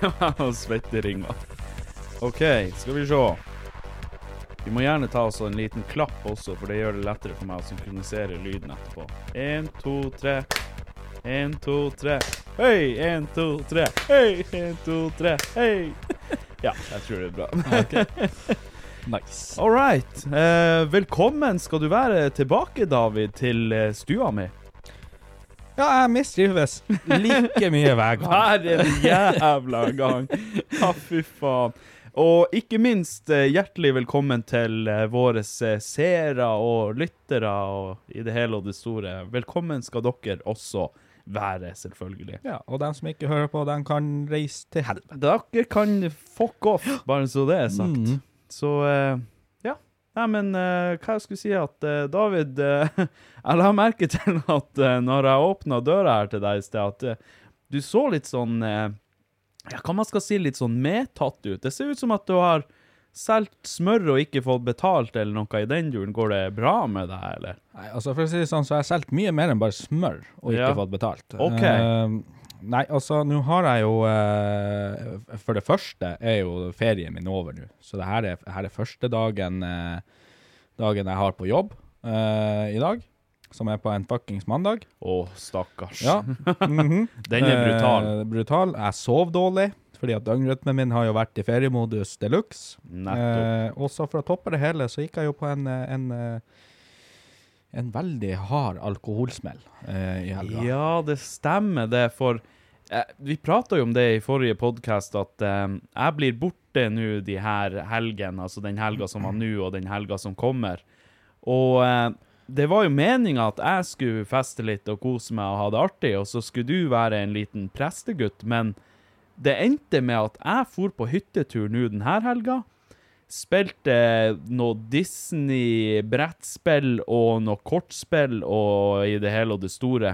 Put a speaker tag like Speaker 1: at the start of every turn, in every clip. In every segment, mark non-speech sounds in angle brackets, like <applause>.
Speaker 1: Har svetteringer. OK, skal vi se. Vi må gjerne ta oss en liten klapp også, for det gjør det lettere for meg å synkronisere lyden etterpå. Én, to, tre. Én, to, tre. Hei! Én, to, tre. Hei! Én, to, tre. Hei! <laughs> Ja, jeg tror det er bra. <laughs> <laughs>
Speaker 2: Nice.
Speaker 1: All right. Eh, velkommen skal du være tilbake, David, til eh, stua mi.
Speaker 2: Ja, jeg mistrives like mye hver gang.
Speaker 1: Hver en jævla gang. Ja, fy faen. Og ikke minst eh, hjertelig velkommen til eh, våre eh, seere og lyttere og i det hele og det store. Velkommen skal dere også være, selvfølgelig.
Speaker 2: Ja, og dem som ikke hører på, dem kan reise til helvete.
Speaker 1: Dere kan fuck off, bare så det er sagt.
Speaker 2: Mm.
Speaker 1: Så eh. Nei, men uh, hva jeg skulle si at uh, David uh, <laughs> Jeg la merke til at når jeg åpna døra her til deg i sted, at du så litt sånn Ja, hva man skal si, litt sånn medtatt ut. Det ser ut som at du har solgt smør og ikke fått betalt eller noe i den duren. Går det bra med deg, eller?
Speaker 2: Nei, altså For å si det sånn, så har jeg solgt mye mer enn bare smør og ikke
Speaker 1: Ja.
Speaker 2: fått betalt.
Speaker 1: Ok.
Speaker 2: Nei, altså, nå har jeg jo eh, For det første er jo ferien min over nå. Så det her er, her er første dagen, eh, dagen jeg har på jobb eh, i dag. Som er på en fuckings mandag.
Speaker 1: Å, stakkars.
Speaker 2: Ja. <laughs> Mhm.
Speaker 1: Den er brutal.
Speaker 2: Eh, brutal. Jeg sov dårlig, fordi at døgnrytmen min har jo vært i feriemodus de luxe. Eh, og så for å toppe det hele, så gikk jeg jo på en, eh, en, en veldig hard alkoholsmell eh, i helga.
Speaker 1: Ja, det stemmer det, for eh, vi prata jo om det i forrige podkast, at eh, jeg blir borte nå de her helgene, altså den helga som var nå, og den helga som kommer. Og eh, det var jo meninga at jeg skulle feste litt og kose meg og ha det artig, og så skulle du være en liten prestegutt, men det endte med at jeg for på hyttetur nå denne helga. Spilte noe Disney-brettspill og noe kortspill og i det hele og det store.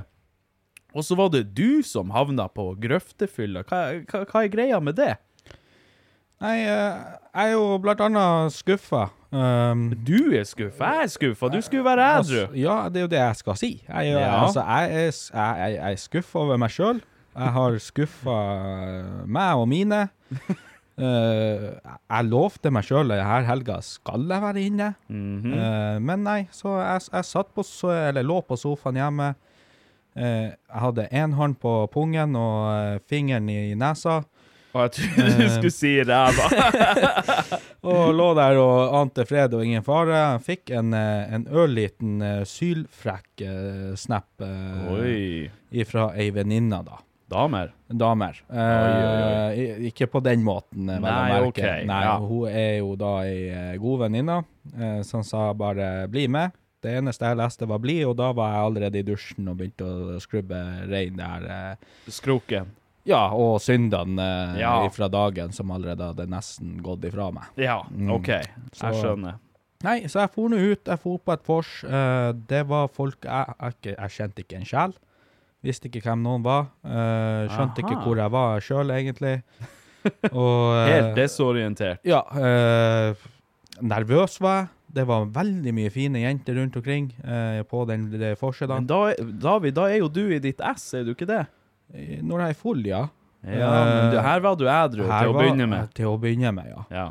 Speaker 1: Og så var det du som havna på grøftefylla. Hva, hva, hva er greia med det?
Speaker 2: Nei, eh, jeg er jo blant annet skuffa. Um,
Speaker 1: Du er skuffa, jeg er skuffa. Du skulle være
Speaker 2: altså, ja, det er jo det jeg skal si. Jeg, er-
Speaker 1: Ja.
Speaker 2: altså, jeg er, jeg, jeg, jeg skuffa over meg sjøl. Jeg har skuffa meg og mine. Eh, jeg lovte meg sjøl at denne helga skal jeg være inne.
Speaker 1: mm
Speaker 2: -hmm. uh, men nei, så jeg, jeg satt på, eller lå på sofaen hjemme. Uh, jeg hadde én hånd på pungen og fingeren i nesa.
Speaker 1: Og jeg trodde du skulle si ræva. <laughs>
Speaker 2: Og lå der og ante fred og ingen fare. Jeg fikk en, en ørliten sylfrekk snap fra ei venninne, da.
Speaker 1: Damer?
Speaker 2: Damer. Eh, Ikke på den måten, vel å
Speaker 1: Nei,
Speaker 2: merke.
Speaker 1: ok,
Speaker 2: Nei,
Speaker 1: ja.
Speaker 2: Hun er jo da ei eh, god venninne eh, som sa bare 'bli med'. Det eneste jeg leste, var 'bli', og da var jeg allerede i dusjen og begynte å skrubbe rein der. eh,
Speaker 1: Skroken.
Speaker 2: Ja, og syndene eh,
Speaker 1: Ja.
Speaker 2: fra dagen som allerede hadde nesten gått ifra meg.
Speaker 1: Ja, OK.
Speaker 2: Så-
Speaker 1: Jeg skjønner.
Speaker 2: Nei, så jeg for nå ut. Jeg for på et vors. Eh, det var folk jeg, jeg, ikke- jeg kjente ikke en sjel. Visste ikke hvem noen var. Uh, skjønte ikke hvor jeg var sjøl, egentlig. <laughs> Og uh,
Speaker 1: Helt desorientert.
Speaker 2: Ja. eh, nervøs var jeg. Det var veldig mye fine jenter rundt omkring på den det vorset.
Speaker 1: Men da, David, da er jo du i ditt ess, er du ikke det?
Speaker 2: Når jeg er full, ja.
Speaker 1: Ja, men du, her var du ædru til å begynne med.
Speaker 2: Til å begynne med, ja.
Speaker 1: Ja.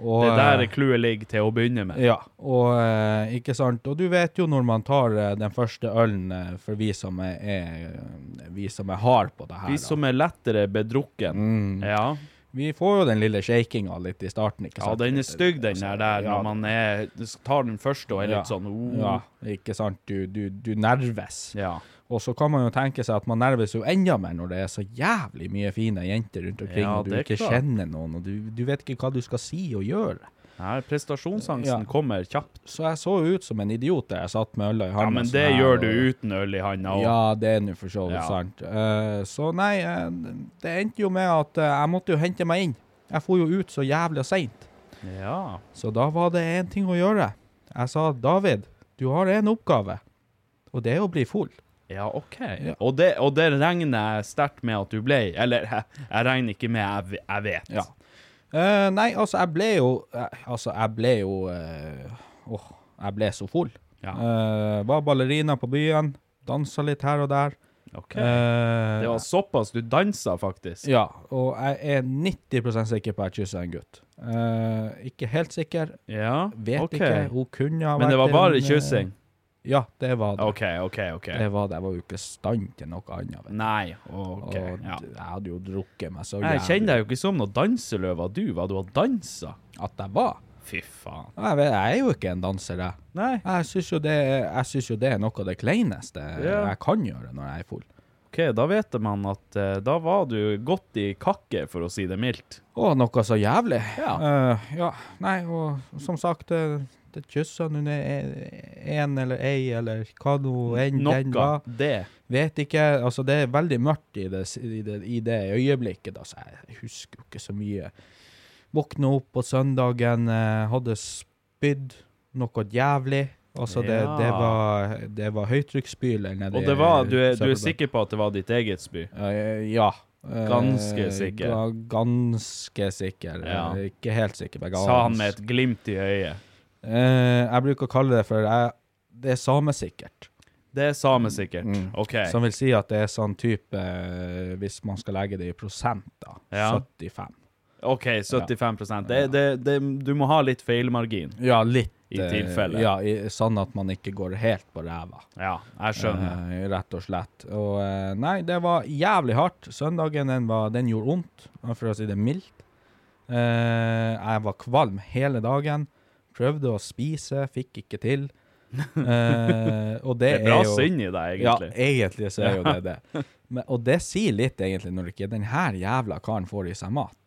Speaker 2: Og,
Speaker 1: Det der
Speaker 2: eh,
Speaker 1: clouet ligger til å begynne med.
Speaker 2: Ja, og eh, ikke sant. Og du vet jo når man tar eh, den første ølen, for vi som er, er vi som er hard på det her.
Speaker 1: Vi
Speaker 2: da.
Speaker 1: som er lettere bedrukken.
Speaker 2: Mm.
Speaker 1: Ja.
Speaker 2: Vi får jo den lille shakinga litt i starten, ikke sant?
Speaker 1: ja, den er stygg, den der, der
Speaker 2: Ja.
Speaker 1: når man er, tar den første og er litt
Speaker 2: Ja.
Speaker 1: sånn oh.
Speaker 2: Ja, ikke sant. Du, du, du nerves.
Speaker 1: Ja.
Speaker 2: Og så kan man jo tenke seg at man nerves jo enda mer når det er så jævlig mye fine jenter rundt omkring,
Speaker 1: Ja,
Speaker 2: og du ikke
Speaker 1: klart.
Speaker 2: kjenner noen, og du, du vet ikke hva du skal si og gjøre.
Speaker 1: Nei, prestasjonsangsten
Speaker 2: Ja.
Speaker 1: kommer kjapt.
Speaker 2: Så jeg så ut som en idiot da jeg satt med øla i
Speaker 1: Ja, men det
Speaker 2: her,
Speaker 1: gjør
Speaker 2: og-
Speaker 1: du uten øl i handa òg.
Speaker 2: Ja, det er nå for så vidt
Speaker 1: Ja.
Speaker 2: sant. Uh, så nei, uh, det endte jo med at uh, jeg måtte jo hente meg inn. Jeg for jo ut så jævlig seint.
Speaker 1: Ja.
Speaker 2: Så da var det én ting å gjøre. Jeg sa David, du har én oppgave, og det er å bli full.
Speaker 1: Ja, OK.
Speaker 2: Ja.
Speaker 1: Og, det, og det regner jeg sterkt med at du ble. Eller jeg, <laughs> jeg regner ikke med, jeg, jeg vet.
Speaker 2: Ja. Uh, nei, altså, jeg ble jo eh, Altså, jeg ble jo eh, Åh, jeg ble så full.
Speaker 1: Ja.
Speaker 2: Uh, var ballerina på byen, dansa litt her og der.
Speaker 1: OK. Det var såpass du dansa, faktisk.
Speaker 2: Ja, og jeg er 90% sikker på at jeg kyssa en gutt. Ikke helt sikker,
Speaker 1: Ja,
Speaker 2: vet
Speaker 1: okay.
Speaker 2: ikke. Hun kunne ha vært
Speaker 1: Men det var bare kyssing?
Speaker 2: Ja, det var det.
Speaker 1: OK, OK. ok.
Speaker 2: Det var det. Jeg var jo ikke i stand til noe annet. Vet du.
Speaker 1: Nei, OK.
Speaker 2: og
Speaker 1: Ja.
Speaker 2: jeg hadde jo drukket meg så
Speaker 1: Jeg kjenner deg jo ikke som noe danseløve, du. Hva du har dansa?
Speaker 2: at jeg var.
Speaker 1: Fy faen.
Speaker 2: Jeg, vet, jeg er jo ikke en danser, jeg.
Speaker 1: Nei.
Speaker 2: Jeg syns jo, det jeg synes jo det er noe av det kleineste
Speaker 1: Ja.
Speaker 2: jeg kan gjøre når jeg er full.
Speaker 1: OK, da vet man at eh, da var du godt i kakke, for å si det mildt.
Speaker 2: Å, noe så jævlig.
Speaker 1: Ja.
Speaker 2: Eh, ja. Nei, og som sagt, det, det kyssa er en eller ei, eller hva nå enn den var.
Speaker 1: Det.
Speaker 2: Vet ikke. Altså, det er veldig mørkt i det, i det, i det øyeblikket, da, så jeg husker jo ikke så mye. Våkna opp på søndagen, eh, hadde spydd noe jævlig. Altså, det, det var, det var høytrykksspyler nedi
Speaker 1: Og det var, du er, du er sikker på at det var ditt eget spy?
Speaker 2: Ja. Eh,
Speaker 1: Ganske sikker.
Speaker 2: Ganske sikker.
Speaker 1: Ja.
Speaker 2: Ikke helt sikker.
Speaker 1: Sa han med et glimt i øyet.
Speaker 2: Eh, jeg bruker å kalle det for jeg, Det er samesikkert.
Speaker 1: Det er samesikkert.
Speaker 2: Mm.
Speaker 1: OK.
Speaker 2: Som vil si at det er sånn type eh, Hvis man skal legge det i prosent, da.
Speaker 1: Ja.
Speaker 2: 75.
Speaker 1: OK, 75 det, det, det, Du må ha litt feilmargin.
Speaker 2: Ja, litt.
Speaker 1: I
Speaker 2: eh,
Speaker 1: tilfelle.
Speaker 2: Ja, i, sånn at man ikke går helt på ræva.
Speaker 1: Ja, jeg skjønner.
Speaker 2: Eh, rett og slett. Og eh, nei, det var jævlig hardt. Søndagen den, var, den gjorde vondt, for å si det mildt. Eh, jeg var kvalm hele dagen. Prøvde å spise, fikk ikke til. <laughs> Eh, og det,
Speaker 1: Det er bra
Speaker 2: jo
Speaker 1: synd i deg,
Speaker 2: Ja,
Speaker 1: egentlig.
Speaker 2: egentlig så er jo det det. Men, og det sier litt, egentlig, når ikke den her jævla karen får i seg mat.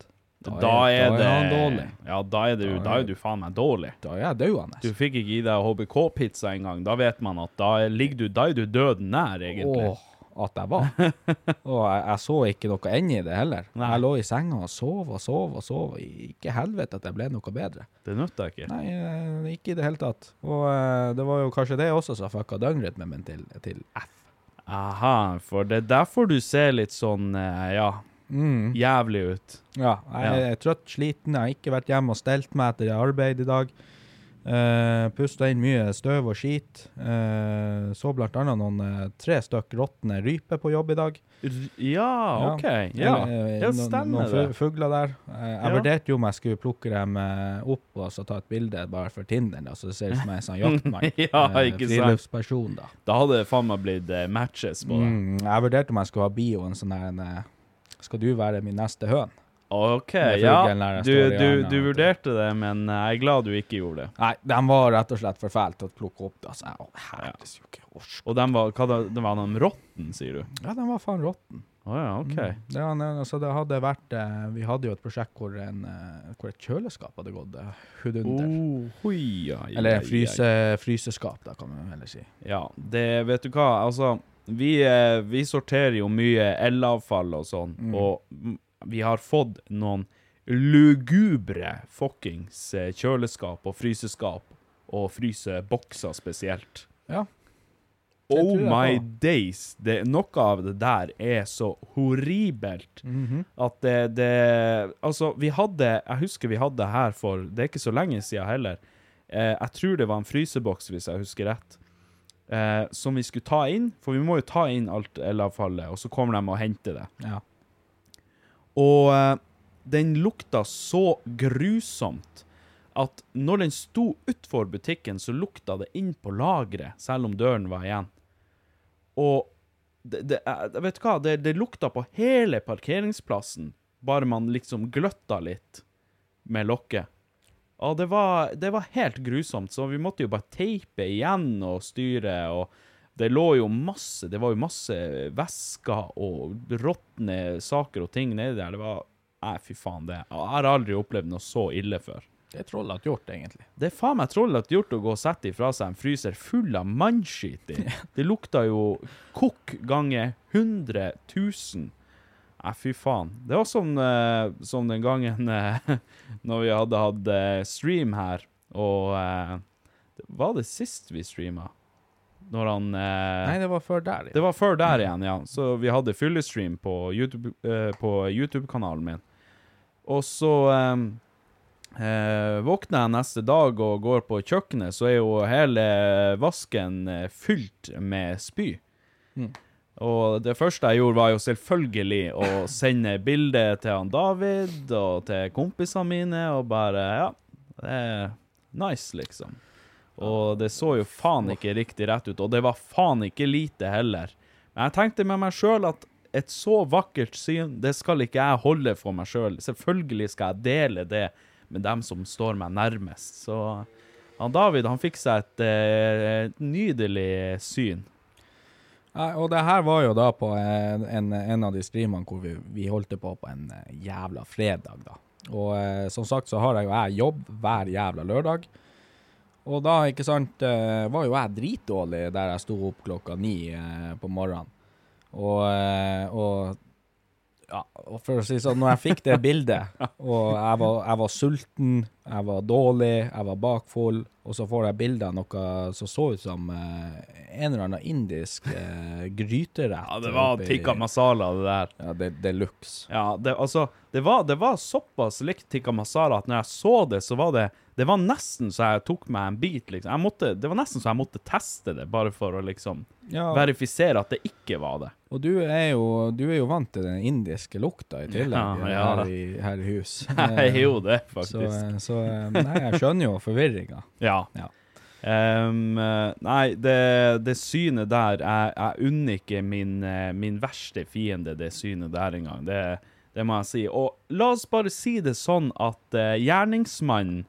Speaker 1: Da, er det
Speaker 2: da er han dårlig.
Speaker 1: Ja, da er, det, jo-
Speaker 2: Da
Speaker 1: da
Speaker 2: er-
Speaker 1: er du faen meg dårlig.
Speaker 2: Da er jeg døende.
Speaker 1: Du fikk ikke i deg HBK-pizza engang. Da vet man at da er, ligger du, da er du døden nær, egentlig.
Speaker 2: Åh, at jeg var. <laughs> Og jeg, jeg så ikke noe ende i det heller.
Speaker 1: Nei.
Speaker 2: Jeg lå i senga og sov og sov og sov. Ikke helvete at jeg ble noe bedre.
Speaker 1: Det nytta ikke.
Speaker 2: Nei, eh, ikke i det hele tatt. Og eh, det var jo kanskje det også som fucka døgnrytmen min til, til F.
Speaker 1: Aha, for det er derfor du ser litt sånn, eh, ja,
Speaker 2: Mm.
Speaker 1: jævlig ut.
Speaker 2: Ja, jeg er trøtt, sliten. Jeg har ikke vært hjemme og stelt meg etter arbeid i dag. Uh, Pusta inn mye støv og skit. Uh, så blant annet noen uh, tre stykk råtne ryper på jobb i dag.
Speaker 1: Ja, OK. Ja,
Speaker 2: ja. eh,
Speaker 1: ja stemmer
Speaker 2: noen fugler der. Eh, jeg
Speaker 1: Ja.
Speaker 2: vurderte jo om jeg skulle plukke dem eh, opp og så ta et bilde bare for Tinder, da, så det ser ut som jeg er en sånn jaktmann. <laughs>
Speaker 1: Ja,
Speaker 2: Eh,
Speaker 1: ikke.
Speaker 2: Friluftsperson, da.
Speaker 1: Da hadde det faen meg blitt eh, matches på det.
Speaker 2: Mm, jeg vurderte om jeg skulle ha bioen sånn der en, eh, Skal du være min neste høn?
Speaker 1: OK, ja. Du, du, du vurderte det, men jeg er glad du ikke gjorde det.
Speaker 2: Nei, de var rett og slett for fæle til å plukke opp. det. Så jeg, å, herres ja.
Speaker 1: Og den var, hva da, det var de rotten, sier du?
Speaker 2: Ja, den var faen råtten.
Speaker 1: Oh, ja, OK.
Speaker 2: Mm. Det, altså, det hadde vært eh, Vi hadde jo et prosjekt hvor, en, eh, hvor et kjøleskap hadde gått eh, hudunder.
Speaker 1: Oh, hui, ja,
Speaker 2: Eller
Speaker 1: ai,
Speaker 2: en fryse, fryseskap, da kan man heller si.
Speaker 1: Ja, det vet du hva, altså Vi, eh, vi sorterer jo mye elavfall og sånn,
Speaker 2: Mm.
Speaker 1: og vi har fått noen lugubre fuckings eh, kjøleskap og fryseskap, og frysebokser spesielt.
Speaker 2: Ja.
Speaker 1: Oh my days! Det, noe av det der er så horribelt
Speaker 2: Mhm.
Speaker 1: at det, det Altså, vi hadde Jeg husker vi hadde her for Det er ikke så lenge siden heller. Eh, jeg tror det var en fryseboks, hvis jeg husker rett, eh, som vi skulle ta inn. For vi må jo ta inn alt elavfallet, og så kommer de og henter det.
Speaker 2: Ja.
Speaker 1: Og eh, den lukta så grusomt at når den sto utfor butikken, så lukta det inn på lageret, selv om døren var igjen. Og det, det, eh, vet hva, det, det lukta på hele parkeringsplassen, bare man liksom gløtta litt med lokket. Ja, det var, det var helt grusomt, så vi måtte jo bare teipe igjen og styre, og det lå jo masse, det var jo masse væsker og råtne saker og ting nedi der. Det var, nei fy faen det. Jeg har aldri opplevd noe så ille før.
Speaker 2: Det er trollete gjort, egentlig.
Speaker 1: Det er faen meg trollete gjort å gå og sette ifra seg en fryser full av mannskit i. <laughs> Det lukta jo kokk ganger 100 000. Nei, fy faen. Det var som, uh, som den gangen uh, <laughs> når vi hadde hatt uh, stream her, og eh, Var det sist vi streama? Når han eh,
Speaker 2: Nei, det var før der.
Speaker 1: det var før der igjen, ja. Så vi hadde fyllestream på YouTube, eh, på YouTube-kanalen min. Og så eh, eh, våkner jeg neste dag og går på kjøkkenet, så er jo hele vasken eh, fylt med spy. Og det første jeg gjorde, var jo selvfølgelig å sende bilde til han David og til kompisene mine, og bare Ja, det er nice, liksom. Og det så jo faen ikke riktig rett ut, og det var faen ikke lite heller. Men jeg tenkte med meg sjøl at et så vakkert syn, det skal ikke jeg holde for meg sjøl. Selvfølgelig skal jeg dele det med dem som står meg nærmest. Så han David, han fikk seg et, eh, et nydelig syn.
Speaker 2: Og det her var jo da på en, en, av de streamene hvor vi, vi holdt på på en eh, jævla fredag, da. Og eh, som sagt så har jeg jo jeg jobb hver jævla lørdag. Og da, ikke sant, eh, var jo jeg dritdårlig der jeg sto opp klokka ni eh, på morgenen. Og, eh, og ja, og for å si sånn, når jeg fikk det bildet, <laughs> og jeg var, jeg var sulten, jeg var dårlig, jeg var bakfull, og så får jeg bilde av noe som så ut som eh, en eller annen indisk eh, <laughs> gryterett.
Speaker 1: Ja, det var
Speaker 2: oppi-
Speaker 1: tikka masala, det der.
Speaker 2: Ja, det, det luks
Speaker 1: Ja, det, altså, det var, det var såpass likt tikka masala at når jeg så det, så var det Det var nesten så jeg tok meg en bit, liksom. Jeg måtte, det var nesten så jeg måtte teste det, bare for å liksom
Speaker 2: Ja,
Speaker 1: verifisere at det ikke var det.
Speaker 2: og du er, jo, du er jo vant til den indiske lukta i tillegg
Speaker 1: Ja, ja.
Speaker 2: Her, i, her i hus. <laughs>
Speaker 1: Jeg er jo det, faktisk.
Speaker 2: Så, så eh, Nei, jeg skjønner jo forvirringa. <laughs>
Speaker 1: Ja.
Speaker 2: Ja.
Speaker 1: Eh, nei, det, det synet der Jeg, jeg unner ikke min, eh, min verste fiende det synet der engang. Det, det må jeg si. Og la oss bare si det sånn at uh, gjerningsmannen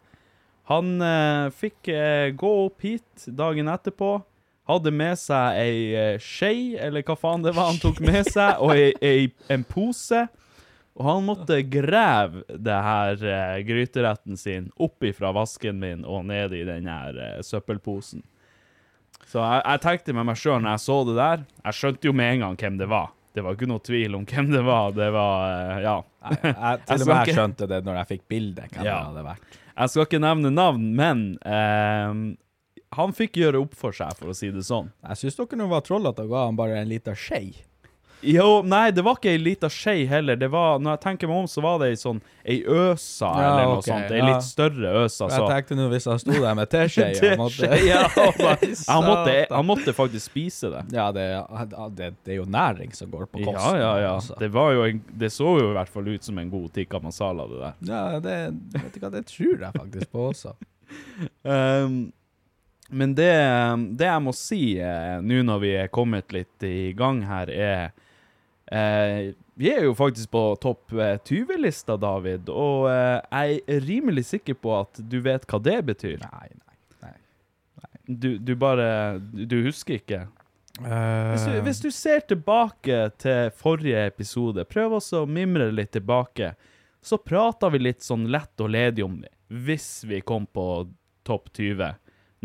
Speaker 1: Han uh, fikk uh, gå opp hit dagen etterpå. Hadde med seg ei skje, eller hva faen det var han tok med seg, og ei, ei, en pose. Og han måtte grave det her eh, gryteretten sin opp ifra vasken min og ned i den her eh, søppelposen. Så jeg, jeg tenkte med meg sjøl når jeg så det der Jeg skjønte jo med en gang hvem det var. Det var ikke noe tvil om hvem det var. Det var eh, Ja.
Speaker 2: Jeg, jeg, til og med jeg skjønte det når jeg fikk bildet, hvem
Speaker 1: Ja.
Speaker 2: det hadde vært.
Speaker 1: Jeg skal ikke nevne navn, men eh, han fikk gjøre opp for seg, for å si det sånn.
Speaker 2: Jeg syns dere nå var trollete og ga han bare en liten skje.
Speaker 1: Jo, nei, det var ikke ei lita skje heller. Det var, når jeg tenker meg om, så var det ei sånn ei øsa
Speaker 2: Ja,
Speaker 1: eller noe
Speaker 2: okay,
Speaker 1: sånt. Ei
Speaker 2: ja.
Speaker 1: litt større øsa.
Speaker 2: Jeg tenkte nå hvis han sto der med <laughs> teskje jeg måtte- <laughs>
Speaker 1: ja, han, <laughs> måtte, han måtte faktisk spise det.
Speaker 2: Ja, det, det, det er jo næring som går på
Speaker 1: kost.
Speaker 2: Ja,
Speaker 1: ja, ja.
Speaker 2: altså.
Speaker 1: Det, var jo en, det så jo i hvert fall ut som en god tikka masala, det der.
Speaker 2: Ja, det, vet du hva, det tror jeg faktisk på også.
Speaker 1: Um, men det, det jeg må si eh, nå når vi er kommet litt i gang her, er Eh, vi er jo faktisk på topp eh, 20-lista, David, og eh, jeg er rimelig sikker på at du vet hva det betyr.
Speaker 2: Nei, nei.
Speaker 1: Du, du bare Du husker ikke? Hvis du,
Speaker 2: Eh,
Speaker 1: hvis du ser tilbake til forrige episode, prøv også å mimre litt tilbake, så prata vi litt sånn lett og ledig om det, hvis vi kom på topp 20.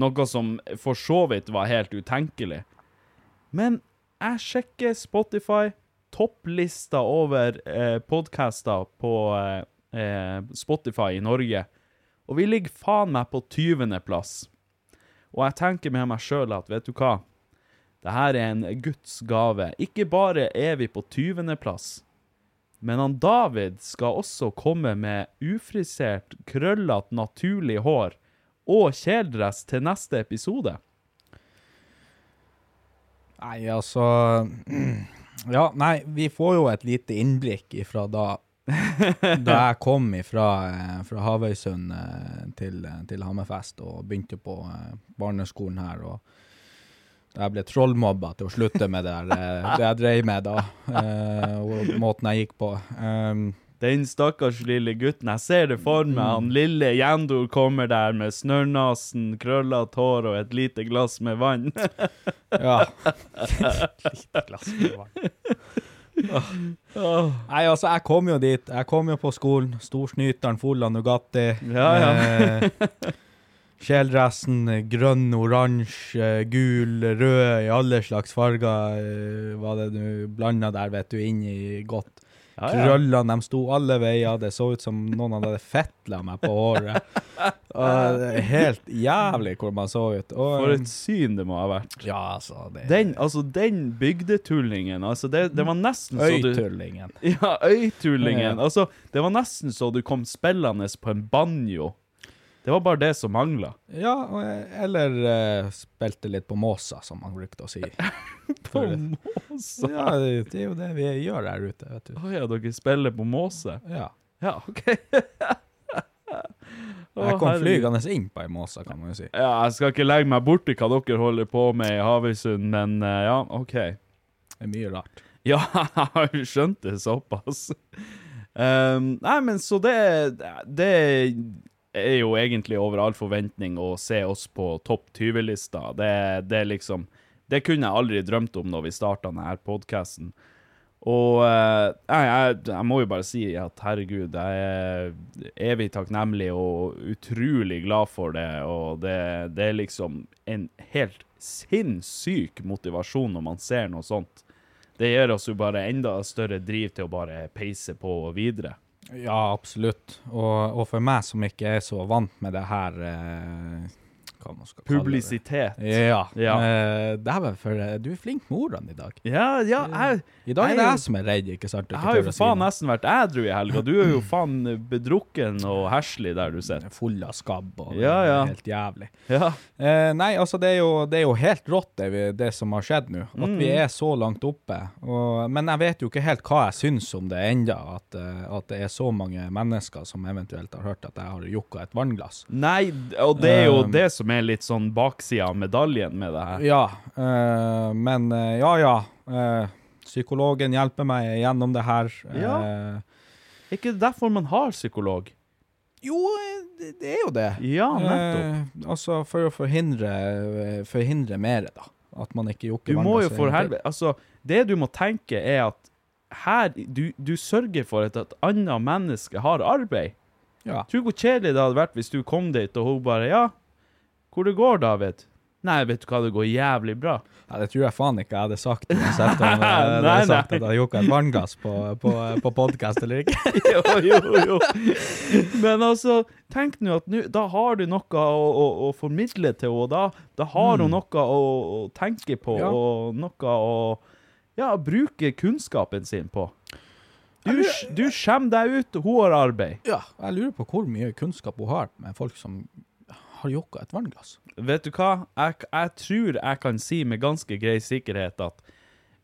Speaker 1: Noe som for så vidt var helt utenkelig. Men jeg sjekker Spotify, topplista over eh, podcaster på eh, eh, Spotify i Norge, og vi ligger faen meg på 20. plass. Og jeg tenker med meg sjøl at, vet du hva? Det her er en Guds gave. Ikke bare er vi på 20. plass, men han David skal også komme med ufrisert, krøllete, naturlig hår og kjeledress til neste episode.
Speaker 2: Nei, altså <clears throat> Ja, nei, vi får jo et lite innblikk ifra da <laughs> Da jeg kom ifra eh, fra Havøysund eh, til, til Hammerfest og begynte på eh, barneskolen her. og da jeg ble trollmobba til å slutte med det, der, eh, det jeg drev med da, eh, og måten jeg gikk på.
Speaker 1: Den stakkars lille gutten. Jeg ser det for meg. Han lille Jendor kommer der med snørrnesen, krøllete hår og et lite glass med vann. <laughs>
Speaker 2: ja. Lite glass med vann. Nei, altså, jeg kom jo dit. Jeg kom jo på skolen. Storsnyteren full av Nugatti.
Speaker 1: Ja, ja.
Speaker 2: Kjeledressen eh, grønn, oransje, gul, rød, i alle slags farger eh, var det du blanda der, vet du, inn i godt.
Speaker 1: Ja, ja.
Speaker 2: Krøllene, de sto alle veier. Det så ut som noen hadde fetla meg på håret. Og helt jævlig hvor man så ut. Og,
Speaker 1: For et syn det må ha vært.
Speaker 2: Ja, altså det,
Speaker 1: Den, altså, den bygdetullingen, altså, det, det var nesten så du
Speaker 2: Øytullingen.
Speaker 1: Ja, øytullingen. Altså, det var nesten så du kom spillende på en banjo. Det var bare det som mangla.
Speaker 2: Ja, eller uh, spilte litt på Måsa, som man brukte å si. <laughs>
Speaker 1: På måsa?
Speaker 2: Ja, det, er jo det vi gjør her ute, vet du.
Speaker 1: Å ja, dere spiller på måse?
Speaker 2: Ja.
Speaker 1: Ja, OK. <laughs>
Speaker 2: Jeg kom flygende inn på ei måse, kan man jo si.
Speaker 1: Ja, jeg skal ikke legge meg borti hva dere holder på med i Havøysund, men uh, ja, OK.
Speaker 2: Det er mye rart.
Speaker 1: Ja, <laughs> jeg har skjønt det såpass. Um, nei, men så det, det er jo egentlig over all forventning å se oss på topp 20-lista. Det, det liksom Det kunne jeg aldri drømt om når vi starta denne podkasten. Og jeg, jeg, jeg må jo bare si at herregud, jeg er evig takknemlig og utrolig glad for det. Og det, det er liksom en helt sinnssyk motivasjon når man ser noe sånt. Det gir oss jo bare enda større driv til å bare peise på videre.
Speaker 2: Ja, absolutt. Og, og for meg som ikke er så vant med det her eh, Hva man skal kalle det.
Speaker 1: Publisitet.
Speaker 2: Ja.
Speaker 1: Ja.
Speaker 2: Eh, Dæven, for eh, du er flink med ordene i dag.
Speaker 1: Ja, ja, jeg,
Speaker 2: I dag er det
Speaker 1: jeg-
Speaker 2: som er redd, ikke sant? Du
Speaker 1: jeg har jo
Speaker 2: tør å
Speaker 1: for
Speaker 2: si
Speaker 1: faen
Speaker 2: noe.
Speaker 1: nesten vært ædru i helga. Du er jo faen bedrukken og herselig der du sitter.
Speaker 2: Full av skabb og det
Speaker 1: Ja,
Speaker 2: er
Speaker 1: ja.
Speaker 2: helt jævlig.
Speaker 1: Ja.
Speaker 2: Eh, nei, altså det er, jo, det er jo helt rått det, vi, det som har skjedd nå. At vi
Speaker 1: Mm.
Speaker 2: er så langt oppe. Og, men jeg vet jo ikke helt hva jeg syns om det enda, at, eh, at det er så mange mennesker som eventuelt har hørt at jeg har jokka et vannglass.
Speaker 1: Nei, og det er jo
Speaker 2: Um,
Speaker 1: det som er litt sånn baksida av medaljen med det her.
Speaker 2: Ja, eh, men eh, ja, ja. Eh, psykologen hjelper meg gjennom det her.
Speaker 1: Ja. Er ikke det derfor man har psykolog?
Speaker 2: jo, det, er jo det.
Speaker 1: Ja, nettopp.
Speaker 2: Eh, altså for å forhindre, forhindre mer, da. At man ikke jokker
Speaker 1: Du må jo for helvete Altså, det du må tenke, er at her Du, du sørger for at et annet menneske har arbeid.
Speaker 2: Ja.
Speaker 1: Tror du hvor kjedelig det hadde vært hvis du kom dit, og hun bare Ja, hvor det går, David? Nei, vet du hva, det går jævlig bra.
Speaker 2: Ja, det tror jeg faen ikke jeg hadde sagt uansett om jeg hadde
Speaker 1: Nei,
Speaker 2: sagt
Speaker 1: nei.
Speaker 2: at jeg hadde jokka et vannglass på, på, på podkast eller ikke. <laughs>
Speaker 1: jo, jo, jo. Men altså, tenk nå at nu, da har du noe å, å, å formidle til henne. Da, da har hun noe å, å tenke på,
Speaker 2: Ja.
Speaker 1: og noe å ja, bruke kunnskapen sin på. Du, du skjemmer deg ut, hun har arbeid.
Speaker 2: Ja, jeg lurer på hvor mye kunnskap hun har med folk som har jokka et vannglass.
Speaker 1: Vet du hva? Jeg, jeg tror jeg kan si med ganske grei sikkerhet at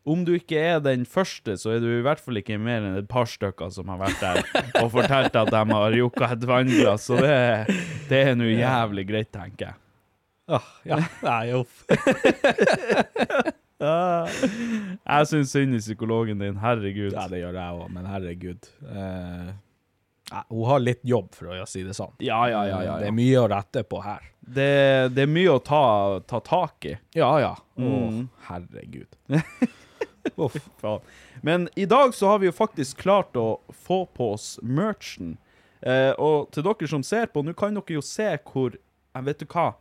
Speaker 1: om du ikke er den første, så er du i hvert fall ikke mer enn et par stykker som har vært der og fortalt at de har jokka et vannglass. Så det, det er nå jævlig greit, tenker jeg.
Speaker 2: Ah, ja, nei, uff. <laughs>
Speaker 1: Jeg syns synd i psykologen din. Herregud.
Speaker 2: Ja, det gjør jeg òg, men herregud. Eh, ja, hun har litt jobb, for å si det sånn.
Speaker 1: Ja, ja, ja. ja,
Speaker 2: Det er mye å rette på her.
Speaker 1: Det, det er mye å ta, ta tak i.
Speaker 2: Ja, ja. Å,
Speaker 1: Mm.
Speaker 2: herregud. <laughs>
Speaker 1: Faen. Men i dag så har vi jo faktisk klart å få på oss merchen. Eh, og til dere som ser på, nå kan dere jo se hvor Jeg vet du hva?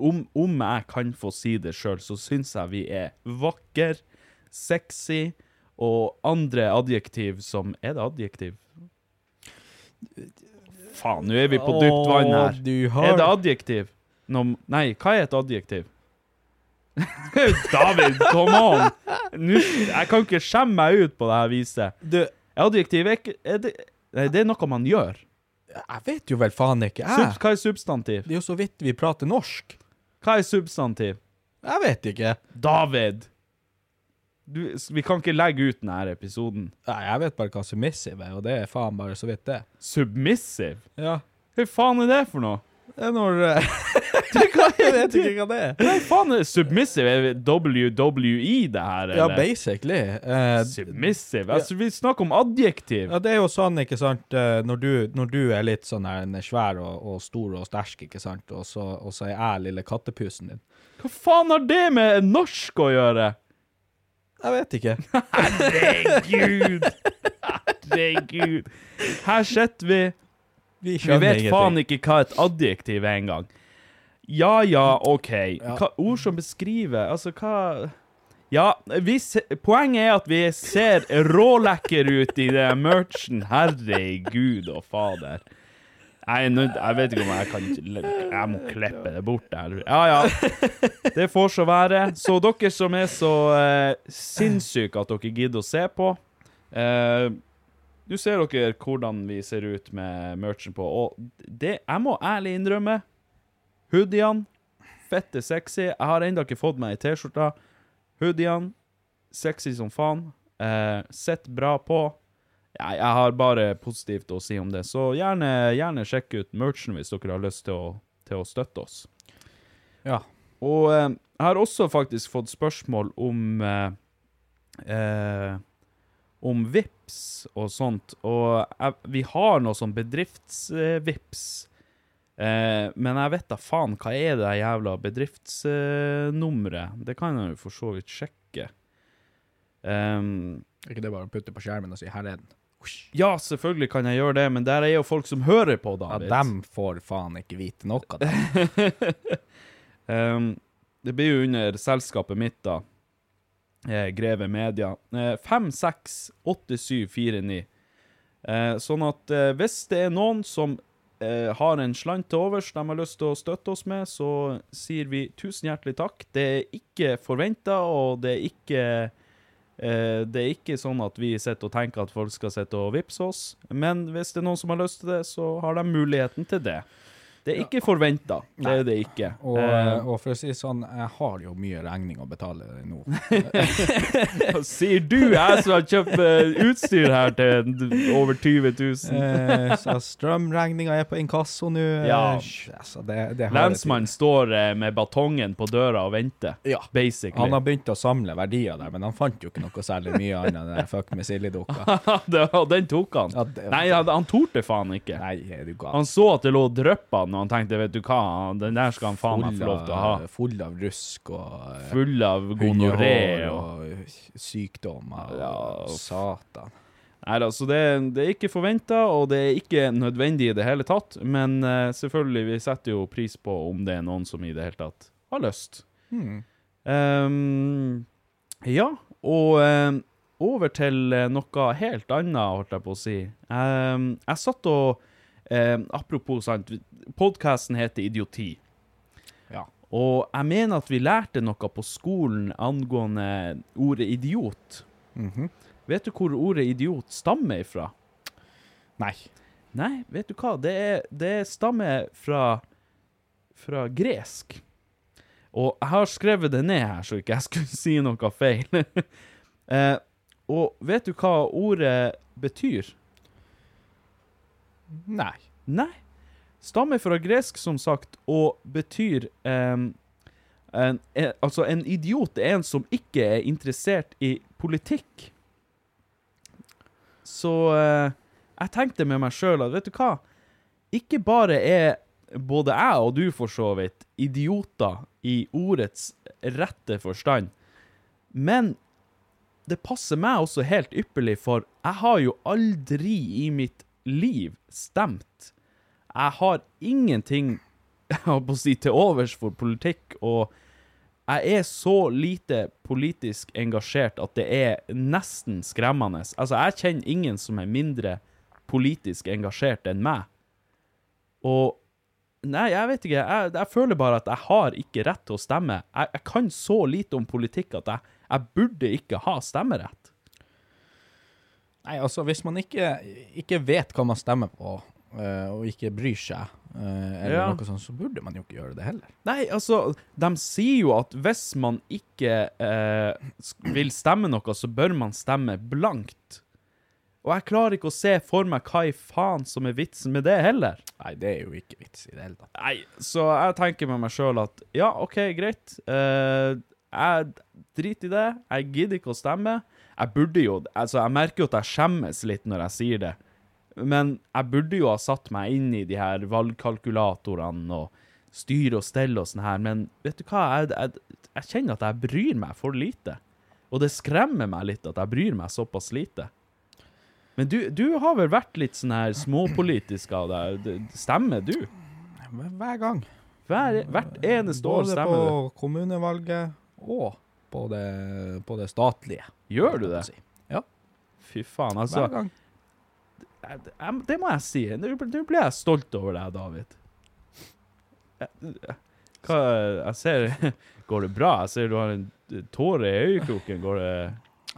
Speaker 1: Om, om jeg kan få si det sjøl, så syns jeg vi er vakker, sexy og andre adjektiv som Er det adjektiv? Faen, nå er vi på dypt vann her.
Speaker 2: Du har-
Speaker 1: Er det adjektiv? No, nei, hva er et adjektiv? <laughs> David, come on! Nå, jeg kan ikke skjemme meg ut på det her viset.
Speaker 2: Du,
Speaker 1: Adjektiv er ikke er det, nei, det er noe man gjør.
Speaker 2: jeg vet jo vel faen ikke, jeg.
Speaker 1: hva er substantiv?
Speaker 2: Det er jo så vidt vi prater norsk.
Speaker 1: Hva er substantiv?
Speaker 2: Jeg vet ikke.
Speaker 1: David! Du, vi kan ikke legge ut denne episoden.
Speaker 2: Nei, jeg vet bare hva submissive er, og det er faen bare så vidt det.
Speaker 1: Submissive?
Speaker 2: Ja.
Speaker 1: Hva faen er det for noe?
Speaker 2: Det er når eh, <laughs> Jeg vet ikke hva det er.
Speaker 1: Hva faen er submissive? Er WWE det her,
Speaker 2: Ja, basically. Uh,
Speaker 1: Submissive? Altså, vi snakker om adjektiv.
Speaker 2: Ja, det er jo sånn, ikke sant, eh, når du, når du er litt sånn her svær og, og stor og sterk, ikke sant, og så, og så er jeg lille kattepusen din.
Speaker 1: Hva faen har det med norsk å gjøre?
Speaker 2: Jeg vet ikke. <laughs>
Speaker 1: Herregud! Herregud. Her sitter vi.
Speaker 2: Vi
Speaker 1: Vi vet
Speaker 2: ingenting.
Speaker 1: faen ikke hva et adjektiv er engang. Ja, ja, OK. Hva, ord som beskriver Altså, hva Ja, vi se, poenget er at vi ser rålekker ut i det merchen. Herregud og fader. Er nødt- jeg vet ikke om jeg kan Jeg må klippe det bort der. Ja, ja. Det får så være. Så dere som er så eh, sinnssyke at dere gidder å se på eh, Nå ser dere hvordan vi ser ut med merchen på, og det Jeg må ærlig innrømme Hoodiene, fette sexy. Jeg har ennå ikke fått meg ei T-skjorte. Hoodiene, sexy som faen. Eh, Sett bra på. Ja, jeg har bare positivt å si om det, så gjerne, gjerne sjekk ut merchen hvis dere har lyst til å, til å støtte oss.
Speaker 2: Ja.
Speaker 1: Og eh, jeg har også faktisk fått spørsmål om eh, eh, Om VIPS og sånt. Og jeg, vi har noe sånn bedrifts-VIPS. Eh, men jeg vet da faen, hva er det jævla bedriftsnummeret? det kan jeg jo for så vidt sjekke. Um,
Speaker 2: Er ikke det bare å putte på skjermen og si 'her er den'?
Speaker 1: Ja, selvfølgelig kan jeg gjøre det, men der er jo folk som hører på,
Speaker 2: Ja,
Speaker 1: David.
Speaker 2: dem får faen ikke vite noe av det. <laughs>
Speaker 1: Um, det blir jo under selskapet mitt, da. Eh, Greve Media. Eh, 568749. Eh, sånn at eh, hvis det er noen som eh, har en slant til overs de har lyst til å støtte oss med, så sier vi tusen hjertelig takk. Det er ikke forventa, og det er ikke eh, Det er ikke sånn at vi sitter og tenker at folk skal sitte og vippse oss, men hvis det er noen som har lyst til det, så har de muligheten til det. Det er ikke forventa. Det er det ikke.
Speaker 2: Og,
Speaker 1: Eh,
Speaker 2: og for å si sånn, jeg har jo mye regning å betale nå. <laughs>
Speaker 1: Sier du, jeg som har kjøpt eh, utstyr her til over 20 000.
Speaker 2: Eh, så strømregninga er på inkasso nå.
Speaker 1: Ja.
Speaker 2: Altså,
Speaker 1: Lensmannen står med batongen på døra og venter,
Speaker 2: Ja.
Speaker 1: basically.
Speaker 2: Han har begynt å samle verdier der, men han fant jo ikke noe særlig mye annet enn fuck med sildedukka. <laughs>
Speaker 1: Den tok han.
Speaker 2: Ja, det-
Speaker 1: Nei, han, han torde faen ikke.
Speaker 2: Nei?
Speaker 1: Han så at det lå drypper, og han tenkte, vet du hva, den der skal han faen meg få lov til å ha.
Speaker 2: Full av rusk og eh,
Speaker 1: Full av gonoré og
Speaker 2: og sykdommer.
Speaker 1: Ja,
Speaker 2: og
Speaker 1: uff.
Speaker 2: satan.
Speaker 1: Nei da, så det, det er ikke forventa, og det er ikke nødvendig i det hele tatt. Men uh, selvfølgelig, vi setter jo pris på om det er noen som i det hele tatt har lyst.
Speaker 2: Hmm.
Speaker 1: Um, ja, og uh, over til noe helt annet, holdt jeg på å si. Um, jeg satt og ehm, Apropos, sant, podkasten heter Idioti.
Speaker 2: Ja.
Speaker 1: Og jeg mener at vi lærte noe på skolen angående ordet idiot.
Speaker 2: Mhm.
Speaker 1: Vet du hvor ordet idiot stammer ifra?
Speaker 2: Nei.
Speaker 1: Nei, vet du hva? Det, er, det stammer fra, fra gresk. Og jeg har skrevet det ned her, så ikke jeg skulle <laughs> si noe feil. <laughs> eh, og vet du hva ordet betyr?
Speaker 2: Nei.
Speaker 1: Nei. Stammer fra gresk, som sagt, og betyr um, En, en, altså, en idiot er en som ikke er interessert i politikk. Så uh, jeg tenkte med meg sjøl at vet du hva? Ikke bare er både jeg og du for så vidt idioter i ordets rette forstand, men det passer meg også helt ypperlig, for jeg har jo aldri i mitt liv stemt. Jeg har ingenting jeg å si, til overs for politikk, og jeg er så lite politisk engasjert at det er nesten skremmende. Altså, jeg kjenner ingen som er mindre politisk engasjert enn meg. Og Nei, jeg vet ikke. Jeg, jeg føler bare at jeg har ikke rett til å stemme. Jeg, jeg kan så lite om politikk at jeg, jeg burde ikke ha stemmerett.
Speaker 2: Nei, altså, hvis man ikke, ikke vet hva man stemmer på, Uh, og ikke bryr seg, uh, eller
Speaker 1: Ja.
Speaker 2: noe sånt, så burde man jo ikke gjøre det heller.
Speaker 1: Nei, altså, de sier jo at hvis man ikke uh, vil stemme noe, så bør man stemme blankt. Og jeg klarer ikke å se for meg hva i faen som er vitsen med det heller.
Speaker 2: Nei, det er jo ikke vits i det hele tatt.
Speaker 1: Nei, så jeg tenker med meg sjøl at ja, OK, greit. Jeg driter i det. Jeg gidder ikke å stemme. Jeg burde jo Altså, jeg merker jo at jeg skjemmes litt når jeg sier det. Men jeg burde jo ha satt meg inn i de her valgkalkulatorene og styre og stelle og sånn her, men vet du hva? Jeg, jeg, jeg kjenner at jeg bryr meg for lite. Og det skremmer meg litt at jeg bryr meg såpass lite. Men du, du har vel vært litt sånn her småpolitisk av deg. Stemmer du?
Speaker 2: Hver, gang.
Speaker 1: Hver, hvert eneste år stemmer du.
Speaker 2: Både på kommunevalget og på det, på det statlige.
Speaker 1: Gjør du det?
Speaker 2: si. Ja,
Speaker 1: Fy faen, altså.
Speaker 2: hver gang.
Speaker 1: Det må jeg si. Nå blir jeg stolt over deg, David. Hva Jeg ser Går det bra? Jeg ser du har en tåre i øyekroken. Går det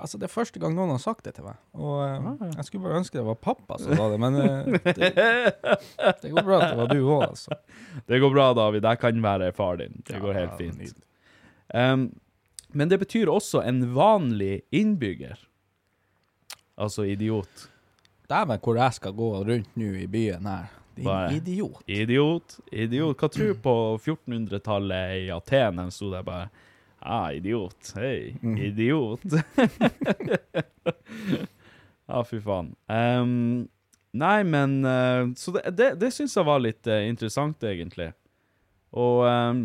Speaker 2: Altså, det er første gang noen har sagt det til meg. Og eh,
Speaker 1: Ah,
Speaker 2: jeg skulle bare ønske det var pappa som sa det, men eh, det, det går bra at det var du òg, altså. <laughs>
Speaker 1: Det går bra, David. Jeg kan være far din. Det går helt fint. Um, men det betyr også en vanlig innbygger. Altså idiot.
Speaker 2: Dæven, hvor jeg skal gå rundt nå i byen her. Din
Speaker 1: Bare-
Speaker 2: idiot.
Speaker 1: Idiot. Idiot. Hva tror du på 1400-tallet i Aten? De sto der bare Ah, idiot. Hei, idiot. <laughs> Ja, fy faen. Um, nei, men uh, Så det, det, det syns jeg var litt uh, interessant, egentlig. Og ehm,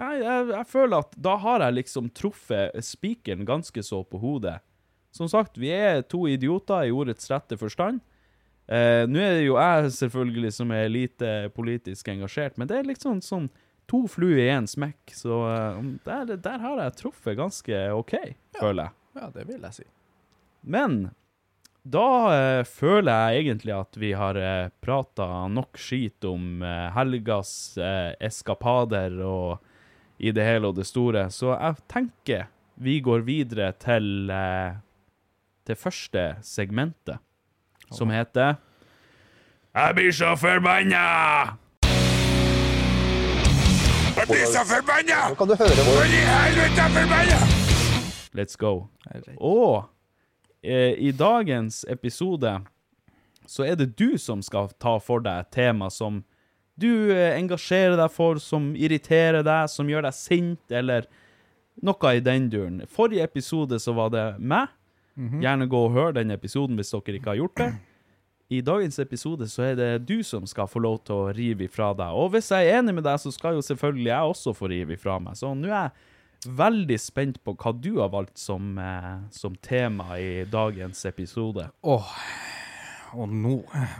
Speaker 1: Nei, jeg, jeg føler at da har jeg liksom truffet spikeren ganske så på hodet. Som sagt, vi er to idioter i ordets rette forstand. Eh, Nå er det jo jeg selvfølgelig som er lite politisk engasjert, men det er liksom sånn to fluer i én smekk. Så eh, der, der har jeg truffet ganske OK, føler jeg.
Speaker 2: Ja, det vil jeg si.
Speaker 1: Men da eh, føler jeg egentlig at vi har eh, prata nok skit om eh, helgas eh, eskapader og i det hele og det store, så jeg tenker vi går videre til eh, det første segmentet, som heter Jeg blir så forbanna! Jeg blir så forbanna!
Speaker 3: Nå kan du høre hvor
Speaker 1: i helvete, er forbanna! Let's go. Og eh, i dagens episode så er det du som skal ta for deg et tema som du eh, engasjerer deg for, som irriterer deg, som gjør deg sint, eller noe i den duren. Forrige episode så var det meg. Gjerne gå og hør den episoden hvis dere ikke har gjort det. I dagens episode så er det du som skal få lov til å rive ifra deg. Og hvis jeg er enig med deg, så skal jo selvfølgelig jeg også få rive ifra meg. Så nå er jeg veldig spent på hva du har valgt som, eh, som tema i dagens episode.
Speaker 2: Åh, og nå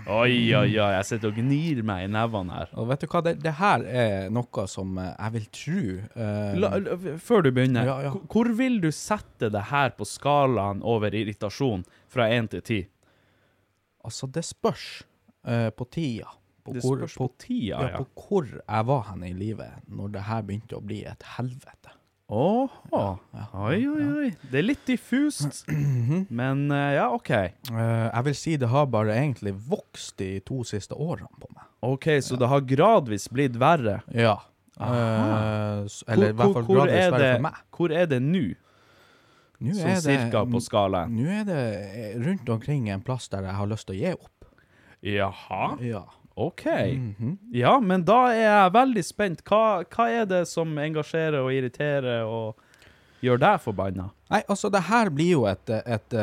Speaker 1: Oi, oi, oi, jeg sitter og gnir meg i nevene her.
Speaker 2: Og vet du hva, det, det her er noe som eh, jeg vil tro eh,
Speaker 1: La, før du begynner,
Speaker 2: Ja, ja.
Speaker 1: hvor- vil du sette det her på skalaen over irritasjon fra 1 til 10?
Speaker 2: Altså, det spørs eh, på tida. På
Speaker 1: Det
Speaker 2: hvor-
Speaker 1: spørs på tida,
Speaker 2: ja.
Speaker 1: ja.
Speaker 2: På hvor jeg var hen i livet når det her begynte å bli et helvete.
Speaker 1: Åh,
Speaker 2: ja.
Speaker 1: oi, oi, oi. Det er litt diffust, <clears throat> men eh, ja, OK.
Speaker 2: Eh, jeg vil si det har bare egentlig vokst de to siste årene på meg.
Speaker 1: OK, så det har gradvis blitt verre.
Speaker 2: Ja. Eh, s- eller i hvert fall gradvis
Speaker 1: er
Speaker 2: verre
Speaker 1: det,
Speaker 2: for meg.
Speaker 1: hvor er det nå,
Speaker 2: Nå
Speaker 1: sånn
Speaker 2: det-
Speaker 1: cirka på skalaen?
Speaker 2: Nå er det eh, rundt omkring en plass der jeg har lyst til å gi opp.
Speaker 1: Jaha?
Speaker 2: Ja.
Speaker 1: OK.
Speaker 2: Mhm.
Speaker 1: Ja, men da er jeg veldig spent. Hva, hva er det som engasjerer og irriterer og gjør deg forbanna?
Speaker 2: Nei, altså, det her blir jo et, et,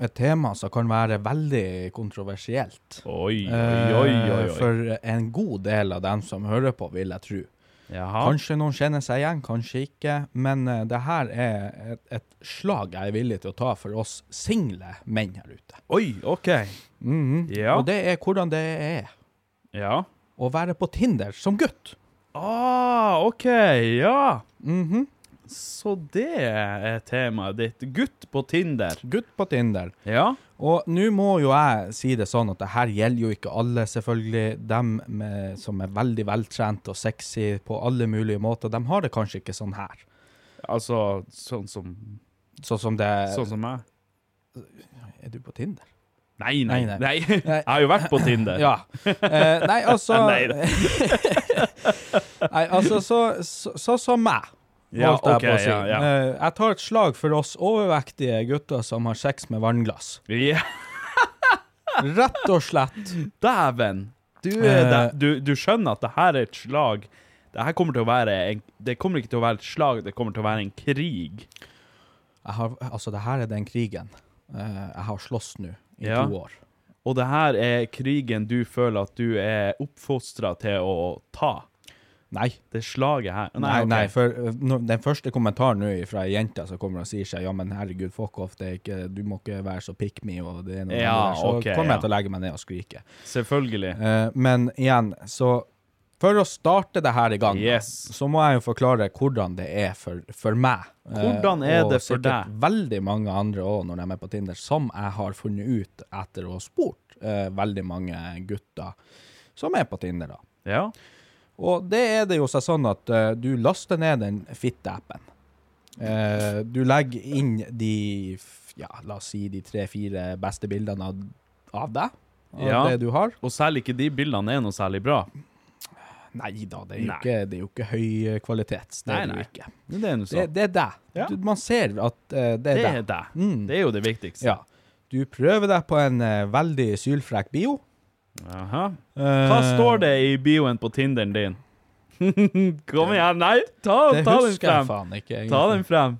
Speaker 2: et tema som kan være veldig kontroversielt.
Speaker 1: Oi, oi,
Speaker 2: Eh,
Speaker 1: oi, oi. oi.
Speaker 2: For en god del av dem som hører på, vil jeg tro.
Speaker 1: Jaha.
Speaker 2: Kanskje noen kjenner seg igjen, kanskje ikke. Men eh, det her er et, et slag jeg er villig til å ta for oss single menn her ute.
Speaker 1: Oi, OK.
Speaker 2: Mhm.
Speaker 1: Ja.
Speaker 2: Og det er hvordan det er
Speaker 1: Ja.
Speaker 2: å være på Tinder som gutt.
Speaker 1: Ah, OK. Ja.
Speaker 2: Mhm.
Speaker 1: Så det er temaet ditt. Gutt på Tinder.
Speaker 2: Gutt på Tinder.
Speaker 1: Ja.
Speaker 2: Og nå må jo jeg si det sånn at det her gjelder jo ikke alle, selvfølgelig. Dem med, som er veldig veltrent og sexy på alle mulige måter, de har det kanskje ikke sånn her.
Speaker 1: Altså sånn som
Speaker 2: Sånn som det
Speaker 1: Sånn som meg.
Speaker 2: Er du på Tinder?
Speaker 1: Nei, nei,
Speaker 2: Nei,
Speaker 1: nei. <laughs> Jeg har jo vært på Tinder.
Speaker 2: Ja. Eh, nei, altså <laughs> <laughs>
Speaker 1: Nei,
Speaker 2: altså, så, så, så som meg,
Speaker 1: Ja,
Speaker 2: holdt jeg på å si.
Speaker 1: ja, ja.
Speaker 2: Eh, jeg tar et slag for oss overvektige gutter som har sex med vannglass.
Speaker 1: Ja,
Speaker 2: Rett og slett.
Speaker 1: dæven. Du,
Speaker 2: Eh.
Speaker 1: det- du, du skjønner at det her er et slag. Det her kommer til å være en, Det kommer ikke til å være et slag, det kommer til å være en krig.
Speaker 2: Har, altså, det her er den krigen eh, jeg har slåss nå i
Speaker 1: Ja.
Speaker 2: to år.
Speaker 1: Og det her er krigen du føler at du er oppfostra til å ta.
Speaker 2: Nei.
Speaker 1: Det slaget her
Speaker 2: Nei,
Speaker 1: ok.
Speaker 2: nei, for uh, når- den første kommentaren nå fra ei jente som kommer og sier seg ja, men herregud, fuck off, det ikke, du må ikke være så pick me, og det er noe
Speaker 1: Ja,
Speaker 2: der, så
Speaker 1: okay,
Speaker 2: kommer
Speaker 1: ja.
Speaker 2: jeg til å legge meg ned og skrike.
Speaker 1: Selvfølgelig.
Speaker 2: Uh, men igjen, så for å starte det her i gang,
Speaker 1: Yes.
Speaker 2: så må jeg jo forklare hvordan det er for, for meg. Eh,
Speaker 1: Hvordan er
Speaker 2: og
Speaker 1: det for
Speaker 2: sikkert
Speaker 1: deg?
Speaker 2: veldig mange andre òg, når de er på Tinder, som jeg har funnet ut etter å ha spurt uh, veldig mange gutter som er på Tinder. da.
Speaker 1: Ja.
Speaker 2: Og det er det jo sånn at uh, du laster ned den Fitte-appen. Uh, du legger inn de, ja, la oss si de tre-fire beste bildene av, av deg, av
Speaker 1: Ja.
Speaker 2: det du har.
Speaker 1: Og særlig ikke de bildene er noe særlig bra.
Speaker 2: Nei da, det er jo ikke, det er jo ikke høy kvalitets. Det
Speaker 1: Nei,
Speaker 2: er det jo ikke.
Speaker 1: Men det er nå
Speaker 2: Det,
Speaker 1: sånn.
Speaker 2: det er deg.
Speaker 1: Ja.
Speaker 2: Man ser at uh, det er
Speaker 1: Det er deg.
Speaker 2: Mm.
Speaker 1: Det er jo det viktigste.
Speaker 2: Ja. Du prøver deg på en uh, veldig sylfrekk bio.
Speaker 1: Aha. Hva står det i bioen på Tinderen din? <laughs> Kom igjen, nei, ta, ta den frem. Ta den frem.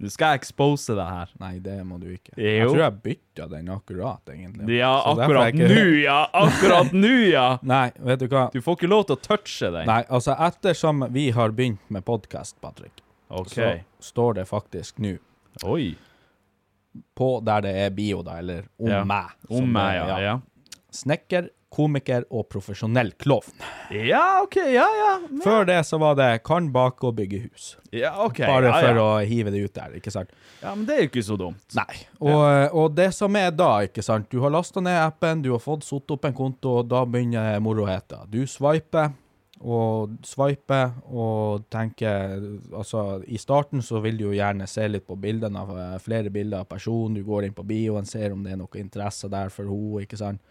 Speaker 1: Nå skal jeg expose det her.
Speaker 2: Nei, det må du ikke.
Speaker 1: Jo.
Speaker 2: Jeg tror jeg bytta den akkurat, egentlig.
Speaker 1: Ja,
Speaker 2: Så
Speaker 1: akkurat
Speaker 2: ikke-
Speaker 1: nå, ja! Akkurat nå, ja! <laughs>
Speaker 2: Nei, vet du hva?
Speaker 1: Du får ikke lov til å touche den.
Speaker 2: Nei, altså ettersom vi har begynt med podkast, Patrick,
Speaker 1: okay.
Speaker 2: så står det faktisk nå
Speaker 1: Oi.
Speaker 2: på der det er bio, da, eller om
Speaker 1: Ja.
Speaker 2: meg.
Speaker 1: Om meg, ja. Ja,
Speaker 2: Snekker, komiker og profesjonell klovn.
Speaker 1: ja OK, ja, ja.
Speaker 2: Før det så var det kan bake og bygge hus.
Speaker 1: Ja, OK.
Speaker 2: Bare
Speaker 1: ja,
Speaker 2: for
Speaker 1: ja.
Speaker 2: å hive det ut der, ikke sant?
Speaker 1: ja, men det er jo ikke så dumt.
Speaker 2: Nei. Og, og det som er da, ikke sant, du har lasta ned appen, du har fått satt opp en konto, og da begynner moroheta. Du swiper og swiper og tenker Altså, i starten så vil du jo gjerne se litt på bildene eh, flere bilder av personen. Du går inn på bioen, ser om det er noe interesse der for henne, ikke sant.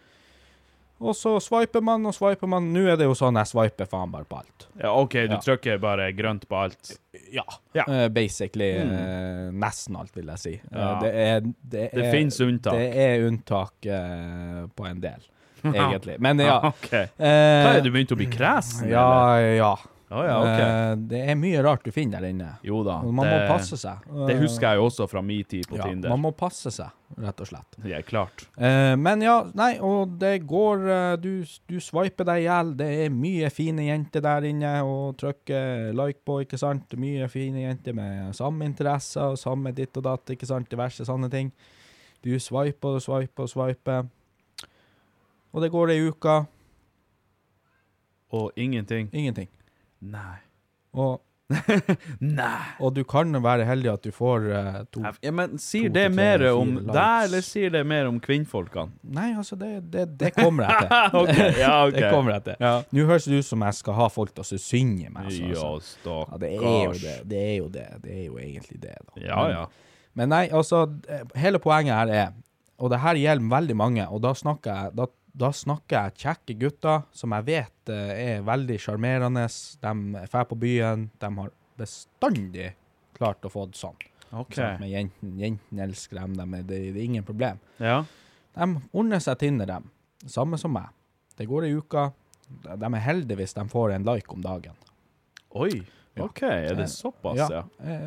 Speaker 2: Og så swiper man og swiper man. Nå er det jo sånn jeg swiper faen bare på alt.
Speaker 1: Ja, OK, du
Speaker 2: Ja.
Speaker 1: trykker bare grønt på alt.
Speaker 2: Ja.
Speaker 1: Ja.
Speaker 2: Uh, basically eh, nesten alt, vil jeg si.
Speaker 1: Ja.
Speaker 2: det er Det,
Speaker 1: Det
Speaker 2: er-
Speaker 1: finnes unntak.
Speaker 2: Det er unntak på en del, <laughs> egentlig. Men ja.
Speaker 1: okay.
Speaker 2: Eh,
Speaker 1: Hva er det, du begynte å bli kresen?
Speaker 2: Ja, ja.
Speaker 1: Å ja, OK.
Speaker 2: Eh, det er mye rart du finner der inne.
Speaker 1: Jo da.
Speaker 2: Man
Speaker 1: det,
Speaker 2: må passe seg.
Speaker 1: Det husker jeg jo også fra min tid på
Speaker 2: ja,
Speaker 1: Tinder.
Speaker 2: Man må passe seg, rett og slett.
Speaker 1: Det er klart.
Speaker 2: Eh, men ja, nei, og det går eh, Du, du swiper deg i hjel. Det er mye fine jenter der inne og trykker like på, ikke sant? Mye fine jenter med samme interesser og samme ditt og datt, ikke sant? Diverse sånne ting. Du swiper og swiper og swiper. Og det går ei uke.
Speaker 1: Og ingenting.
Speaker 2: Ingenting.
Speaker 1: Nei.
Speaker 2: Og, <laughs>
Speaker 1: Nei.
Speaker 2: og du kan være heldig at du får eh, to
Speaker 1: Ja, men sier
Speaker 2: To
Speaker 1: det
Speaker 2: til tre
Speaker 1: mer om
Speaker 2: likes.
Speaker 1: deg, eller sier det mer om kvinnfolkene?
Speaker 2: Nei, altså, det, det, det kommer jeg til. <laughs>
Speaker 1: Ok, ja, <laughs> ok.
Speaker 2: Det kommer jeg til.
Speaker 1: Ja.
Speaker 2: Nå høres det ut som jeg skal ha folk til å synge meg. Altså,
Speaker 1: Ja,
Speaker 2: altså.
Speaker 1: stakkars.
Speaker 2: Ja, det er jo det. Det er jo det. Det er jo egentlig det, da.
Speaker 1: Ja, ja.
Speaker 2: Men nei, altså, hele poenget her er, og det her gjelder veldig mange, og da snakker jeg, da, da snakker jeg kjekke gutter som jeg vet eh, er veldig sjarmerende. De drar på byen. De har bestandig klart å få det sånn.
Speaker 1: OK.
Speaker 2: Sant? Med jentene. Jentene elsker dem. dem er- det, det er ingen problem.
Speaker 1: Ja.
Speaker 2: De ordner seg Tinder, dem. Samme som meg. Det går ei uke. De er heldige hvis de får en like om dagen.
Speaker 1: Oi.
Speaker 2: Ja.
Speaker 1: OK, er det såpass, ja?
Speaker 2: ja.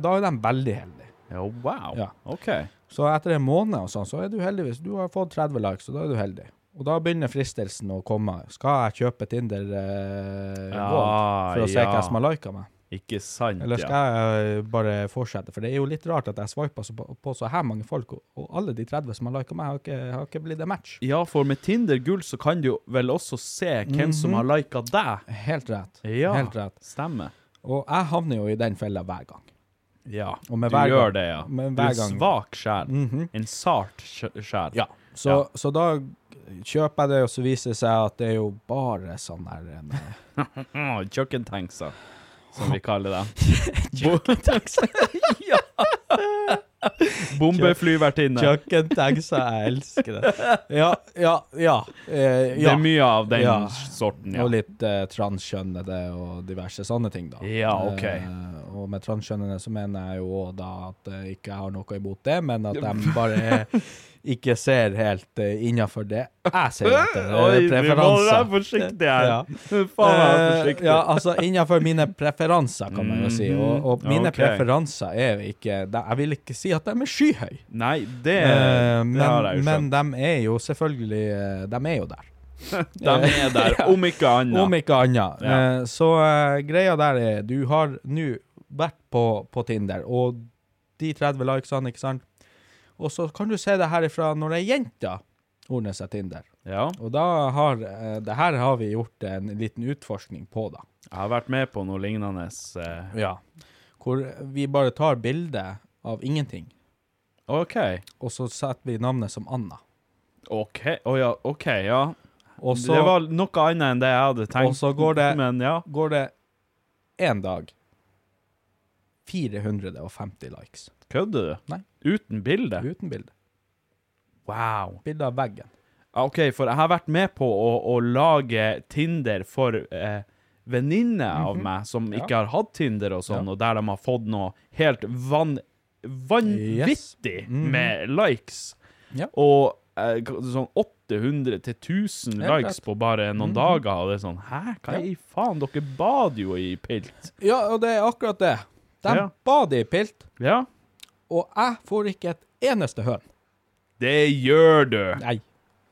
Speaker 2: Da er de veldig heldige.
Speaker 1: Ja, wow.
Speaker 2: Ja.
Speaker 1: OK.
Speaker 2: Så etter en måned og sånn, så er du heldig hvis du har fått 30 likes, og da er du heldig. Og da begynner fristelsen å komme. Skal jeg kjøpe Tinder eh,
Speaker 1: Ja,
Speaker 2: for å se
Speaker 1: ja.
Speaker 2: hvem som har lika meg?
Speaker 1: Ikke sant,
Speaker 2: Eller skal jeg bare fortsette? For det er jo litt rart at jeg swiper på, på så her mange folk, og, og alle de 30 som har lika meg, har ikke, har ikke blitt en match.
Speaker 1: Ja, for med Tinder gull så kan du vel også se hvem som har lika deg.
Speaker 2: Helt rett.
Speaker 1: Ja,
Speaker 2: Helt rett.
Speaker 1: stemmer.
Speaker 2: Og jeg havner jo i den fella hver gang.
Speaker 1: Ja, du gjør
Speaker 2: gang-
Speaker 1: det, ja. Du er
Speaker 2: gang-
Speaker 1: svak sjel.
Speaker 2: Mhm.
Speaker 1: En sart sj- sjel.
Speaker 2: Ja. Så,
Speaker 1: Ja.
Speaker 2: så da kjøper jeg det, og så viser det seg at det er jo bare sånn der en, <laughs>
Speaker 1: Ah, Kjøkkentankser, som vi <laughs> kaller dem. <laughs> ja. <laughs> Bombeflyvertinne.
Speaker 2: Kjøkkentankser, jeg elsker det. Ja, ja, ja. Eh,
Speaker 1: Det er mye av den
Speaker 2: Ja.
Speaker 1: sorten, ja.
Speaker 2: Og litt eh, transkjønnede og diverse sånne ting, da.
Speaker 1: Ja, ok.
Speaker 2: Eh, og med transkjønnede så mener jeg jo da at jeg ikke har noe imot det, men at <laughs> de bare ikke ser helt uh, innafor det jeg ser etter. eh,
Speaker 1: preferanser. vi må være forsiktige her.
Speaker 2: Ja. <laughs>
Speaker 1: Faen, være
Speaker 2: Eh,
Speaker 1: forsiktig.
Speaker 2: ja, altså innenfor mine preferanser, kan man jo si. Og, og mine
Speaker 1: okay.
Speaker 2: preferanser er ikke Jeg vil ikke si at de er skyhøye,
Speaker 1: Nei, det,
Speaker 2: Eh,
Speaker 1: det har jeg jo
Speaker 2: men de er jo selvfølgelig eh, De er jo der. <laughs>
Speaker 1: De er der, <laughs> om ikke annet.
Speaker 2: Om ikke annet.
Speaker 1: Ja.
Speaker 2: Uh, så uh, greia der er Du har nå vært på, på Tinder, og de 30 likesene, ikke sant? Og så kan du se det her ifra når ei jente ordner seg Tinder.
Speaker 1: Ja,
Speaker 2: Og da har eh, Det her har vi gjort en liten utforskning på, da.
Speaker 1: jeg har vært med på noe lignende. eh,
Speaker 2: Ja. Hvor vi bare tar bilde av ingenting,
Speaker 1: OK.
Speaker 2: og så setter vi navnet som Anna.
Speaker 1: OK, Å ja, OK, ja.
Speaker 2: Og så,
Speaker 1: det var noe annet enn det jeg hadde tenkt.
Speaker 2: og så går det-
Speaker 1: Men ja.
Speaker 2: går det én dag 450 likes.
Speaker 1: Kødder du?
Speaker 2: Nei.
Speaker 1: Uten bilde?
Speaker 2: Uten bilde.
Speaker 1: Wow.
Speaker 2: Bilde av veggen.
Speaker 1: OK, for jeg har vært med på å, å lage Tinder for eh, venninner av meg som.
Speaker 2: Ja.
Speaker 1: ikke har hatt Tinder og sånn,
Speaker 2: Ja.
Speaker 1: og der de har fått noe helt van vanvittig
Speaker 2: Mhm.
Speaker 1: med likes.
Speaker 2: Ja.
Speaker 1: Og eh, sånn 800 til 1000
Speaker 2: Helt
Speaker 1: likes på bare noen
Speaker 2: Mhm.
Speaker 1: dager, og det er sånn Hæ, hva i faen? Dere bad jo i pilt.
Speaker 2: Ja, og det er akkurat det. De bader i pilt,
Speaker 1: Ja,
Speaker 2: og jeg får ikke et eneste høn.
Speaker 1: det gjør du.
Speaker 2: Nei.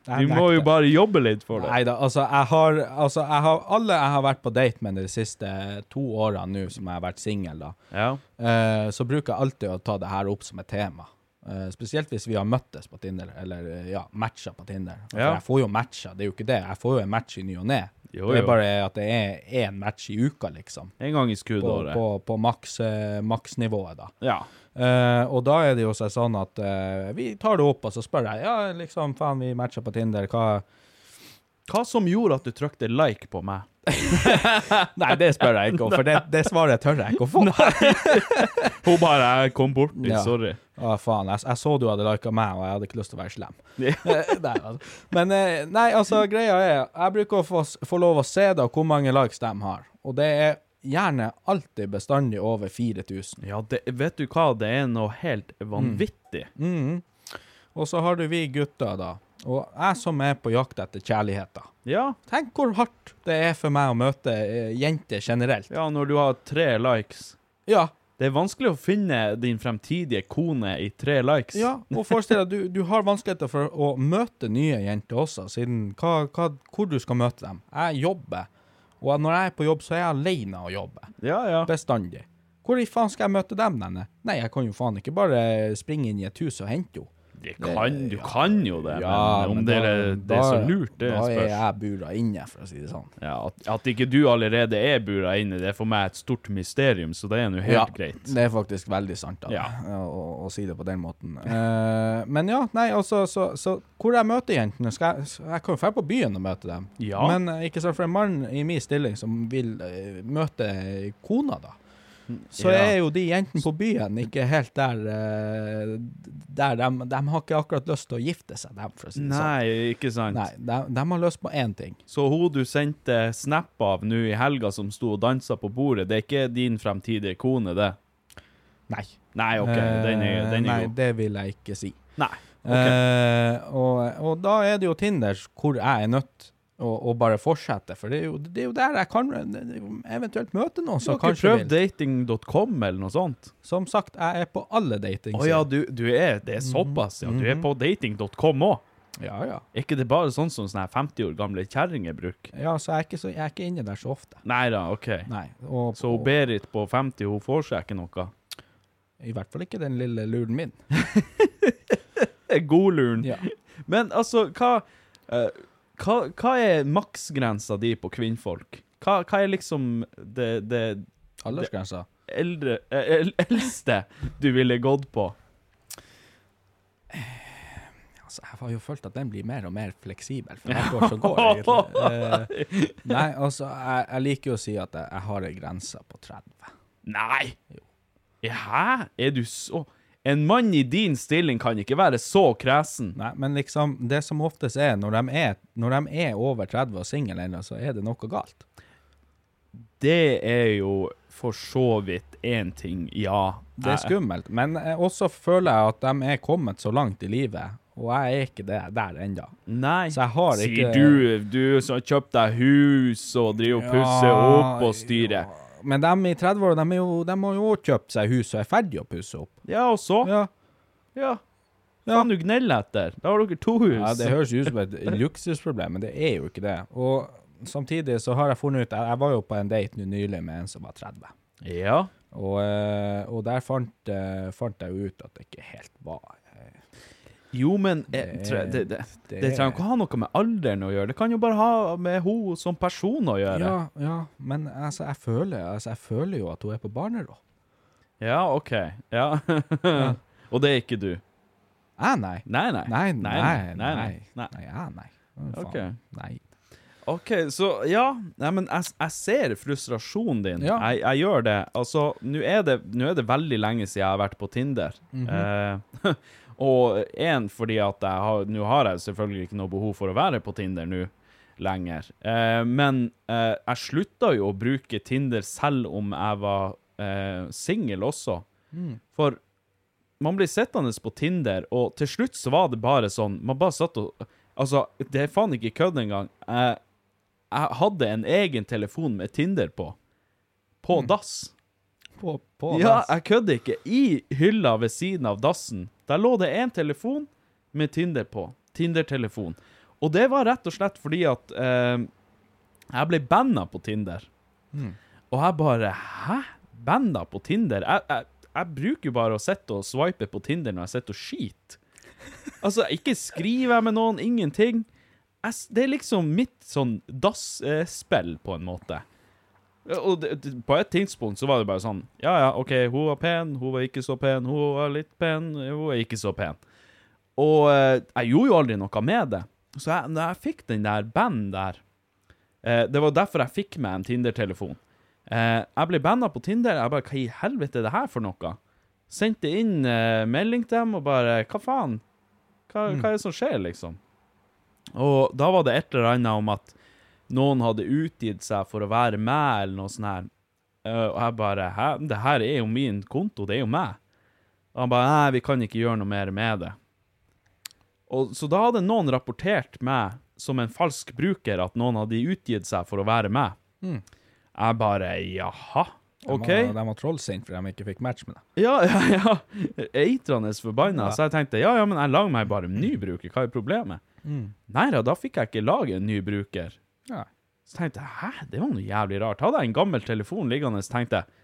Speaker 1: Du må jo bare jobbe litt for det.
Speaker 2: Nei da, altså altså jeg har Alle jeg har vært på date med de siste to årene nå som jeg har vært singel,
Speaker 1: Ja.
Speaker 2: uh, så bruker jeg alltid å ta det her opp som et tema. Uh, spesielt hvis vi har møttes på Tinder, eller ja, matcha på Tinder. For
Speaker 1: Ja.
Speaker 2: jeg får jo matcha, det er jo ikke det. Jeg får jo en match i ny og ne.
Speaker 1: Jo,
Speaker 2: Det er bare at det er én match i uka, liksom.
Speaker 1: En gang i skuddåret.
Speaker 2: på, på på eh, maksnivået, da.
Speaker 1: Ja.
Speaker 2: Uh, og da er det jo sånn at uh, vi tar det opp, og så spør jeg ja, liksom, faen, vi matcher på Tinder, hva
Speaker 1: Hva som gjorde at du trykte like på meg? <laughs>
Speaker 2: Nei, det spør jeg ikke om, for det, det svaret tør jeg ikke å få. <laughs>
Speaker 1: Hun bare kom borti,
Speaker 2: Ja.
Speaker 1: sorry.
Speaker 2: Å, faen, jeg, jeg så du hadde lika meg, og jeg hadde ikke lyst til å være slem. <laughs> Eh, nei, altså. Men eh, nei, altså, greia er Jeg bruker å få, få lov å se da hvor mange likes de har, og det er gjerne alltid bestandig over 4000.
Speaker 1: Ja, det, vet du hva? Det er noe helt vanvittig.
Speaker 2: Mhm. Og så har du vi gutter, da. Og jeg som er på jakt etter kjærligheter.
Speaker 1: Ja.
Speaker 2: Tenk hvor hardt det er for meg å møte eh, jenter generelt.
Speaker 1: ja, når du har tre likes.
Speaker 2: Ja,
Speaker 1: Det er vanskelig å finne din fremtidige kone i tre likes.
Speaker 2: ja. Og forestill deg, du, du har vanskeligheter for å møte nye jenter også, siden hva, hva, hvor du skal møte dem. Jeg jobber, og når jeg er på jobb, så er jeg alene og jobber.
Speaker 1: ja. ja.
Speaker 2: Bestandig. Hvor i faen skal jeg møte dem, denne? Nei, jeg kan jo faen ikke bare springe inn i et hus og hente henne.
Speaker 1: Det kan, du kan jo det,
Speaker 2: Ja,
Speaker 1: men om
Speaker 2: men
Speaker 1: det,
Speaker 2: da-
Speaker 1: er, det er så
Speaker 2: da-
Speaker 1: lurt, det
Speaker 2: Da er jeg bura inne, for å si det sånn.
Speaker 1: Ja, at, at ikke du allerede er bura inne, det er for meg et stort mysterium, så det er nå helt
Speaker 2: ja,
Speaker 1: greit.
Speaker 2: Det er faktisk veldig sant da,
Speaker 1: Ja.
Speaker 2: å, å si det på den måten. Uh, men ja, nei, altså, så, så hvor jeg møter jentene skal jeg, jeg kan jo dra på byen og møte dem.
Speaker 1: Ja.
Speaker 2: Men eh, ikke sant, for en mann i min stilling som vil uh, møte kona, da. Så
Speaker 1: Ja.
Speaker 2: er jo de jentene på byen ikke helt der eh, Der de, de har ikke akkurat lyst til å gifte seg, dem, for å si det sånn.
Speaker 1: Nei, ikke sant.
Speaker 2: Nei, de, de har lyst på én ting.
Speaker 1: Så hun du sendte snap av nå i helga som sto og dansa på bordet, det er ikke din fremtidige kone, det?
Speaker 2: Nei.
Speaker 1: Nei, OK, den er, den
Speaker 2: er Nei,
Speaker 1: god.
Speaker 2: det vil jeg ikke si.
Speaker 1: Nei.
Speaker 2: Eh, og, og da er det jo Tinder hvor jeg er nødt å, og bare fortsette, for det er, jo, det er jo der jeg kan eventuelt møte noen som kanskje
Speaker 1: prøv
Speaker 2: vil.
Speaker 1: dating.com eller noe sånt?
Speaker 2: Som sagt, jeg er på alle dating
Speaker 1: Å ja, du, du er Det er såpass, ja. Du er på dating.com òg.
Speaker 2: ja, ja.
Speaker 1: Er ikke det bare sånn som sånne 50 år gamle kjerringer bruker?
Speaker 2: Ja, så jeg er, ikke så, jeg er ikke inne der så ofte.
Speaker 1: Nei da, OK.
Speaker 2: Nei. Og,
Speaker 1: Så
Speaker 2: og,
Speaker 1: Berit på 50, hun får seg ikke noe?
Speaker 2: I hvert fall ikke den lille luren min. <laughs>
Speaker 1: Godluren.
Speaker 2: Ja.
Speaker 1: Men altså, hva, eh, hva Hva er maksgrensa di på kvinnfolk? Hva, hva er liksom det, det
Speaker 2: Aldersgrensa.
Speaker 1: eldre, eh, el, eldste du ville gått på?
Speaker 2: Altså, jeg har jo følt at den blir mer og mer fleksibel for hvert år som går, egentlig. Eh, nei, altså, jeg, jeg liker jo å si at jeg, jeg har ei grense på 30.
Speaker 1: Nei! Hæ? Er du så En mann i din stilling kan ikke være så kresen.
Speaker 2: Nei, men liksom, det som oftest er, når de er, når de er over 30 og single ennå, så er det noe galt.
Speaker 1: Det er jo for så vidt én ting, ja.
Speaker 2: Det er skummelt. Men eh, også føler jeg at de er kommet så langt i livet, og jeg er ikke det, der ennå.
Speaker 1: Nei.
Speaker 2: Så jeg har
Speaker 1: Sier
Speaker 2: ikke-
Speaker 1: du, du som har kjøpt deg hus og driver og pusser opp og styrer.
Speaker 2: Men de i 30-åra, de, er jo- de har jo òg kjøpt seg hus og er ferdig å pusse opp.
Speaker 1: Ja, og så?
Speaker 2: Ja.
Speaker 1: Ja. Faen du gneller etter. Da har dere to hus.
Speaker 2: Ja, det høres ut som et <laughs> luksusproblem, men det er jo ikke det. Og samtidig så har jeg funnet ut Jeg var jo på en date nå nylig med en som var 30.
Speaker 1: Ja.
Speaker 2: Og, eh, og der fant, eh, fant jeg jo ut at det ikke helt var
Speaker 1: Jo, men jeg,
Speaker 2: Det-
Speaker 1: tre- det, det, det,
Speaker 2: det-
Speaker 1: trenger ikke ha noe med alderen å gjøre. Det kan jo bare ha med henne som person å gjøre.
Speaker 2: Ja, ja, men altså, jeg føler, altså, jeg føler jo at hun er på barneråd.
Speaker 1: Ja, OK. Ja. <laughs> og det er ikke du?
Speaker 2: Jeg, nei.
Speaker 1: Nei, nei.
Speaker 2: Nei, nei,
Speaker 1: nei.
Speaker 2: nei.
Speaker 1: nei.
Speaker 2: Nei, ja, nei.
Speaker 1: Ok.
Speaker 2: Nei.
Speaker 1: OK, så ja. Nei, men jeg, jeg ser frustrasjonen din.
Speaker 2: Ja.
Speaker 1: Jeg, jeg gjør det. Altså, nå er er det veldig lenge siden jeg har vært på Tinder.
Speaker 2: Mhm.
Speaker 1: eh, <laughs> og én fordi at har Nå har jeg selvfølgelig ikke noe behov for å være på Tinder nå lenger. Eh, men eh, jeg slutta jo å bruke Tinder selv om jeg var eh, singel også.
Speaker 2: Mm.
Speaker 1: For man blir sittende på Tinder, og til slutt så var det bare sånn Man bare satt og Altså, det er faen ikke kødd engang. Jeg, jeg hadde en egen telefon med Tinder på. På dass.
Speaker 2: På, på
Speaker 1: Ja,
Speaker 2: dass.
Speaker 1: jeg kødder ikke. I hylla ved siden av dassen, der lå det én telefon med Tinder på. Tinder-telefon. Og det var rett og slett fordi at eh, jeg ble banna på Tinder. Og jeg bare Hæ? Banna på Tinder? Jeg, jeg, jeg bruker jo bare å sitte og swipe på Tinder når jeg sitter og skiter. Altså, ikke skriver jeg med noen, ingenting. Jeg, det er liksom mitt sånn dass-spill, eh, på en måte. Og det, på et tidspunkt så var det bare sånn Ja, ja, OK, hun var pen, hun var ikke så pen, hun var litt pen, hun var ikke så pen. Og eh, jeg gjorde jo aldri noe med det. Så jeg, når jeg fikk den der band der eh, Det var derfor jeg fikk meg en Tinder-telefon. Eh, jeg ble banna på Tinder. Jeg bare Hva i helvete er det her for noe? Sendte inn melding til dem og bare Hva faen? Hva, hva er det som skjer, liksom? Og da var det et eller annet om at noen hadde utgitt seg for å være meg, eller noe sånt her. Eh, og jeg bare Hæ? Det her er jo min konto, det er jo meg. Og han bare Nei, vi kan ikke gjøre noe mer med det. Og Så da hadde noen rapportert meg som en falsk bruker, at noen hadde utgitt seg for å være meg. Jeg bare Jaha? OK.
Speaker 2: De var, de var trollsinte fordi de ikke fikk match med deg.
Speaker 1: Ja, <laughs> ja, ja. Eitrende forbanna. Så jeg tenkte ja, ja, men jeg lager meg bare en ny bruker. Hva er problemet? Nei da, da fikk jeg ikke lage en ny bruker.
Speaker 2: Ja.
Speaker 1: Så tenkte jeg hæ, det var noe jævlig rart. Hadde jeg en gammel telefon liggende, så tenkte jeg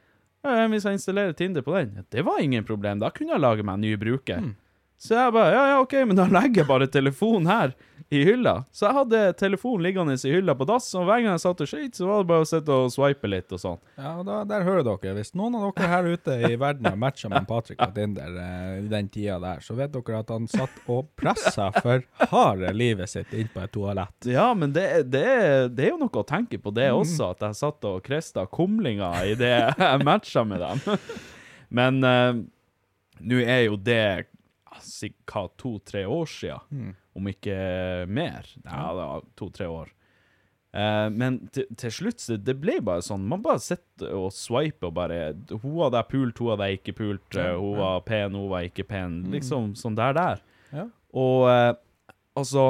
Speaker 1: ja, hvis jeg installerer Tinder på den, ja, det var ingen problem. Da kunne jeg lage meg en ny bruker. Så jeg bare ja, ja, OK, men da legger jeg bare telefonen her i hylla. Så jeg hadde telefonen liggende i hylla på dass, og hver gang jeg satt og skøyt, så var det bare å sitte og swipe litt og sånn.
Speaker 2: Ja, og da, der hører dere. Hvis noen av dere her ute i verden har matcha med Patrick på Tinder eh, i den tida der, så vet dere at han satt og pressa for harde livet sitt inn på et toalett.
Speaker 1: Ja, men det, det, det er jo noe å tenke på det også, at jeg satt og kresta kumlinger i det jeg matcha med dem. <laughs> Men eh, nå er jo det hva, to-tre år siden, om ikke mer. Ja, det var to-tre år. Eh, men til, slutt det ble bare sånn Man bare sitter og swiper og bare Hun hadde jeg pult, hun hadde jeg ikke pult. Ja, hun var pen, hun var ikke pen. Liksom sånn der der.
Speaker 2: Ja.
Speaker 1: Og eh, altså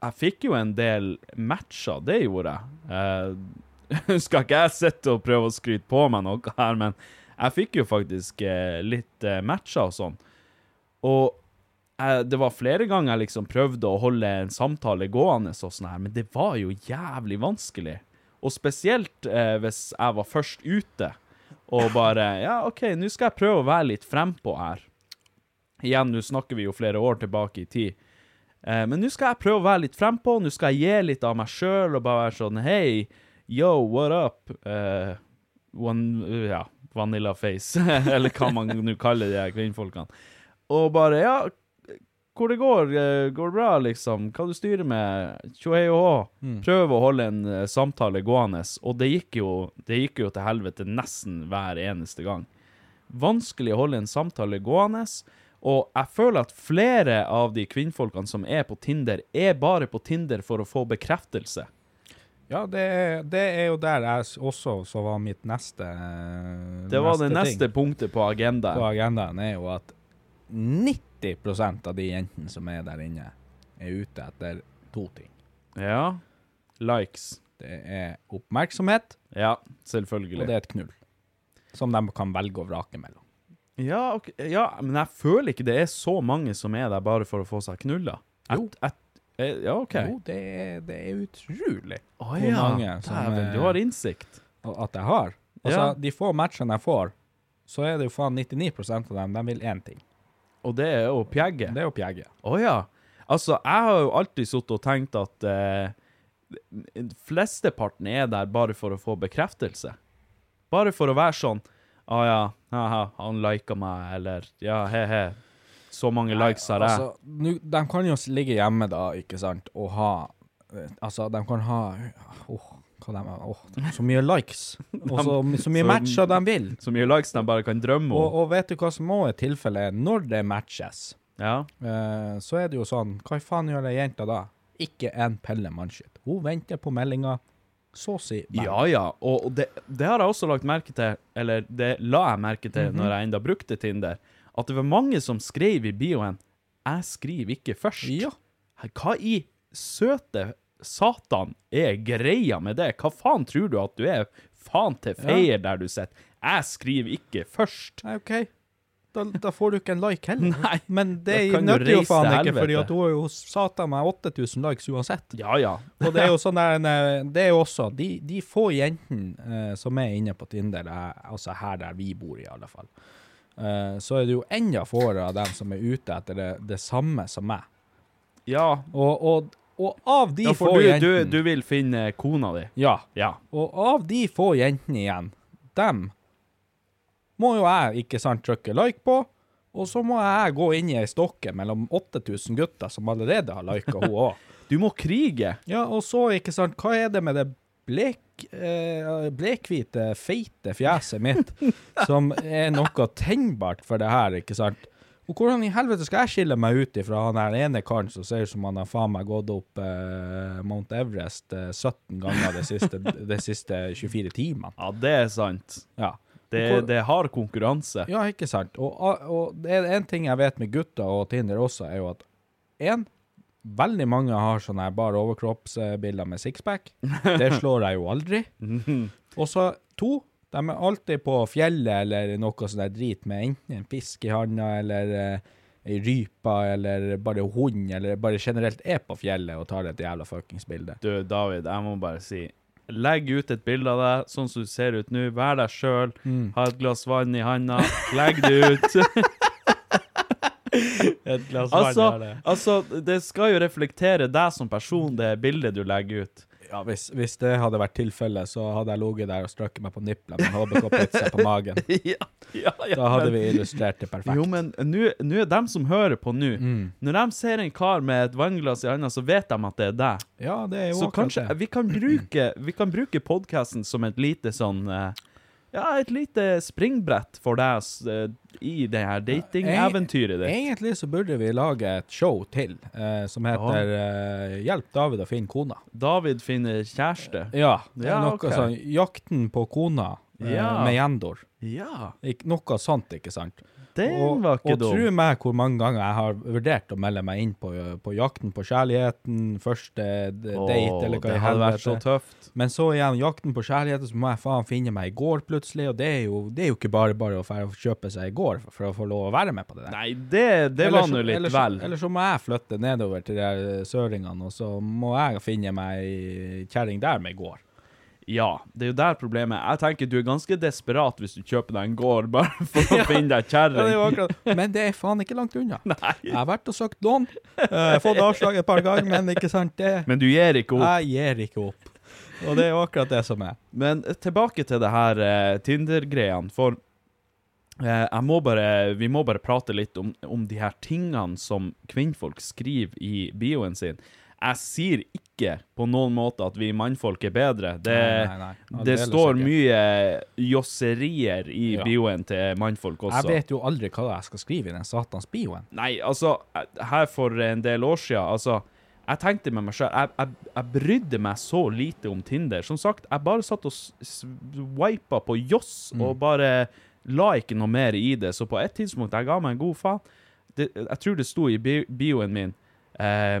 Speaker 1: Jeg fikk jo en del matcher, det gjorde jeg. Eh, <laughs> skal ikke jeg sitte og prøve å skryte på meg noe her, men jeg fikk jo faktisk litt matcher og sånn. Og det var flere ganger jeg liksom prøvde å holde en samtale gående og sånn her, men det var jo jævlig vanskelig. Og spesielt eh, hvis jeg var først ute og bare Ja, OK, nå skal jeg prøve å være litt frempå her. Igjen, nå snakker vi jo flere år tilbake i tid. Eh, men nå skal jeg prøve å være litt frempå, nå skal jeg gi litt av meg sjøl og bare være sånn Hei, yo, what up? Eh, one, ja, vanilla face, <laughs> eller hva man nå kaller de her kvinnfolkene. Og bare Ja, hvor det går? Eh, Går det bra, liksom? Hva du styrer med? Tjohei og hå. Prøve å holde en eh, samtale gående. Og det gikk, jo, det gikk jo til helvete nesten hver eneste gang. Vanskelig å holde en samtale gående. Og jeg føler at flere av de kvinnfolkene som er på Tinder, er bare på Tinder for å få bekreftelse.
Speaker 2: Ja, det, det er jo der jeg også så var mitt neste ting.
Speaker 1: Det var det
Speaker 2: ting
Speaker 1: neste punktet på agendaen.
Speaker 2: på
Speaker 1: agendaen,
Speaker 2: er jo at 90 av de jentene som er der inne, er ute etter to ting.
Speaker 1: Ja. Likes.
Speaker 2: Det er oppmerksomhet,
Speaker 1: Ja, selvfølgelig.
Speaker 2: og det er et knull. Som de kan velge og vrake mellom.
Speaker 1: Ja, okay. ja, men jeg føler ikke det er så mange som er der bare for å få seg knulla.
Speaker 2: Jo.
Speaker 1: Et, et, eh, ja, OK.
Speaker 2: Jo, det er, det er utrolig
Speaker 1: Å
Speaker 2: hvor
Speaker 1: ja,
Speaker 2: mange som,
Speaker 1: dæven,
Speaker 2: eh,
Speaker 1: du har innsikt.
Speaker 2: at jeg har. Altså,
Speaker 1: Ja.
Speaker 2: de få matchene jeg får, så er det jo faen 99% av dem, de vil én ting.
Speaker 1: Og det er jo pjegge.
Speaker 2: Det er jo pjegge.
Speaker 1: Å ja. Altså, jeg har jo alltid sittet og tenkt at eh, flesteparten er der bare for å få bekreftelse. Bare for å være sånn Å ja, haha, han liker meg, eller ja, he-he. Så mange likes har jeg.
Speaker 2: Altså, nu, de kan jo ligge hjemme da, ikke sant, og ha eh, Altså, de kan ha Åh, hva de åh, så mye likes. <laughs> Og så, så mye matcher de vil. <laughs>
Speaker 1: Så mye likes de bare kan drømme om.
Speaker 2: og vet du hva som òg er tilfellet? Når det matches,
Speaker 1: Ja.
Speaker 2: eh, så er det jo sånn Hva faen gjør ei jente da? Ikke en pelle mannskitt. Hun venter på meldinga, så å si.
Speaker 1: Ja, ja. Og og det, det har jeg også lagt merke til, eller det la jeg merke til når jeg enda brukte Tinder, at det var mange som skrev i bioen 'Jeg skriver ikke først'.
Speaker 2: Ja.
Speaker 1: Hva i søte satan er greia med det? Hva faen tror du at du er? Faen til feier der du sitter. Jeg skriver ikke først.
Speaker 2: Nei, OK. Da, da får du ikke en like heller. <laughs>
Speaker 1: Nei,
Speaker 2: Men det nødder jo faen ikke, at hun har jo satan meg 8000 likes uansett.
Speaker 1: Ja, ja.
Speaker 2: Og det er jo <laughs> sånn der, eh, det er jo også, de, de få jentene uh, som er inne på Tinder, er, altså her der vi bor i alle fall, uh, så er det jo enda fåere av dem som er ute etter det, det samme som meg.
Speaker 1: Ja,
Speaker 2: Og, og, og av de
Speaker 1: ja
Speaker 2: få
Speaker 1: du, du,
Speaker 2: jentene...
Speaker 1: du vil finne kona di.
Speaker 2: Ja,
Speaker 1: Ja.
Speaker 2: og av de få jentene igjen, dem må jo jeg, ikke sant, trykke like på, og så må jeg gå inn i ei stokke mellom 8000 gutter som allerede har liket hun òg.
Speaker 1: Du må krige.
Speaker 2: Ja, og så, ikke sant, hva er det med det blek, eh, blekhvite, feite fjeset mitt <laughs> som er noe tennbart for det her, ikke sant? Og hvordan i helvete skal jeg skille meg ut ifra han der ene karen som ser ut som han har faen meg gått opp eh, Mount Everest eh, 17 ganger de siste, de siste 24 timene?
Speaker 1: Ja, det er sant.
Speaker 2: Ja.
Speaker 1: Det,
Speaker 2: Hvor-
Speaker 1: det har konkurranse.
Speaker 2: Ja, ikke sant. Og, og det er en ting jeg vet med gutter og Tinder også, er jo at en, veldig mange har sånne bare overkroppsbilder med sixpack. <laughs> Det slår jeg jo aldri. <laughs> Og så to, de er alltid på fjellet eller noe sånn der drit med enten en fisk i handa eller eh, ei rype eller bare hund, eller bare generelt er på fjellet og tar et jævla fuckings bilde.
Speaker 1: Du, David, jeg må bare si Legg ut et bilde av deg sånn som du ser ut nå. Vær deg sjøl.
Speaker 2: Mm.
Speaker 1: Ha et glass vann i handa. Legg det ut. <laughs>
Speaker 2: Et glass
Speaker 1: altså, altså, det skal jo reflektere deg som person, det bildet du legger ut.
Speaker 2: Ja, hvis, hvis det hadde vært tilfellet, så hadde jeg ligget der og strøkket meg på niplene med HBK-pizza på magen. <laughs>
Speaker 1: ja, ja, ja,
Speaker 2: Da hadde
Speaker 1: men-
Speaker 2: vi illustrert det perfekt.
Speaker 1: Jo, men nå dem som hører på nå
Speaker 2: Mm.
Speaker 1: Når de ser en kar med et vannglass i handa, så vet de at det er deg.
Speaker 2: Ja, det er jo
Speaker 1: Så
Speaker 2: akkurat
Speaker 1: kanskje
Speaker 2: det.
Speaker 1: vi kan bruke, vi kan bruke podkasten som et lite sånn eh, Ja, et lite springbrett for deg eh, i det her datingeventyret ditt.
Speaker 2: Egentlig så burde vi lage et show til, eh, som heter eh, 'Hjelp David å finne kona'.
Speaker 1: David finner kjæreste.
Speaker 2: Ja, det er
Speaker 1: Ja,
Speaker 2: noe
Speaker 1: okay.
Speaker 2: sånn 'Jakten på kona' eh,
Speaker 1: Ja.
Speaker 2: med Jendor.
Speaker 1: Ja.
Speaker 2: Ik noe sånt, ikke sant?
Speaker 1: Den
Speaker 2: og,
Speaker 1: var ikke
Speaker 2: og
Speaker 1: dum.
Speaker 2: tro meg hvor mange ganger jeg har vurdert å melde meg inn på, på jakten på kjærligheten, første date oh, eller hva
Speaker 1: det hadde vært så tøft.
Speaker 2: Men så igjen, jakten på kjærligheten, så må jeg faen finne meg i går plutselig, og det er jo, det er jo ikke bare bare å kjøpe seg i går for, for å få lov å være med på det der.
Speaker 1: Nei, det, det var nå litt
Speaker 2: eller
Speaker 1: vel.
Speaker 2: Eller så må jeg flytte nedover til de søringene, og så må jeg finne meg ei kjerring der med gård. går.
Speaker 1: Ja, det er jo der problemet er. Jeg tenker du er ganske desperat hvis du kjøper deg en gård bare <laughs> for å finne deg
Speaker 2: er
Speaker 1: kjerring.
Speaker 2: Ja, Men det er faen ikke langt unna. <laughs>
Speaker 1: Nei.
Speaker 2: Jeg har vært og søkt lån, eh, fått avslag et par ganger, men ikke sant, det
Speaker 1: Men du gir ikke opp.
Speaker 2: Jeg gir ikke opp. Og det er jo akkurat det som er.
Speaker 1: Men tilbake til det her uh, Tinder-greiene, for eh, jeg må bare, vi må bare prate litt om, om de her tingene som kvinnfolk skriver i bioen sin. Jeg sier ikke på noen måte at vi mannfolk er bedre. Det,
Speaker 2: Nei, nei, nei.
Speaker 1: det
Speaker 2: det
Speaker 1: står
Speaker 2: ikke.
Speaker 1: mye josserier i
Speaker 2: Ja.
Speaker 1: bioen til mannfolk også.
Speaker 2: Jeg vet jo aldri hva jeg skal skrive i den satans bioen.
Speaker 1: Nei, altså, her for en del år siden, altså Jeg tenkte med meg selv, jeg, jeg, jeg brydde meg så lite om Tinder. Som sagt, jeg bare satt og swipa på Joss,
Speaker 2: Mm.
Speaker 1: og bare la ikke noe mer i det. Så på et tidspunkt, jeg ga meg en god faen. Det, jeg tror det sto i bioen min eh,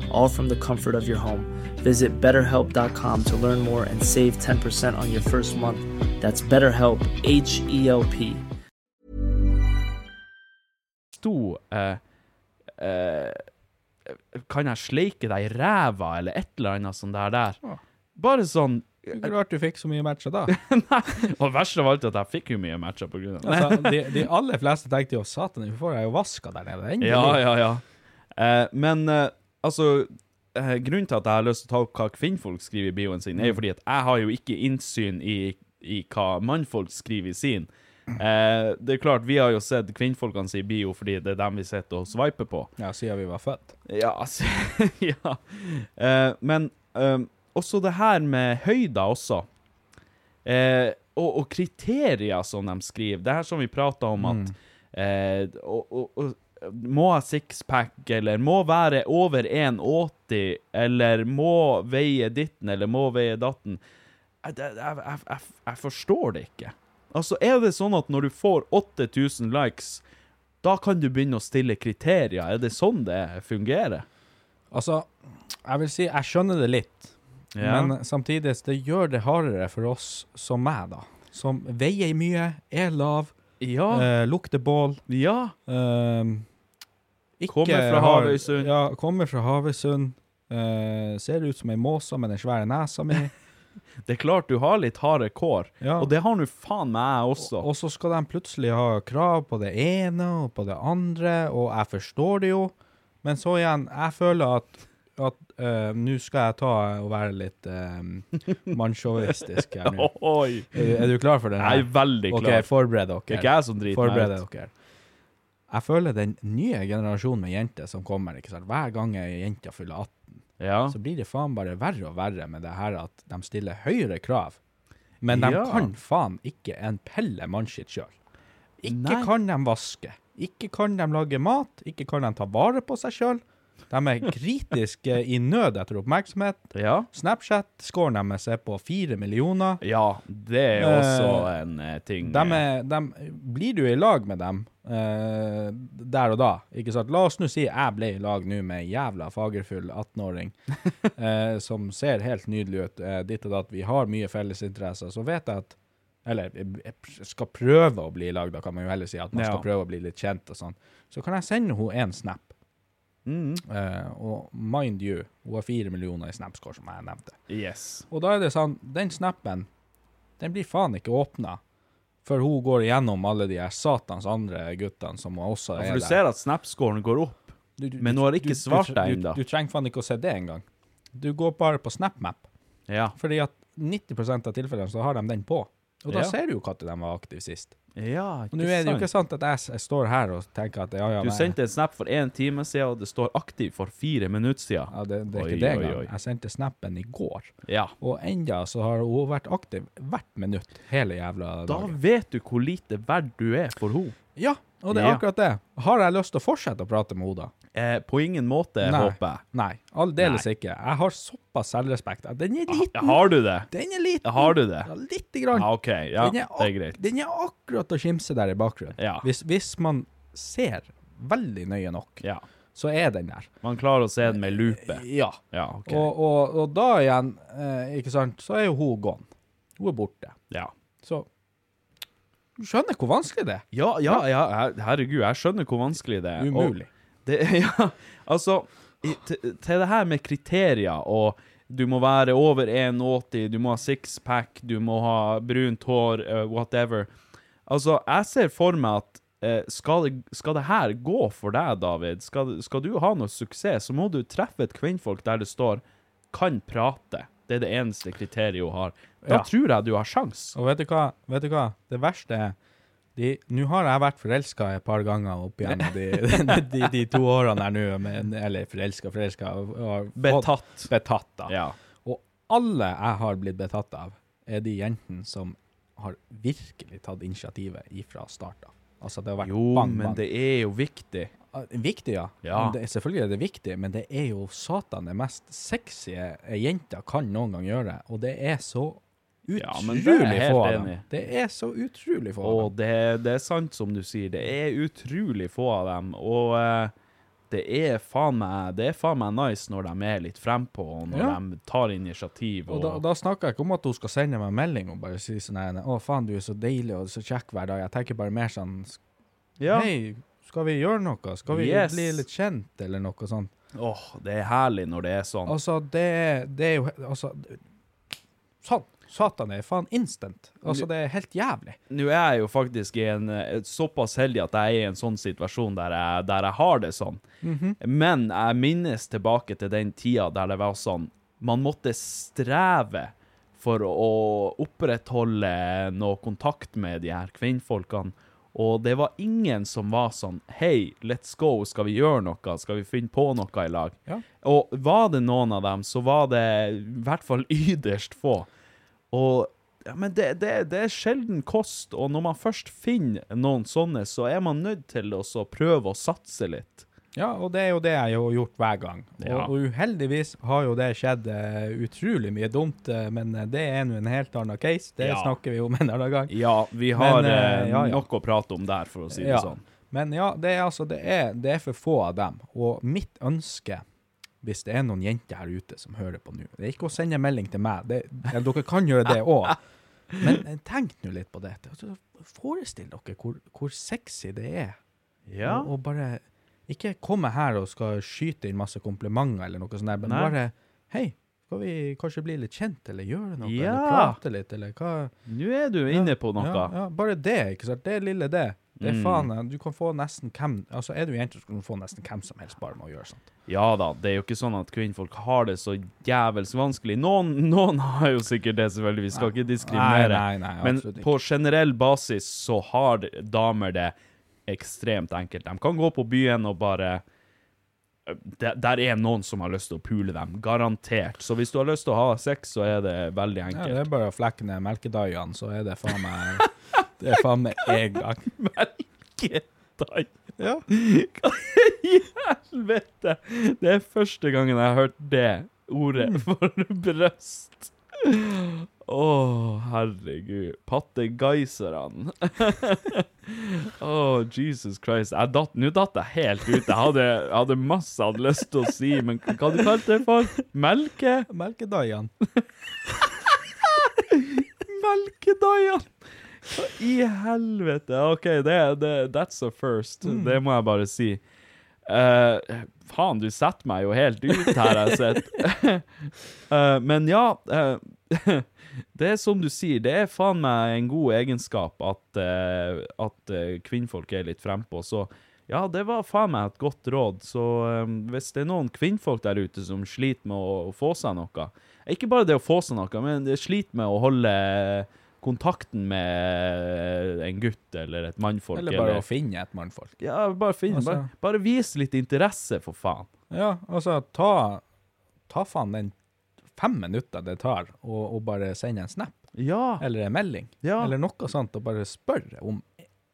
Speaker 4: all from the comfort of your home. Visit betterhelp.com to learn more and save 10% on your first month. That's BetterHelp, H E L P.
Speaker 1: sto eh, uh, Kan jeg sleike deg i ræva, eller et eller annet sånt der der? Bare sånn
Speaker 2: Det er rart du fikk så mye matcher da. <laughs>
Speaker 1: Og verst av alt at jeg fikk jo mye matcher på grunn av det.
Speaker 2: Altså, de, de aller fleste tenkte jo satan, vi får jeg jo vaska der nede. Endelig.
Speaker 1: Ja, ja, ja. Uh, men eh, altså eh, Grunnen til at jeg har lyst til å ta opp hva kvinnfolk skriver i bioen sin, er jo fordi at jeg har jo ikke innsyn i, i hva mannfolk skriver i sin. Eh, det er klart, vi har jo sett kvinnfolkene si bio fordi det er dem vi sitter og swiper på.
Speaker 2: Ja, siden vi var født.
Speaker 1: Ja, altså <laughs> Ja. Eh, men eh, også det her med høyder også. Eh, og, og kriterier som de skriver. Det her som vi prata om at eh, og, og, og, Må ha sixpack, eller må være over 1,80, eller må veie ditten, eller må veie datten. Jeg, jeg, jeg, jeg, forstår det ikke. Altså, er det sånn at når du får 8000 likes, da kan du begynne å stille kriterier? Er det sånn det fungerer?
Speaker 2: Altså, jeg vil si, jeg skjønner det litt.
Speaker 1: Ja.
Speaker 2: Men samtidig, det gjør det hardere for oss som meg, da. Som veier mye, er lav,
Speaker 1: Ja.
Speaker 2: eh, lukter bål.
Speaker 1: ja.
Speaker 2: ehm, ikke
Speaker 1: Kommer fra
Speaker 2: har-
Speaker 1: Havøysund.
Speaker 2: Ja, kommer fra Havøysund. Uh, ser ut som ei måse med den svære nesa mi. <laughs>
Speaker 1: Det er klart du har litt harde kår,
Speaker 2: Ja.
Speaker 1: og det har nå faen meg også.
Speaker 2: Og så skal de plutselig ha krav på det ene og på det andre, og jeg forstår det jo. Men så igjen, jeg føler at, at uh, nå skal jeg ta og være litt uh, mannssjåvinistisk her nå. <laughs> Er, du klar for det?
Speaker 1: Jeg er veldig klar.
Speaker 2: Ok,
Speaker 1: Forbered
Speaker 2: dere.
Speaker 1: det er ikke jeg som driter meg ut.
Speaker 2: Jeg føler den nye generasjonen med jenter som kommer, ikke sant? hver gang ei jente fyller 18,
Speaker 1: Ja.
Speaker 2: så blir det faen bare verre og verre med det her at de stiller høyere krav. Men de
Speaker 1: Ja.
Speaker 2: kan faen ikke en pelle mannskitt sjøl. Ikke
Speaker 1: Nei.
Speaker 2: kan de vaske. Ikke kan de lage mat. Ikke kan de ta vare på seg sjøl. De er kritiske i nød etter oppmerksomhet.
Speaker 1: Ja.
Speaker 2: Snapchat-scoren deres er på fire millioner.
Speaker 1: ja, det er også en eh, ting.
Speaker 2: De
Speaker 1: eh,
Speaker 2: er, de, blir du i lag med dem eh, der og da? Ikke sant? La oss nå si jeg ble i lag nå med ei jævla fagerfull 18-åring uh, <laughs> som ser helt nydelig ut, uh, ditt og datt. Vi har mye fellesinteresser. Så vet jeg at Eller jeg skal prøve å bli i lag, da kan man jo heller si at man
Speaker 1: Ja.
Speaker 2: skal prøve å bli litt kjent og sånn. Så kan jeg sende henne en snap.
Speaker 1: Mm.
Speaker 2: Eh, og mind you, hun har fire millioner i Snapscore, som jeg nevnte.
Speaker 1: Yes.
Speaker 2: Og da er det sånn, den snappen, den blir faen ikke åpna før hun går igjennom alle de her satans andre guttene som også er
Speaker 1: Ja,
Speaker 2: er
Speaker 1: for du
Speaker 2: der.
Speaker 1: ser at Snap-scoren går opp,
Speaker 2: Du- du-
Speaker 1: men hun har ikke
Speaker 2: du-
Speaker 1: svart deg
Speaker 2: du,
Speaker 1: ennå.
Speaker 2: du trenger faen ikke å se det engang. Du går bare på SnapMap,
Speaker 1: Ja.
Speaker 2: fordi at 90% av tilfellene så har de den på. Og da
Speaker 1: Ja.
Speaker 2: ser du jo når de var aktive sist.
Speaker 1: Ja,
Speaker 2: Og nå er det jo ikke sant at jeg, s- står her og tenker at ja, ja,
Speaker 1: Du
Speaker 2: nei,
Speaker 1: sendte en snap for én time siden, og det står aktiv for fire minutter siden.
Speaker 2: ja, det, det er
Speaker 1: Oi,
Speaker 2: ikke det
Speaker 1: oi,
Speaker 2: engang. Jeg sendte snappen i går.
Speaker 1: Ja.
Speaker 2: Og enda så har hun vært aktiv hvert minutt hele jævla
Speaker 1: Da
Speaker 2: dagen.
Speaker 1: vet du hvor lite verd du er for henne.
Speaker 2: Ja, og det er
Speaker 1: Ja.
Speaker 2: akkurat det. Har jeg lyst til å fortsette å prate med henne da?
Speaker 1: Eh, på ingen måte,
Speaker 2: Nei.
Speaker 1: håper jeg.
Speaker 2: Nei, aldeles ikke. Jeg har såpass selvrespekt. Den er liten.
Speaker 1: Har du det?
Speaker 2: Den er liten.
Speaker 1: Har du det?
Speaker 2: Ja, lite grann.
Speaker 1: Ja, OK. Ja,
Speaker 2: den, er
Speaker 1: det er greit.
Speaker 2: den er akkurat å kimse der i bakgrunnen.
Speaker 1: Ja.
Speaker 2: Hvis, hvis man ser veldig nøye nok,
Speaker 1: Ja.
Speaker 2: så er den der.
Speaker 1: Man klarer å se den med lupe.
Speaker 2: Ja.
Speaker 1: Ja, okay.
Speaker 2: Og, og, og da igjen, eh, ikke sant, så er jo hun gone. Hun er borte.
Speaker 1: Ja.
Speaker 2: Så du skjønner hvor vanskelig det er.
Speaker 1: Ja, ja, ja, herregud, jeg skjønner hvor vanskelig det er.
Speaker 2: Umulig.
Speaker 1: Og det, <laughs> ja, altså, til, til det her med kriterier, og du må være over 1,80, du må ha sixpack, du må ha brunt hår, uh, whatever. Altså, jeg ser for meg at uh, skal, det, skal det her gå for deg, David, skal, skal du ha noe suksess, så må du treffe et kvinnfolk der det står 'kan prate'. Det er det eneste kriteriet hun har. Da
Speaker 2: Ja.
Speaker 1: tror jeg du har sjans.
Speaker 2: Og vet du hva? Vet du hva? Det verste er Nå har jeg vært forelska et par ganger opp igjen <laughs> de, de, de to årene her nå. Eller forelska, forelska
Speaker 1: Betatt.
Speaker 2: Betatt, da.
Speaker 1: Ja.
Speaker 2: Og alle jeg har blitt betatt av, er de jentene som har virkelig tatt initiativet ifra start av. Altså, det har vært
Speaker 1: Jo,
Speaker 2: bang,
Speaker 1: men det er jo viktig.
Speaker 2: Ah, Viktig, ja.
Speaker 1: Ja.
Speaker 2: Det, selvfølgelig er det viktig, men det er jo satan det mest sexy ei jente kan noen gang gjøre. Og det er så utrolig
Speaker 1: det helt
Speaker 2: få av dem. Det er så utrolig få av
Speaker 1: Og
Speaker 2: dem.
Speaker 1: det, det er sant som du sier, det er utrolig få av dem. Og uh, det er meg Det er faen meg nice når de er litt frempå, og når
Speaker 2: Ja.
Speaker 1: de tar initiativ.
Speaker 2: Og
Speaker 1: Og,
Speaker 2: da, da snakker jeg ikke om at hun skal sende meg melding og bare si sånn her Å, faen, du er så deilig og så kjekk hver dag. Jeg tenker bare mer sånn
Speaker 1: ja.
Speaker 2: Hei, skal vi gjøre noe? Skal vi
Speaker 1: Yes.
Speaker 2: bli litt kjent, eller noe sånt?
Speaker 1: Åh, det er herlig når det er sånn.
Speaker 2: Altså, det, det er jo Altså Sånn. Satan, er faen instant. Altså, det er helt jævlig.
Speaker 1: Nå er jeg jo faktisk i en eh, såpass heldig at jeg er i en sånn situasjon der jeg, der jeg har det sånn.
Speaker 2: Mhm.
Speaker 1: Men jeg minnes tilbake til den tida der det var sånn Man måtte streve for å opprettholde noe kontakt med de her kvinnfolkene. Og det var ingen som var sånn Hei, let's go, skal vi gjøre noe? Skal vi finne på noe i lag?
Speaker 2: Ja.
Speaker 1: Og var det noen av dem, så var det i hvert fall <laughs> yderst få. Og ja, men det, det, det er sjelden kost, og når man først finner noen sånne, så er man nødt til å prøve å satse litt.
Speaker 2: Ja, og det er jo det jeg har gjort hver gang.
Speaker 1: Ja.
Speaker 2: Og, og uheldigvis har jo det skjedd uh, utrolig mye dumt, uh, men eh, det er nå en helt annen case. Det
Speaker 1: Ja.
Speaker 2: snakker vi om en annen gang.
Speaker 1: Ja, vi har
Speaker 2: Men, ja, ja.
Speaker 1: nok å prate om der, for å si det sånn.
Speaker 2: Men ja, det er altså det er, det er for få av dem. Og mitt ønske, hvis det er noen jenter her ute som hører på nå, det er ikke å sende melding til meg. Det, dere kan gjøre det òg. <laughs> Men eh, tenk nå litt på det. Altså, forestill dere hvor, hvor sexy det er.
Speaker 1: Ja.
Speaker 2: Og, og bare ikke komme her og skal skyte inn masse komplimenter eller noe sånt, der, men
Speaker 1: Nei.
Speaker 2: bare Hei, skal vi kanskje bli litt kjent, eller gjøre noe,
Speaker 1: Ja.
Speaker 2: eller prate litt, eller hva?
Speaker 1: Nå er du inne på noe.
Speaker 2: Ja, ja, bare det, ikke sant. Det lille det. Det er
Speaker 1: Mm.
Speaker 2: faen, Du kan få nesten hvem Altså, er du jente, så kan du få nesten hvem som helst bare med å gjøre sånt.
Speaker 1: Ja da, det er jo ikke sånn at kvinnfolk har det så jævels vanskelig. Noen, noen har jo sikkert det, selvfølgelig. Vi skal ikke diskriminere.
Speaker 2: Nei, nei, nei,
Speaker 1: Men
Speaker 2: ikke.
Speaker 1: på generell basis så har damer det ekstremt enkelt. De kan gå på byen og bare der, der er noen som har lyst til å pule dem, garantert. Så hvis du har lyst til å ha sex, så er det veldig enkelt.
Speaker 2: Ja, det er bare å flekke ned melkedaiene, så er det faen meg <laughs> Det er faen meg en gang. <laughs>
Speaker 1: Melkedai.
Speaker 2: Ja.
Speaker 1: Hva <laughs> i helvete? Det er første gangen jeg har hørt det ordet for brøst. Å, herregud. Pattegeiserne. <laughs> Å, Jesus Christ. Nå datt jeg helt ut. Jeg hadde, hadde masse jeg hadde lyst til å si, men hva du kalte det for? Melke?
Speaker 2: Melkedaiene.
Speaker 1: Melkedaiene! Hva i helvete? OK, det, det, that's a first. Det må jeg bare si. Uh, Faen, du setter meg jo helt ut her, jeg sitter. uh, <laughs> men ja, uh, <laughs> det er som du sier, det er faen meg en god egenskap at, at kvinnfolk er litt frempå. Så ja, det var faen meg et godt råd. Så hvis det er noen kvinnfolk der ute som sliter med å, å få seg noe Ikke bare det å få seg noe, men sliter med å holde kontakten med en gutt eller et mannfolk.
Speaker 2: Eller bare å finne et mannfolk.
Speaker 1: Ja, bare finne.
Speaker 2: Altså-
Speaker 1: Bare, bare vis litt interesse, for faen.
Speaker 2: Ja, altså, ta, ta faen den fem minutter det tar, og, bare sende en snap.
Speaker 1: Ja.
Speaker 2: Eller en melding.
Speaker 1: Ja.
Speaker 2: Eller noe sånt, og bare spørre om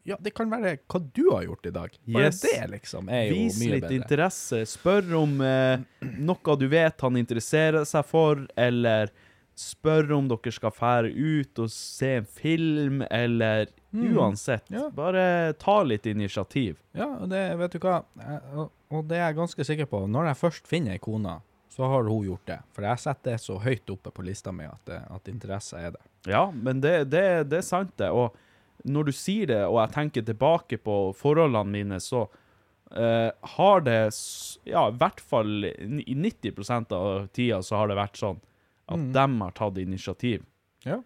Speaker 2: Ja, det kan være hva du har gjort i dag. Bare
Speaker 1: Yes.
Speaker 2: det, liksom, er jo
Speaker 1: Vis
Speaker 2: mye
Speaker 1: litt interesse. Spør om eh, noe du vet han interesserer seg for, eller spør om dere skal fære ut og se en film, eller uansett.
Speaker 2: Mm. Ja.
Speaker 1: Bare ta litt initiativ.
Speaker 2: Ja, og det, vet du hva, jeg, og, og det er jeg ganske sikker på. Når jeg først finner ei kone, så har hun gjort det. For jeg setter det så høyt oppe på lista mi at, at interesse er det.
Speaker 1: Ja, men det, det, det er sant, det. Og når du sier det, og jeg tenker tilbake på forholdene mine, så uh, har det Ja, i hvert fall i 90% av tida så har det vært sånn at de har tatt initiativ.
Speaker 2: Ja.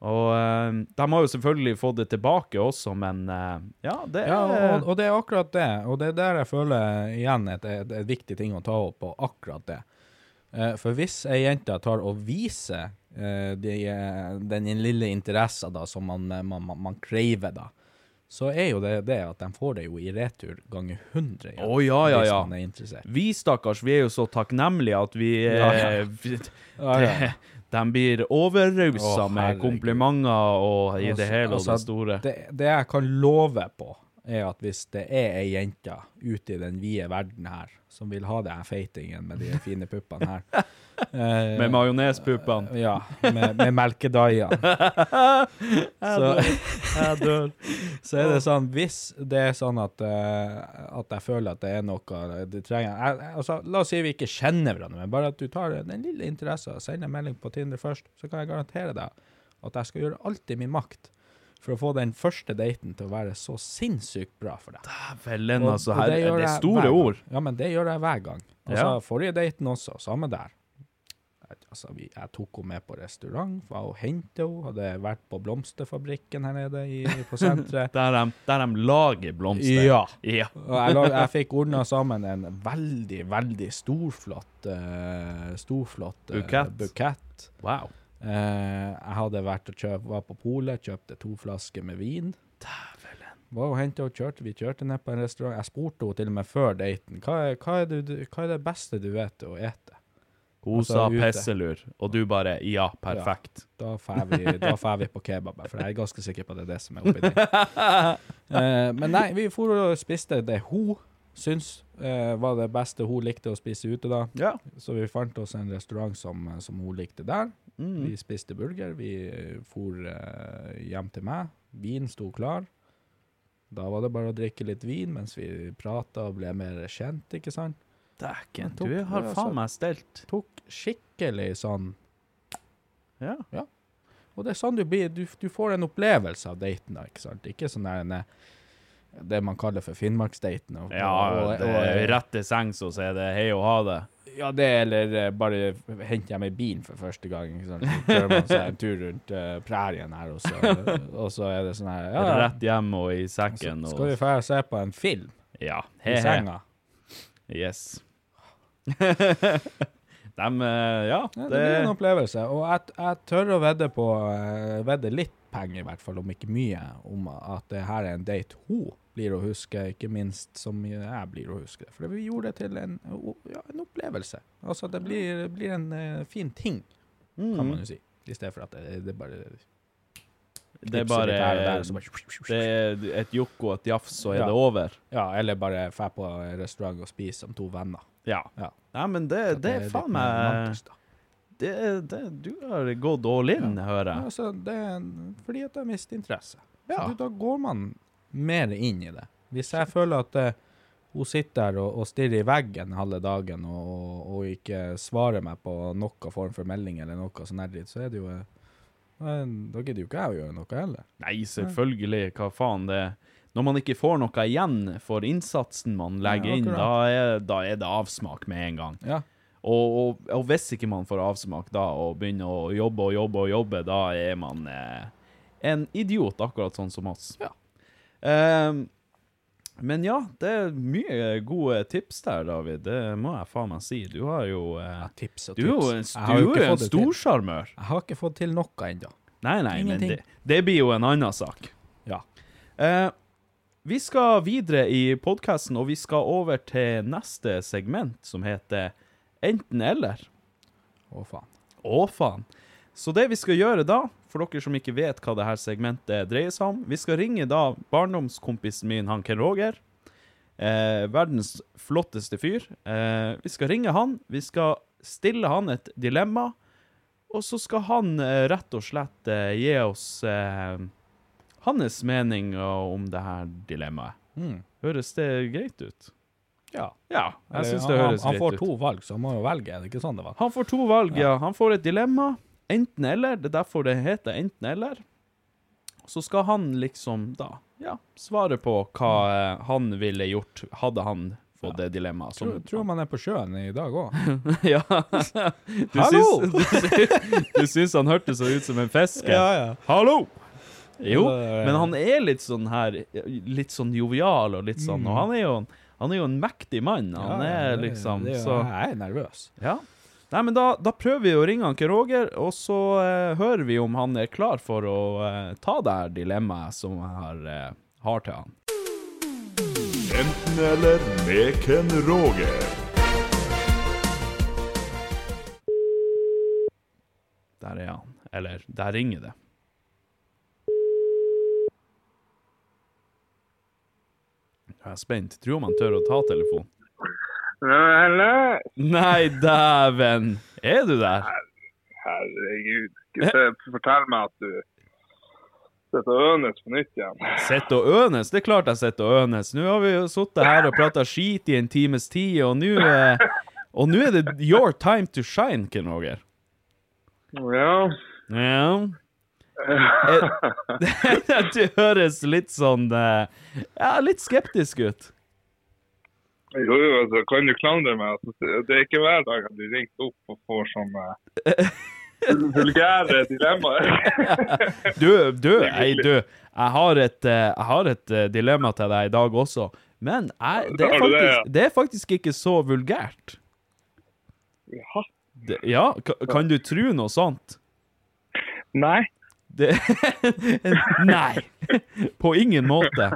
Speaker 1: Og eh, de har jo selvfølgelig fått det tilbake også, men eh, ja, det er
Speaker 2: Ja, og, og det er akkurat det. Og det er der jeg føler igjen et, et, et viktig ting å ta opp på akkurat det. Eh, for hvis ei jente tar og viser de, den lille interessen da, som man, man, man, man krever, da, så er jo det det at de får det jo i retur ganger 100 igjen.
Speaker 1: Å, ja, ja,
Speaker 2: hvis
Speaker 1: ja.
Speaker 2: man er interessert.
Speaker 1: Vi stakkars, vi er jo så takknemlige at vi
Speaker 2: Ja, ja.
Speaker 1: eh,
Speaker 2: Ja, ja. <laughs>
Speaker 1: De blir overrausa
Speaker 2: oh,
Speaker 1: med komplimenter og i det
Speaker 2: Altså-
Speaker 1: hele og
Speaker 2: altså,
Speaker 1: det store.
Speaker 2: Det, det jeg kan love på, er at hvis det er ei jente ute i den vide verden her som vil ha den feitingen med de fine puppene her <laughs> eh,
Speaker 1: Med majonespuppene.
Speaker 2: Ja, med, med melkedaiene. <laughs> så,
Speaker 1: Jeg <laughs> dør.
Speaker 2: så er det sånn, hvis det er sånn at, uh, at jeg føler at det er noe du trenger jeg, altså, La oss si vi ikke kjenner hverandre, men bare at du tar den lille interessen og sender en melding på Tinder først, så kan jeg garantere deg at jeg skal gjøre alt i min makt for å få den første daten til å være så sinnssykt bra for deg. Dævelen,
Speaker 1: altså. Her, det
Speaker 2: gjør
Speaker 1: er store ord.
Speaker 2: Ja, men det gjør jeg hver gang. Altså,
Speaker 1: Ja.
Speaker 2: Forrige daten også, samme der. Altså, vi, jeg tok henne med på restaurant, var og hentet henne, hadde vært på blomsterfabrikken her nede i, på <laughs> senteret.
Speaker 1: Der de, der de lager blomster.
Speaker 2: Ja.
Speaker 1: ja.
Speaker 2: Og jeg, lag, jeg fikk ordna sammen en veldig, veldig storflott uh, Storflott uh,
Speaker 1: Bukett.
Speaker 2: bukett.
Speaker 1: Wow.
Speaker 2: Eh, jeg hadde vært og kjøpt, var på polet, kjøpte to flasker med vin. Var og henta og kjørte. Vi kjørte ned på en restaurant. Jeg spurte henne til og med før daten hva er, hva er, du, hva er det beste du vet å ete.
Speaker 1: Hun
Speaker 2: Altså,
Speaker 1: sa
Speaker 2: ute.
Speaker 1: pesselur, og du bare ja, perfekt.
Speaker 2: Da får vi, da vi på kebab, for jeg er ganske sikker på at det er det som er oppi der. <laughs> Eh, men nei, vi for og spiste det hun syns eh, var det beste hun likte å spise ute da.
Speaker 1: Ja.
Speaker 2: Så vi fant oss en restaurant som, som hun likte der.
Speaker 1: Mm.
Speaker 2: Vi spiste burger. Vi eh, for eh, hjem til meg. Vin sto klar. Da var det bare å drikke litt vin mens vi prata og ble mer kjent, ikke sant?
Speaker 1: Dæken, du har faen meg stelt.
Speaker 2: Tok skikkelig sånn
Speaker 1: Ja. ja.
Speaker 2: Og det er sånn du blir Du, du får en opplevelse av daten, da, ikke sant? Ikke sånn der eh, det man kaller for Finnmarksdaten. og-
Speaker 1: Ja,
Speaker 2: og-
Speaker 1: det
Speaker 2: og-
Speaker 1: er rett til sengs, og så er det hei og ha det.
Speaker 2: Ja, det eller eh, bare henter jeg meg bilen for første gang. Ikke sant? Så kjører man seg en tur rundt uh, prærien her, og så, og så er det sånn her ja,
Speaker 1: Rett hjem og i sekken.
Speaker 2: så skal vi dra og se på en film
Speaker 1: ja,
Speaker 2: i
Speaker 1: he, he.
Speaker 2: senga.
Speaker 1: Yes. <laughs> Dem, eh, ja,
Speaker 2: det
Speaker 1: det,
Speaker 2: blir en opplevelse. Og jeg, jeg tør å vedde på vedde litt penger, i hvert fall, om ikke mye, om at det her er en date hun blir å huske, ikke minst som jeg blir å huske det. For vi gjorde det til en, ja, en opplevelse. Altså, det blir, blir en uh, fin ting, kan
Speaker 1: mm,
Speaker 2: man jo si. I stedet for at det, det bare
Speaker 1: det er bare
Speaker 2: der, bare
Speaker 1: Det er et jokk og et jafs, så er
Speaker 2: Ja.
Speaker 1: det over.
Speaker 2: Ja, eller bare dra på restaurant og spise som to venner.
Speaker 1: Ja.
Speaker 2: Ja.
Speaker 1: Nei, men det,
Speaker 2: det,
Speaker 1: det
Speaker 2: er
Speaker 1: faen meg
Speaker 2: da.
Speaker 1: det, det, Du har gått all in, hører
Speaker 2: Ja,
Speaker 1: jeg.
Speaker 2: altså, det er fordi at jeg mister interesse.
Speaker 1: Ja.
Speaker 2: Så da går man mer inn i det. Hvis jeg føler at uh, hun sitter der og, og stirrer i veggen halve dagen og, og, og ikke svarer meg på noen form for melding eller noe sånn dritt, så er det jo uh, Da gidder jo ikke jeg å gjøre noe heller.
Speaker 1: Nei, selvfølgelig. Hva faen? Det, når man ikke får noe igjen for innsatsen man legger
Speaker 2: Ja,
Speaker 1: inn, da er, da er det avsmak med en gang.
Speaker 2: Ja.
Speaker 1: Og, og hvis ikke man får avsmak da, og begynner å jobbe og jobbe og jobbe, da er man eh, en idiot, akkurat sånn som oss.
Speaker 2: Ja.
Speaker 1: Ehm, men ja, det er mye gode tips der, David. Det må jeg faen meg si. Du har jo eh,
Speaker 2: Tips og
Speaker 1: Du er jo
Speaker 2: tips.
Speaker 1: en, du er en storsjarmør.
Speaker 2: Jeg har ikke fått til noe ennå.
Speaker 1: Nei, nei, men det, det blir jo en annen sak.
Speaker 2: Ja.
Speaker 1: Eh, vi skal videre i podkasten, og vi skal over til neste segment, som heter Enten-eller.
Speaker 2: Å, faen.
Speaker 1: Å, faen. Så det vi skal gjøre da, for dere som ikke vet hva det her segmentet dreier seg om, vi skal ringe da barndomskompisen min, han Ken Roger. Eh, verdens flotteste fyr. Eh, vi skal ringe han, vi skal stille han et dilemma, og så skal han eh, rett og slett eh, gi oss eh, hans mening om det her dilemmaet.
Speaker 2: Mm.
Speaker 1: Høres det greit ut?
Speaker 2: Ja.
Speaker 1: Ja, jeg syns det
Speaker 2: han,
Speaker 1: høres
Speaker 2: han
Speaker 1: greit
Speaker 2: får to valg, så han må jo velge. Er det ikke sånn det var?
Speaker 1: Han får to valg, ja. Han får et dilemma. Enten eller. Det er derfor det heter enten eller. Så skal han liksom da ja, svare på hva eh, han ville gjort hadde han fått det dilemmaet. som-
Speaker 2: Tror, tror man er på sjøen i dag òg. <laughs>
Speaker 1: ja. Du
Speaker 2: Hallo!
Speaker 1: syns, <laughs> du, syns, du syns han hørtes så ut som en fiske?
Speaker 2: Ja, ja.
Speaker 1: Hallo! Jo, men han er litt sånn her Litt sånn jovial og litt sånn Og han er jo, han er jo en mektig mann. Han er liksom så
Speaker 2: Jeg er nervøs.
Speaker 1: Ja. Nei, men da, da prøver vi å ringe han Roger, og så eh, hører vi om han er klar for å eh, ta det her dilemmaet som jeg har, eh, har til han.
Speaker 5: Enten eller med Ken Roger.
Speaker 1: Der er han. Eller, der ringer det. Jeg er spent. Tror om han tør å ta telefonen.
Speaker 6: Eller,
Speaker 1: Nei, dæven! Er du der?
Speaker 6: herregud. Fortell meg at du sitter og ønes på nytt igjen.
Speaker 1: Sitter og ønes? Det er klart jeg sitter og ønes. Nå har vi jo sittet her og prata skit i en times tid, og nå er, Og nå er det your time to shine, Ken Roger.
Speaker 6: Ja.
Speaker 1: Ja. <laughs> Det, du høres litt sånn eh, Ja, litt skeptisk ut.
Speaker 6: Jo, jo, altså, kan du klandre meg? Altså, det er ikke hver dag at du ringte opp og får sånne <laughs> vulgære dilemmaer. <laughs>
Speaker 1: Du, du, ei, du. Jeg har et, eh, jeg har et eh, dilemma til deg i dag også. Men jeg, det, er faktisk, det er faktisk ikke så vulgært. Det, ja, kan du tro noe sånt?
Speaker 6: Nei.
Speaker 1: Det, <laughs> nei, på ingen måte.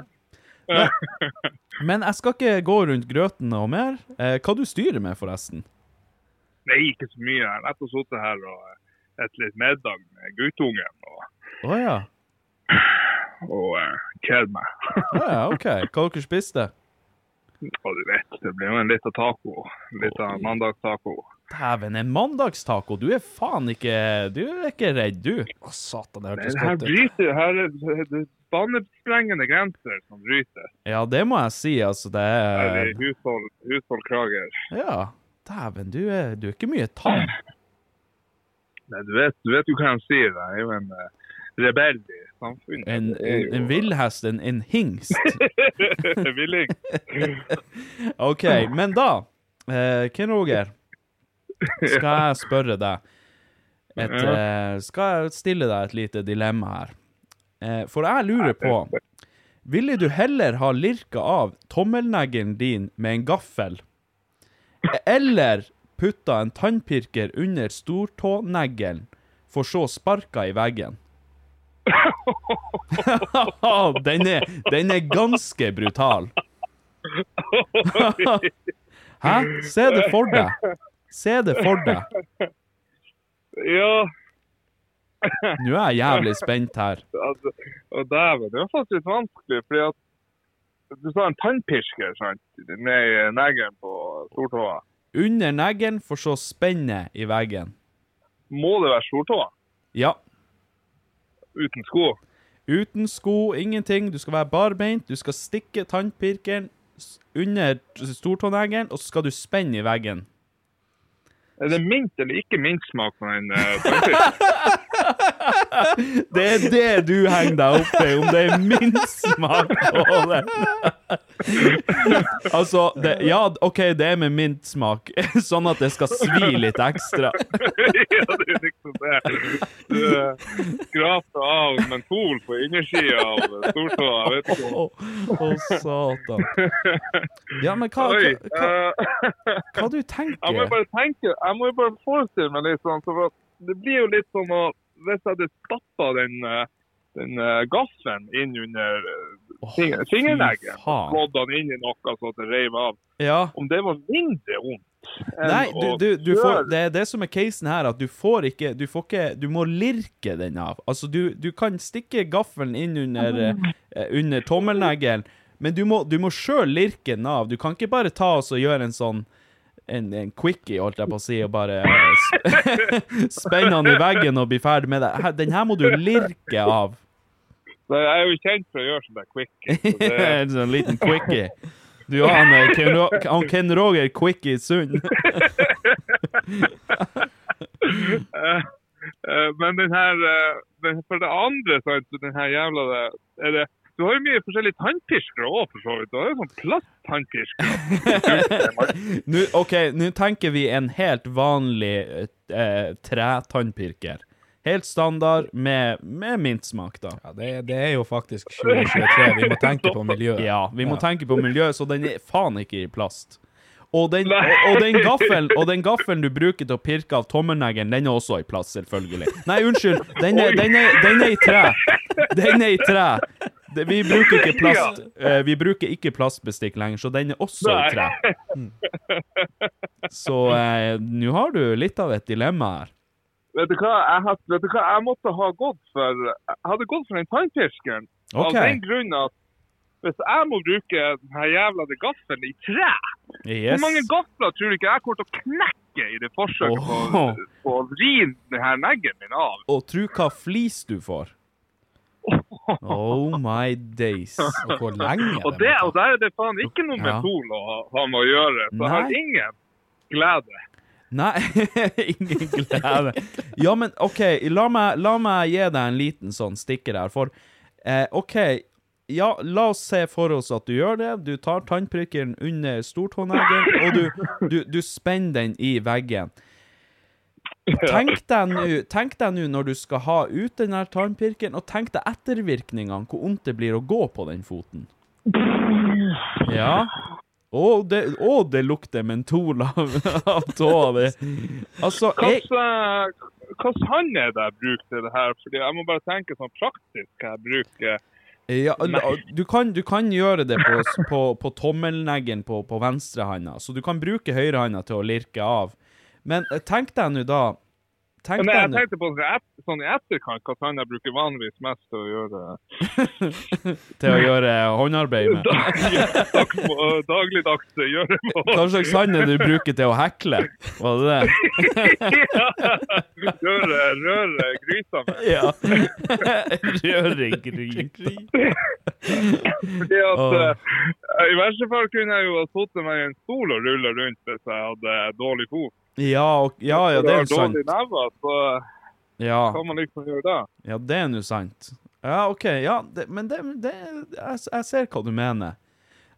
Speaker 1: Men, men jeg skal ikke gå rundt grøten noe mer. Eh, hva du styrer med, forresten?
Speaker 6: Nei, ikke så mye. Jeg har nettopp sittet her og spist litt middag med guttungen og,
Speaker 1: Å ja.
Speaker 6: og uh, kjedd meg.
Speaker 1: Å ja, OK. Hva dere spiste?
Speaker 6: Ja, du vet, det blir jo en liten taco. Liten av mandagstaco.
Speaker 1: Dæven, en mandagstaco. Du er faen ikke Du er ikke redd, du.
Speaker 2: Å, satan, det hørtes
Speaker 6: her
Speaker 2: godt ut.
Speaker 6: bryter her er det- det er banesprengende grenser som bryter.
Speaker 1: Ja, det må jeg si, altså. Det er
Speaker 6: er hushold, husholdkrager.
Speaker 1: Ja. Dæven, du er, du er ikke mye tam.
Speaker 6: Nei, du vet, du vet jo hva de sier. Jeg er jo en uh, rebell i samfunnet.
Speaker 1: En,
Speaker 6: Det
Speaker 1: en, en villhest, en, en hingst. <laughs>
Speaker 6: Villing. <laughs>
Speaker 1: OK, men da, eh, Ken Roger, skal jeg spørre deg et, eh, Skal jeg stille deg et lite dilemma her? Eh, for jeg lurer på Ville du heller ha lirka av tommelneglen din med en gaffel, eller putta en tannpirker under stortåneglen, for så sparka i veggen? <laughs> <laughs> den, er, den er ganske brutal. <laughs> Hæ? Se det for deg. Se det for deg. <laughs>
Speaker 6: Ja,
Speaker 1: Nå er jeg jævlig spent her. <laughs>
Speaker 6: altså, og dæven, det var faktisk litt vanskelig, fordi at du sa en tannpirker, sant? i neglen på stortåa.
Speaker 1: Under neglen, for så spenne i veggen.
Speaker 6: Må det være stortåa?
Speaker 1: Ja.
Speaker 6: Uten sko?
Speaker 1: Uten sko, ingenting. Du skal være barbeint. Du skal stikke tannpirkeren under stortåneglen, og så skal du spenne i veggen.
Speaker 6: Er det mint eller ikke mintsmak på den <laughs> uh? <laughs>
Speaker 1: Det er det du henger deg opp i, om det er mintsmak på det. <laughs> Altså, det, ja, OK, det er med mintsmak, <laughs> sånn at det skal svi litt ekstra.
Speaker 6: ja, det er liksom det. Du eh, skraper av mentol på innersida av stortåa, vet ikke.
Speaker 1: Å, å, satan. Ja, men hva, hva, hva, hva, du
Speaker 6: Jeg må jo
Speaker 1: tenker
Speaker 6: bare tenke, jeg må jo bare forestille meg litt sånn, for det blir jo litt sånn å, hvis jeg hadde stappa den, eh, den eh, gaffelen inn under finger,
Speaker 1: fy
Speaker 6: fingerneggen,
Speaker 1: faen.
Speaker 6: slått den inn i noe så det reiv av,
Speaker 1: Ja.
Speaker 6: om det var mindre vondt
Speaker 1: Nei, du, du, du får, det er det som er casen her, at du får ikke Du får ikke Du må lirke den av. Altså, du, du kan stikke gaffelen inn under, eh, under tommelneglen, men du må, du sjøl lirke den av. Du kan ikke bare ta oss og gjøre en sånn en, en quickie, holdt jeg på å si, og bare eh, sp- <laughs> spenne den i veggen og bli ferdig med det. Den her må du lirke av.
Speaker 6: Jeg er jo kjent for å gjøre sånn der quick. Så <laughs> det,
Speaker 1: en sånn liten quickie. Du har han, eh, Ken, han Ken Roger Quickie Sund. <laughs>
Speaker 6: Eh, men den her For det andre, sant, den her jævla det, er det Du har jo mye forskjellige tannpirskere òg, for så vidt. Du har jo sånn plasttannpirskere. <laughs>
Speaker 1: Nå, OK, nå tenker vi en helt vanlig eh, tretannpirker. Helt standard med, med mintsmak, da.
Speaker 2: Ja, det, det er jo faktisk 2023. Vi må tenke på miljøet.
Speaker 1: Ja, vi må tenke på miljøet, så den er faen ikke i plast. Og den, og, og den gaffelen og den gaffelen du bruker til å pirke av tommelneglen, den er også i plast, selvfølgelig. Nei, unnskyld. Den er, den er, den er i tre. Den er i tre. Det, vi bruker ikke plast uh, Vi bruker ikke plastbestikk lenger, så den er også i tre. Mm. Så uh, nå har du litt av et dilemma her.
Speaker 6: Vet du hva, jeg, had, vet du hva, jeg måtte ha gått for Jeg hadde gått for den tannpirskeren. Av den grunn at hvis jeg må bruke denne jævla gaffelen i tre
Speaker 1: Yes.
Speaker 6: Hvor mange gafler tror du ikke jeg kommer til å knekke i det forsøket på, på å vri denne her neglen min av?
Speaker 1: Og tro hva flis du får. Oh <laughs> my days.
Speaker 2: Og hvor lenge
Speaker 6: Og, det, og der er det faen ikke noe
Speaker 1: Ja.
Speaker 6: mentol å ha, ha med å gjøre. Så jeg har ingen glede.
Speaker 1: Nei, <laughs> ingen glede. Ja, men OK, la meg, la meg gi deg en liten sånn stikker her. For eh, OK, ja, la oss se for oss at du gjør det. Du tar tannprikkeren under stortåneggen, og du, du, du spenner den i veggen. Tenk deg nå når du skal ha ut den her tannpirkeren, og tenk deg ettervirkningene, hvor vondt det blir å gå på den foten. Ja. Og det, og det lukter mentol av, av tåa di. Altså, jeg,
Speaker 6: Hva hånd er det jeg bruker til det her? Fordi Jeg må bare tenke sånn praktisk hva jeg bruker.
Speaker 1: ja, du, kan, du kan gjøre det på, på, på tommelneggen på, på venstrehanda, så du kan bruke høyrehånda til å lirke av. Men eh, tenk deg nå da Tenk
Speaker 6: Men jeg tenkte på sånn, sånn i etterkant hva sånn jeg bruker vanligvis mest til å gjøre <laughs>
Speaker 1: til å gjøre håndarbeid med.
Speaker 6: Dag- dagligdags gjøremål.
Speaker 1: Hva slags sand du bruker til å hekle? Var det det? <laughs>
Speaker 6: Røre, røre gryta med.
Speaker 1: Ja. <laughs> Røre gryta.
Speaker 6: Fordi at
Speaker 1: oh.
Speaker 6: uh, I verste fall kunne jeg jo ha sittet meg i en stol og rulla rundt hvis jeg hadde dårlig fot.
Speaker 1: Ja, og, ja, ja, det er jo sant.
Speaker 6: Dårlig never, så
Speaker 1: Ja.
Speaker 6: kan man liksom gjøre det.
Speaker 1: Ja, det er nå sant. Ja, OK. Ja, det, men det, det jeg, jeg ser hva du mener.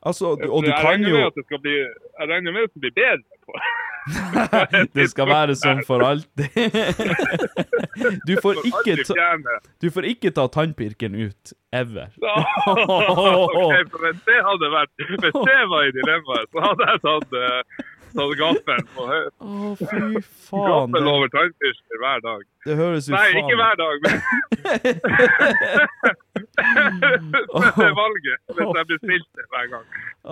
Speaker 1: Altså, du- og du
Speaker 6: jeg
Speaker 1: kan jo
Speaker 6: bli, jeg regner med at det skal bli bedre på <laughs>
Speaker 1: Det skal være sånn for alltid. <laughs> Du får ikke ta, du får ikke ta tannpirkeren ut. Ever. <laughs>
Speaker 6: Ok, for hvis det hadde vært Hvis det var i dilemmaet, så hadde jeg tatt, tatt gaffelen på høyre.
Speaker 1: Å, fy faen.
Speaker 6: Gaffel over tannpirker hver dag.
Speaker 1: det høres jo
Speaker 6: Nei,
Speaker 1: faen
Speaker 6: ikke hver dag, men <laughs> Hvis det er valget. Hvis jeg blir stilt det hver gang.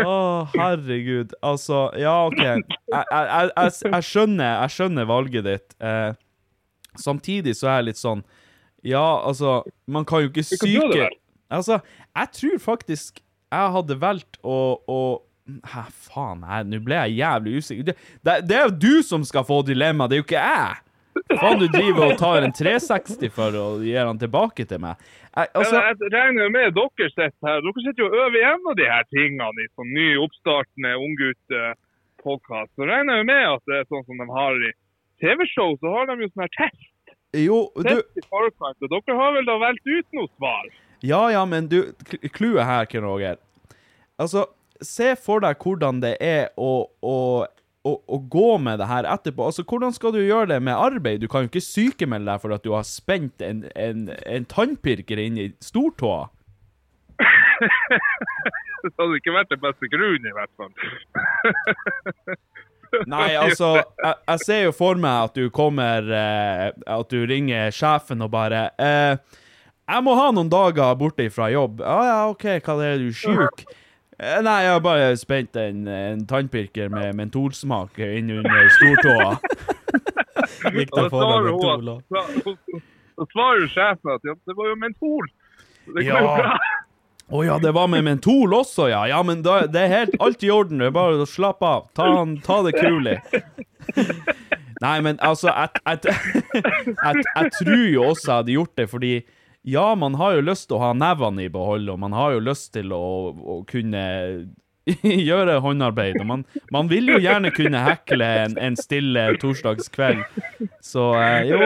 Speaker 1: Å, herregud. Altså, ja, OK. Jeg, jeg, jeg, jeg, skjønner, jeg skjønner valget ditt. Eh, samtidig så er jeg litt sånn Ja, altså, man kan jo ikke syke? Altså, jeg tror faktisk jeg hadde valgt å, å Hæ, faen, nå ble jeg jævlig usikker. Det, det, det er jo du som skal få dilemma, det er jo ikke jeg! Faen, du driver og tar en 360 for å gi den tilbake til meg. Jeg, altså,
Speaker 6: Ja, jeg regner jo med dere sitter her. Dere sitter jo og øver av de her tingene i sånn ny oppstartende unggutt-podkast. Så regner jeg med at det er sånn som de har i TV-show, så har de jo sånn her test.
Speaker 1: Jo, du
Speaker 6: Test i forkant, og dere har vel da valgt ut noe svar?
Speaker 1: Ja, ja, men du, Kluet clouet her, Ken Roger Altså, se for deg hvordan det er å, å, å, å gå med det her etterpå. Altså, hvordan skal du gjøre det med arbeid? Du kan jo ikke sykemelde deg for at du har spent en, en, en tannpirker inn i stortåa. <laughs>
Speaker 6: Det hadde ikke vært den beste grunnen, i hvert fall. <laughs>
Speaker 1: Nei, altså, jeg, jeg ser jo for meg at du kommer eh, At du ringer sjefen og bare eh, 'Jeg må ha noen dager borte fra jobb.' 'Ja, ja, OK, hva er det, du er sjuk?' <laughs> Eh, Nei, jeg har bare spent en, en tannpirker med mentolsmak inn under stortåa. <laughs>
Speaker 2: Gikk det
Speaker 6: da
Speaker 2: for deg
Speaker 6: svarer
Speaker 2: med
Speaker 6: hun
Speaker 2: to
Speaker 6: at-
Speaker 2: lag?
Speaker 6: da- Da svarer jo sjefen at ja, det var jo mentol. Det
Speaker 1: Ja. Å oh, ja, det var med mentol også, ja. Ja, men da, det er helt alt i orden. Det er bare å slappe av. Ta, ta det kulig. Nei, men altså, <laughs> jeg tror jo også jeg hadde gjort det, fordi ja, man har jo lyst til å ha nevene i behold, og man har jo lyst til å, å kunne <laughs> gjøre håndarbeid. Og man, man vil jo gjerne kunne hekle en, en stille torsdagskveld. Så eh, jo.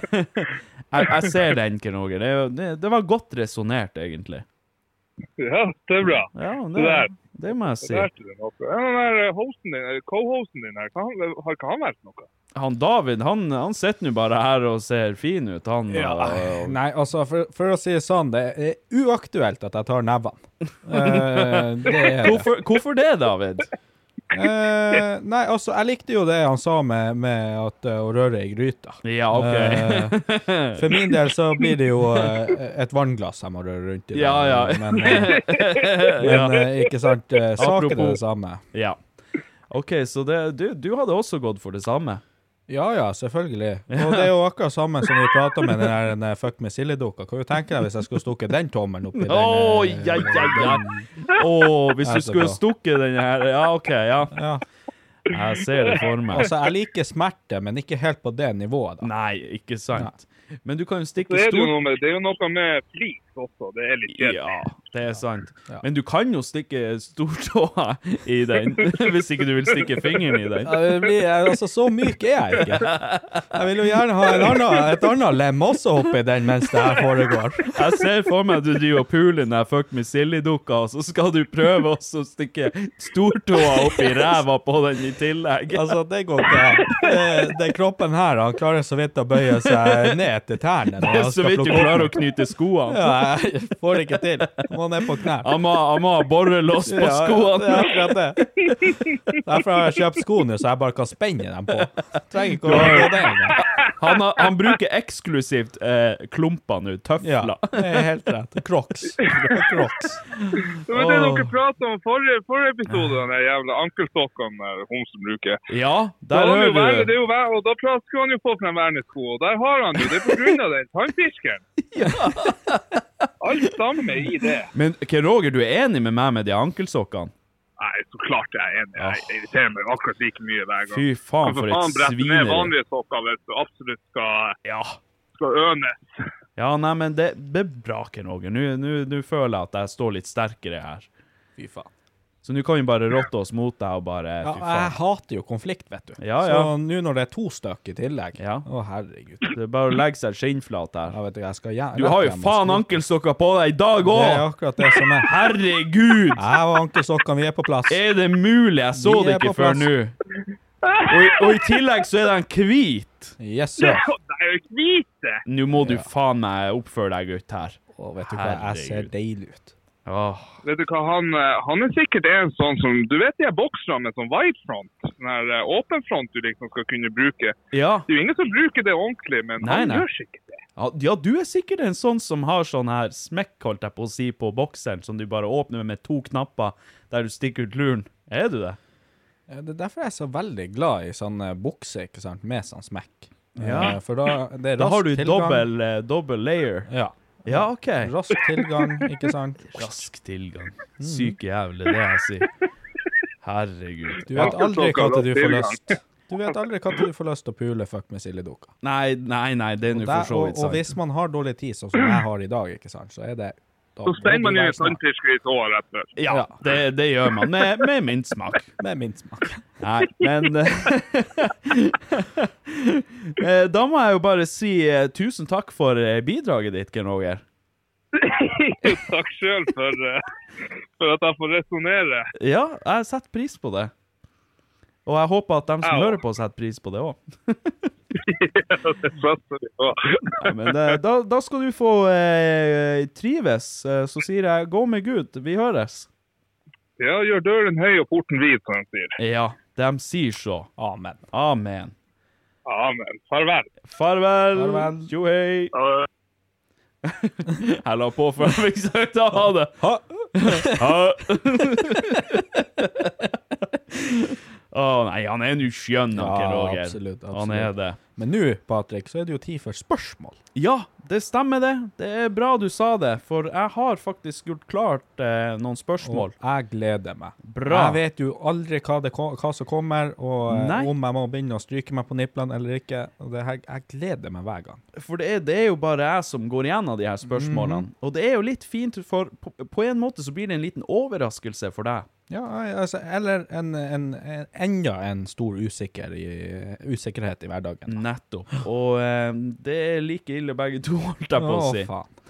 Speaker 1: <laughs> Jeg, jeg ser den, Ken Roger. Det, er det, det var godt resonnert, egentlig.
Speaker 6: Ja, det er bra.
Speaker 1: Ja,
Speaker 6: Det
Speaker 1: det,
Speaker 6: der.
Speaker 1: Det må jeg si.
Speaker 6: Ja, hosten din, co-hosten din her, han- har ikke han vært noe?
Speaker 1: Han David, han, han sitter nå bare her og ser fin ut, han. og,
Speaker 2: Nei, altså, for, for å si det sånn, det er uaktuelt at jeg tar nevene. uh, <laughs> det
Speaker 1: hvorfor, hvorfor det, David?
Speaker 2: Eh, nei, altså, jeg likte jo det han sa med, med at eh, å røre i gryta.
Speaker 1: Ja, OK.
Speaker 2: Eh, for min del så blir det jo eh, et vannglass jeg må røre rundt i.
Speaker 1: Ja, ja.
Speaker 2: Men, eh, men eh, ikke sant, saken er det samme.
Speaker 1: ja. OK, så det, du, du hadde også gått for det samme?
Speaker 2: Ja, ja, selvfølgelig. Og det er jo akkurat samme som vi prata med den der den fuck med sildedukka. Kan du tenke deg hvis jeg skulle stukket den tommelen oppi den? Eh,
Speaker 1: ja, ja, ja. Oh, hvis du skulle stukket den her Ja, OK, ja.
Speaker 2: Ja.
Speaker 1: Jeg ser det for meg.
Speaker 2: Altså, jeg liker smerte, men ikke helt på det nivået, da.
Speaker 1: Nei, ikke sant. Men du kan jo stikke
Speaker 6: stor... det, jo
Speaker 1: stort
Speaker 6: noe med, det er jo noe med flis også, det er litt kjedelig.
Speaker 1: Ja, det er sant.
Speaker 2: Ja.
Speaker 1: Men du kan jo stikke stortåa i den, <laughs> hvis ikke du vil stikke fingeren i den.
Speaker 2: Jeg blir, altså, så myk er jeg ikke. Jeg vil jo gjerne ha en annen, et annet lem også oppi den mens det her foregår.
Speaker 1: Jeg ser for meg at du driver og puler den der fuck med silly-dukka, og så skal du prøve også å stikke stortåa opp i ræva på den i tillegg.
Speaker 2: Altså, det går ikke an. Det- Den kroppen her, han klarer så vidt å bøye seg ned til tærne.
Speaker 1: Det er så vidt du klarer å knyte skoene.
Speaker 2: Ja, jeg <laughs> får det ikke til. Må ned på knær.
Speaker 1: Han må, ha borrelås på
Speaker 2: Ja,
Speaker 1: skoene.
Speaker 2: Det er akkurat det. Derfor har jeg kjøpt sko nå, så jeg bare kan spenne dem på. Trenger ikke å gå det engang.
Speaker 1: Han, har, han bruker eksklusivt eh, klumper nå,
Speaker 2: Ja, det er helt rett. Crocs. <laughs> Crocs.
Speaker 6: Det var det dere pratet om forrige, forrige episode, den jævla ankelstokkene homsen bruker.
Speaker 1: Ja,
Speaker 6: Da
Speaker 1: der
Speaker 6: jo
Speaker 1: hører du være,
Speaker 6: det er jo, vær- og da skulle han jo få frem vernesko, og der har han jo, det er på grunn av den tannfiskeren. <laughs> Alt stammer i det.
Speaker 1: Men okay, Roger, du er enig med meg med de ankelsokkene?
Speaker 6: Nei, så klart jeg er enig. Jeg irriterer meg akkurat like mye hver gang.
Speaker 1: Fy faen, for
Speaker 6: faen
Speaker 1: et
Speaker 6: svineri. ned
Speaker 1: er
Speaker 6: vanlige sokker hvis du absolutt skal,
Speaker 1: Ja.
Speaker 6: skal ønes.
Speaker 1: Ja, nei, men det, det er bra, Ken Roger. Nå føler jeg at jeg står litt sterkere her.
Speaker 2: Fy faen.
Speaker 1: Så nå kan vi bare rotte oss mot deg og bare
Speaker 2: Ja,
Speaker 1: Fy
Speaker 2: jeg
Speaker 1: faen.
Speaker 2: hater jo konflikt, vet du.
Speaker 1: Ja, ja.
Speaker 2: Så nå når det er to stykker i tillegg
Speaker 1: Ja.
Speaker 2: Å, herregud.
Speaker 1: Det er bare å legge seg skinnflat her.
Speaker 2: Ja, vet du, jeg skal gjerne
Speaker 1: Du har jo faen ankelsokker på deg i dag
Speaker 2: Det er
Speaker 1: òg!
Speaker 2: akkurat det som er.
Speaker 1: Herregud!
Speaker 2: Jeg og ankelsokkene, vi er på plass.
Speaker 1: Er det mulig? Jeg så
Speaker 2: Vi
Speaker 1: det
Speaker 2: er
Speaker 1: ikke
Speaker 2: på
Speaker 1: før
Speaker 2: plass.
Speaker 1: nå. Og, i- og i tillegg så er den hvit.
Speaker 2: Yes, sir.
Speaker 6: Det er jo ikke hvite!
Speaker 1: Nå må du
Speaker 2: Ja.
Speaker 1: faen meg oppføre deg, gutt, her.
Speaker 2: Å, vet du hva, jeg ser
Speaker 1: Herregud.
Speaker 2: deilig ut.
Speaker 1: Åh.
Speaker 6: Vet du hva, han, eh, han er sikkert en sånn som Du vet de her bokserne med sånn wide front? Sånn her eh, åpen front du liksom skal kunne bruke.
Speaker 1: Ja.
Speaker 6: Det er jo ingen som bruker det ordentlig, men
Speaker 1: Nei,
Speaker 6: han
Speaker 1: nei.
Speaker 6: gjør sikkert det.
Speaker 1: Ja, ja, du er sikkert en sånn som har sånn her smekk, holdt jeg på å si, på bokseren, som du bare åpner med to knapper der du stikker ut luren. Er du det?
Speaker 2: Det er derfor jeg er så veldig glad i sånne bukser, ikke sant, med sånn smekk.
Speaker 1: Ja.
Speaker 2: Eh, For da, det er
Speaker 1: Da har du dobbel layer.
Speaker 2: Ja.
Speaker 1: Ja, OK.
Speaker 2: Rask tilgang, ikke sant.
Speaker 1: Rask tilgang. Syke jævlig, det jeg sier. Herregud.
Speaker 2: Du vet aldri
Speaker 6: hva
Speaker 2: når du får lyst. Du vet aldri når du får lyst til å pule fuck med Siljedukka.
Speaker 1: Nei, nei, nei, det er nå for så vidt sant.
Speaker 2: og hvis man har dårlig tid, sånn som jeg har i dag, ikke sant, så er det
Speaker 6: Så steiner man jo en tannpirker i tåa rett før.
Speaker 1: Ja, det, det gjør man. Med, med mintsmak.
Speaker 2: Med mintsmak.
Speaker 1: Nei, men <laughs> eh, Da må jeg jo bare si eh, tusen takk for eh, bidraget ditt, Ken Roger. <laughs>
Speaker 6: Takk sjøl for, for at jeg får resonnere.
Speaker 1: Ja, jeg setter pris på det. Og jeg håper at de som
Speaker 6: Ja.
Speaker 1: hører på, setter pris på det òg. <laughs> <laughs>
Speaker 6: det satser vi på.
Speaker 1: Ja, men eh, da, da skal du få eh, trives. Eh, så sier jeg gå med Gud. Vi høres.
Speaker 6: Ja, gjør døren høy og porten vid, som de sier.
Speaker 1: Ja, de sier så.
Speaker 2: Amen.
Speaker 1: Amen.
Speaker 6: Amen. Farvel.
Speaker 1: Farvel.
Speaker 2: Farvel.
Speaker 1: Jo hei.
Speaker 6: Ha- <laughs>
Speaker 1: Jeg la på før jeg fikk sagt ha det.
Speaker 2: Ha.
Speaker 1: Ha. <laughs> Å nei, han er nå uskjønn,
Speaker 2: Ja,
Speaker 1: Roger.
Speaker 2: absolutt,
Speaker 1: Han er det.
Speaker 2: Men nå, Patrick, så er det jo tid for spørsmål.
Speaker 1: Ja, det stemmer det. Det er bra du sa det, for jeg har faktisk gjort klart eh, noen spørsmål.
Speaker 2: Og jeg gleder meg.
Speaker 1: Bra.
Speaker 2: Jeg vet jo aldri hva, det, hva som kommer, og eh,
Speaker 1: Nei.
Speaker 2: om jeg må begynne å stryke meg på niplene eller ikke. Det her, jeg gleder meg hver gang.
Speaker 1: For det er, det er jo bare jeg som går igjennom de her spørsmålene.
Speaker 2: Mm.
Speaker 1: Og det er jo litt fint, for på, på en måte så blir det en liten overraskelse for deg.
Speaker 2: Ja, altså, eller en, en, en, enda en stor usikker i, usikkerhet i hverdagen.
Speaker 1: Nettopp. Og eh, det er like ille begge to, holdt jeg på å
Speaker 2: Å,
Speaker 1: si.
Speaker 2: faen.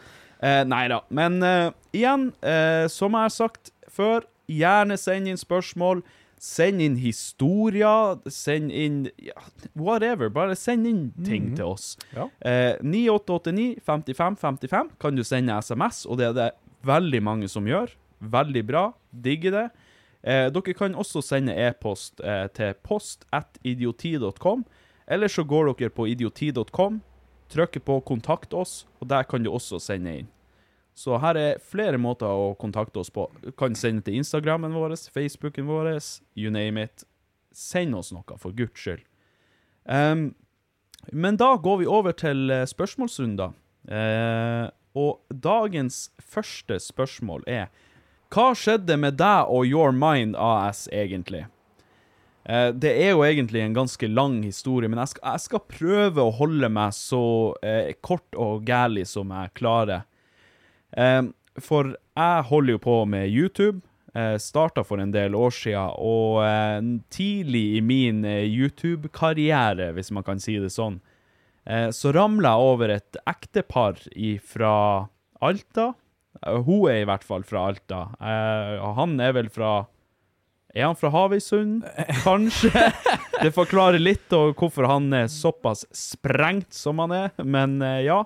Speaker 1: Eh, nei da. Men eh, igjen, eh, som jeg har sagt før, gjerne send inn spørsmål. Send inn historier. Send inn ja, whatever. Bare send inn ting til oss.
Speaker 2: Ja.
Speaker 1: Eh, 9889 55 55 kan du sende SMS, og det er det veldig mange som gjør. Veldig bra. Digger det. Eh, dere kan også sende e-post eh, til post at idioti.com, eller så går dere på idioti.com, trykker på 'kontakt oss', og der kan du også sende inn. Så her er flere måter å kontakte oss på. Du kan sende til Instagrammen vår, Facebooken vår, you name it. Send oss noe, for guds skyld. Um, men da går vi over til eh, spørsmålsrunder. Eh, og dagens første spørsmål er Hva skjedde med deg og Your Mind AS egentlig? Eh, det er jo egentlig en ganske lang historie, men jeg skal, jeg skal prøve å holde meg så eh, kort og gærlig som jeg klarer. Eh, for jeg holder jo på med YouTube. Eh, Starta for en del år siden, og eh, tidlig i min eh, YouTube-karriere, hvis man kan si det sånn, eh, så ramla jeg over et ektepar fra Alta. Eh, hun er i hvert fall fra Alta. Eh, han er vel fra Er han fra Havøysund? Kanskje. <laughs> Det forklarer litt om hvorfor han er såpass sprengt som han er, men eh, ja.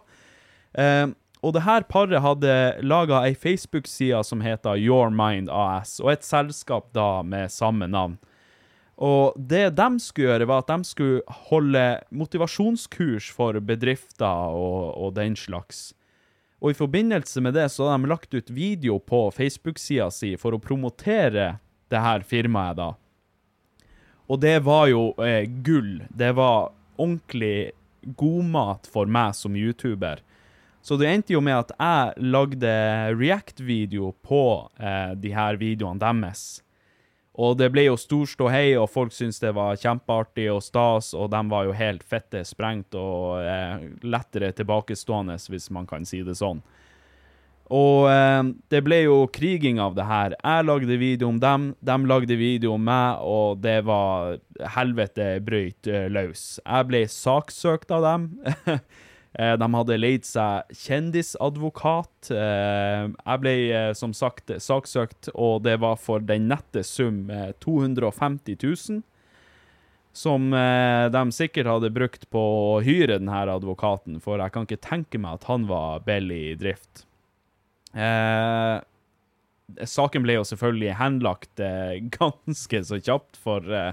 Speaker 1: Og det her paret hadde laga ei Facebook-side som heter Your Mind AS, og et selskap da med samme navn. Og det de skulle gjøre, var at de skulle holde motivasjonskurs for bedrifter og, og den slags. Og i forbindelse med det så har de lagt ut video på Facebook-sida si for å promotere det her firmaet, da. Og det var jo eh, gull. Det var ordentlig godmat for meg som YouTuber. Så det endte jo med at jeg lagde React-video på eh, de her videoene deres. Og det ble jo stor ståhei, og folk syntes det var kjempeartig og stas, og de var jo helt fette sprengt og eh, lettere tilbakestående, hvis man kan si det sånn. Og eh, det ble jo kriging av det her. Jeg lagde video om dem, de lagde video om meg, og det var helvete brøyt eh, løs. Jeg ble saksøkt av dem. <laughs> Eh, De hadde leid seg kjendisadvokat. Eh, Jeg ble eh, som sagt saksøkt, og det var for den nette sum eh, 250 000. Som de sikkert hadde brukt på å hyre denne advokaten, for jeg kan ikke tenke meg at han var billig i drift. Eh, saken ble jo selvfølgelig henlagt <laughs> ganske så kjapt, for eh,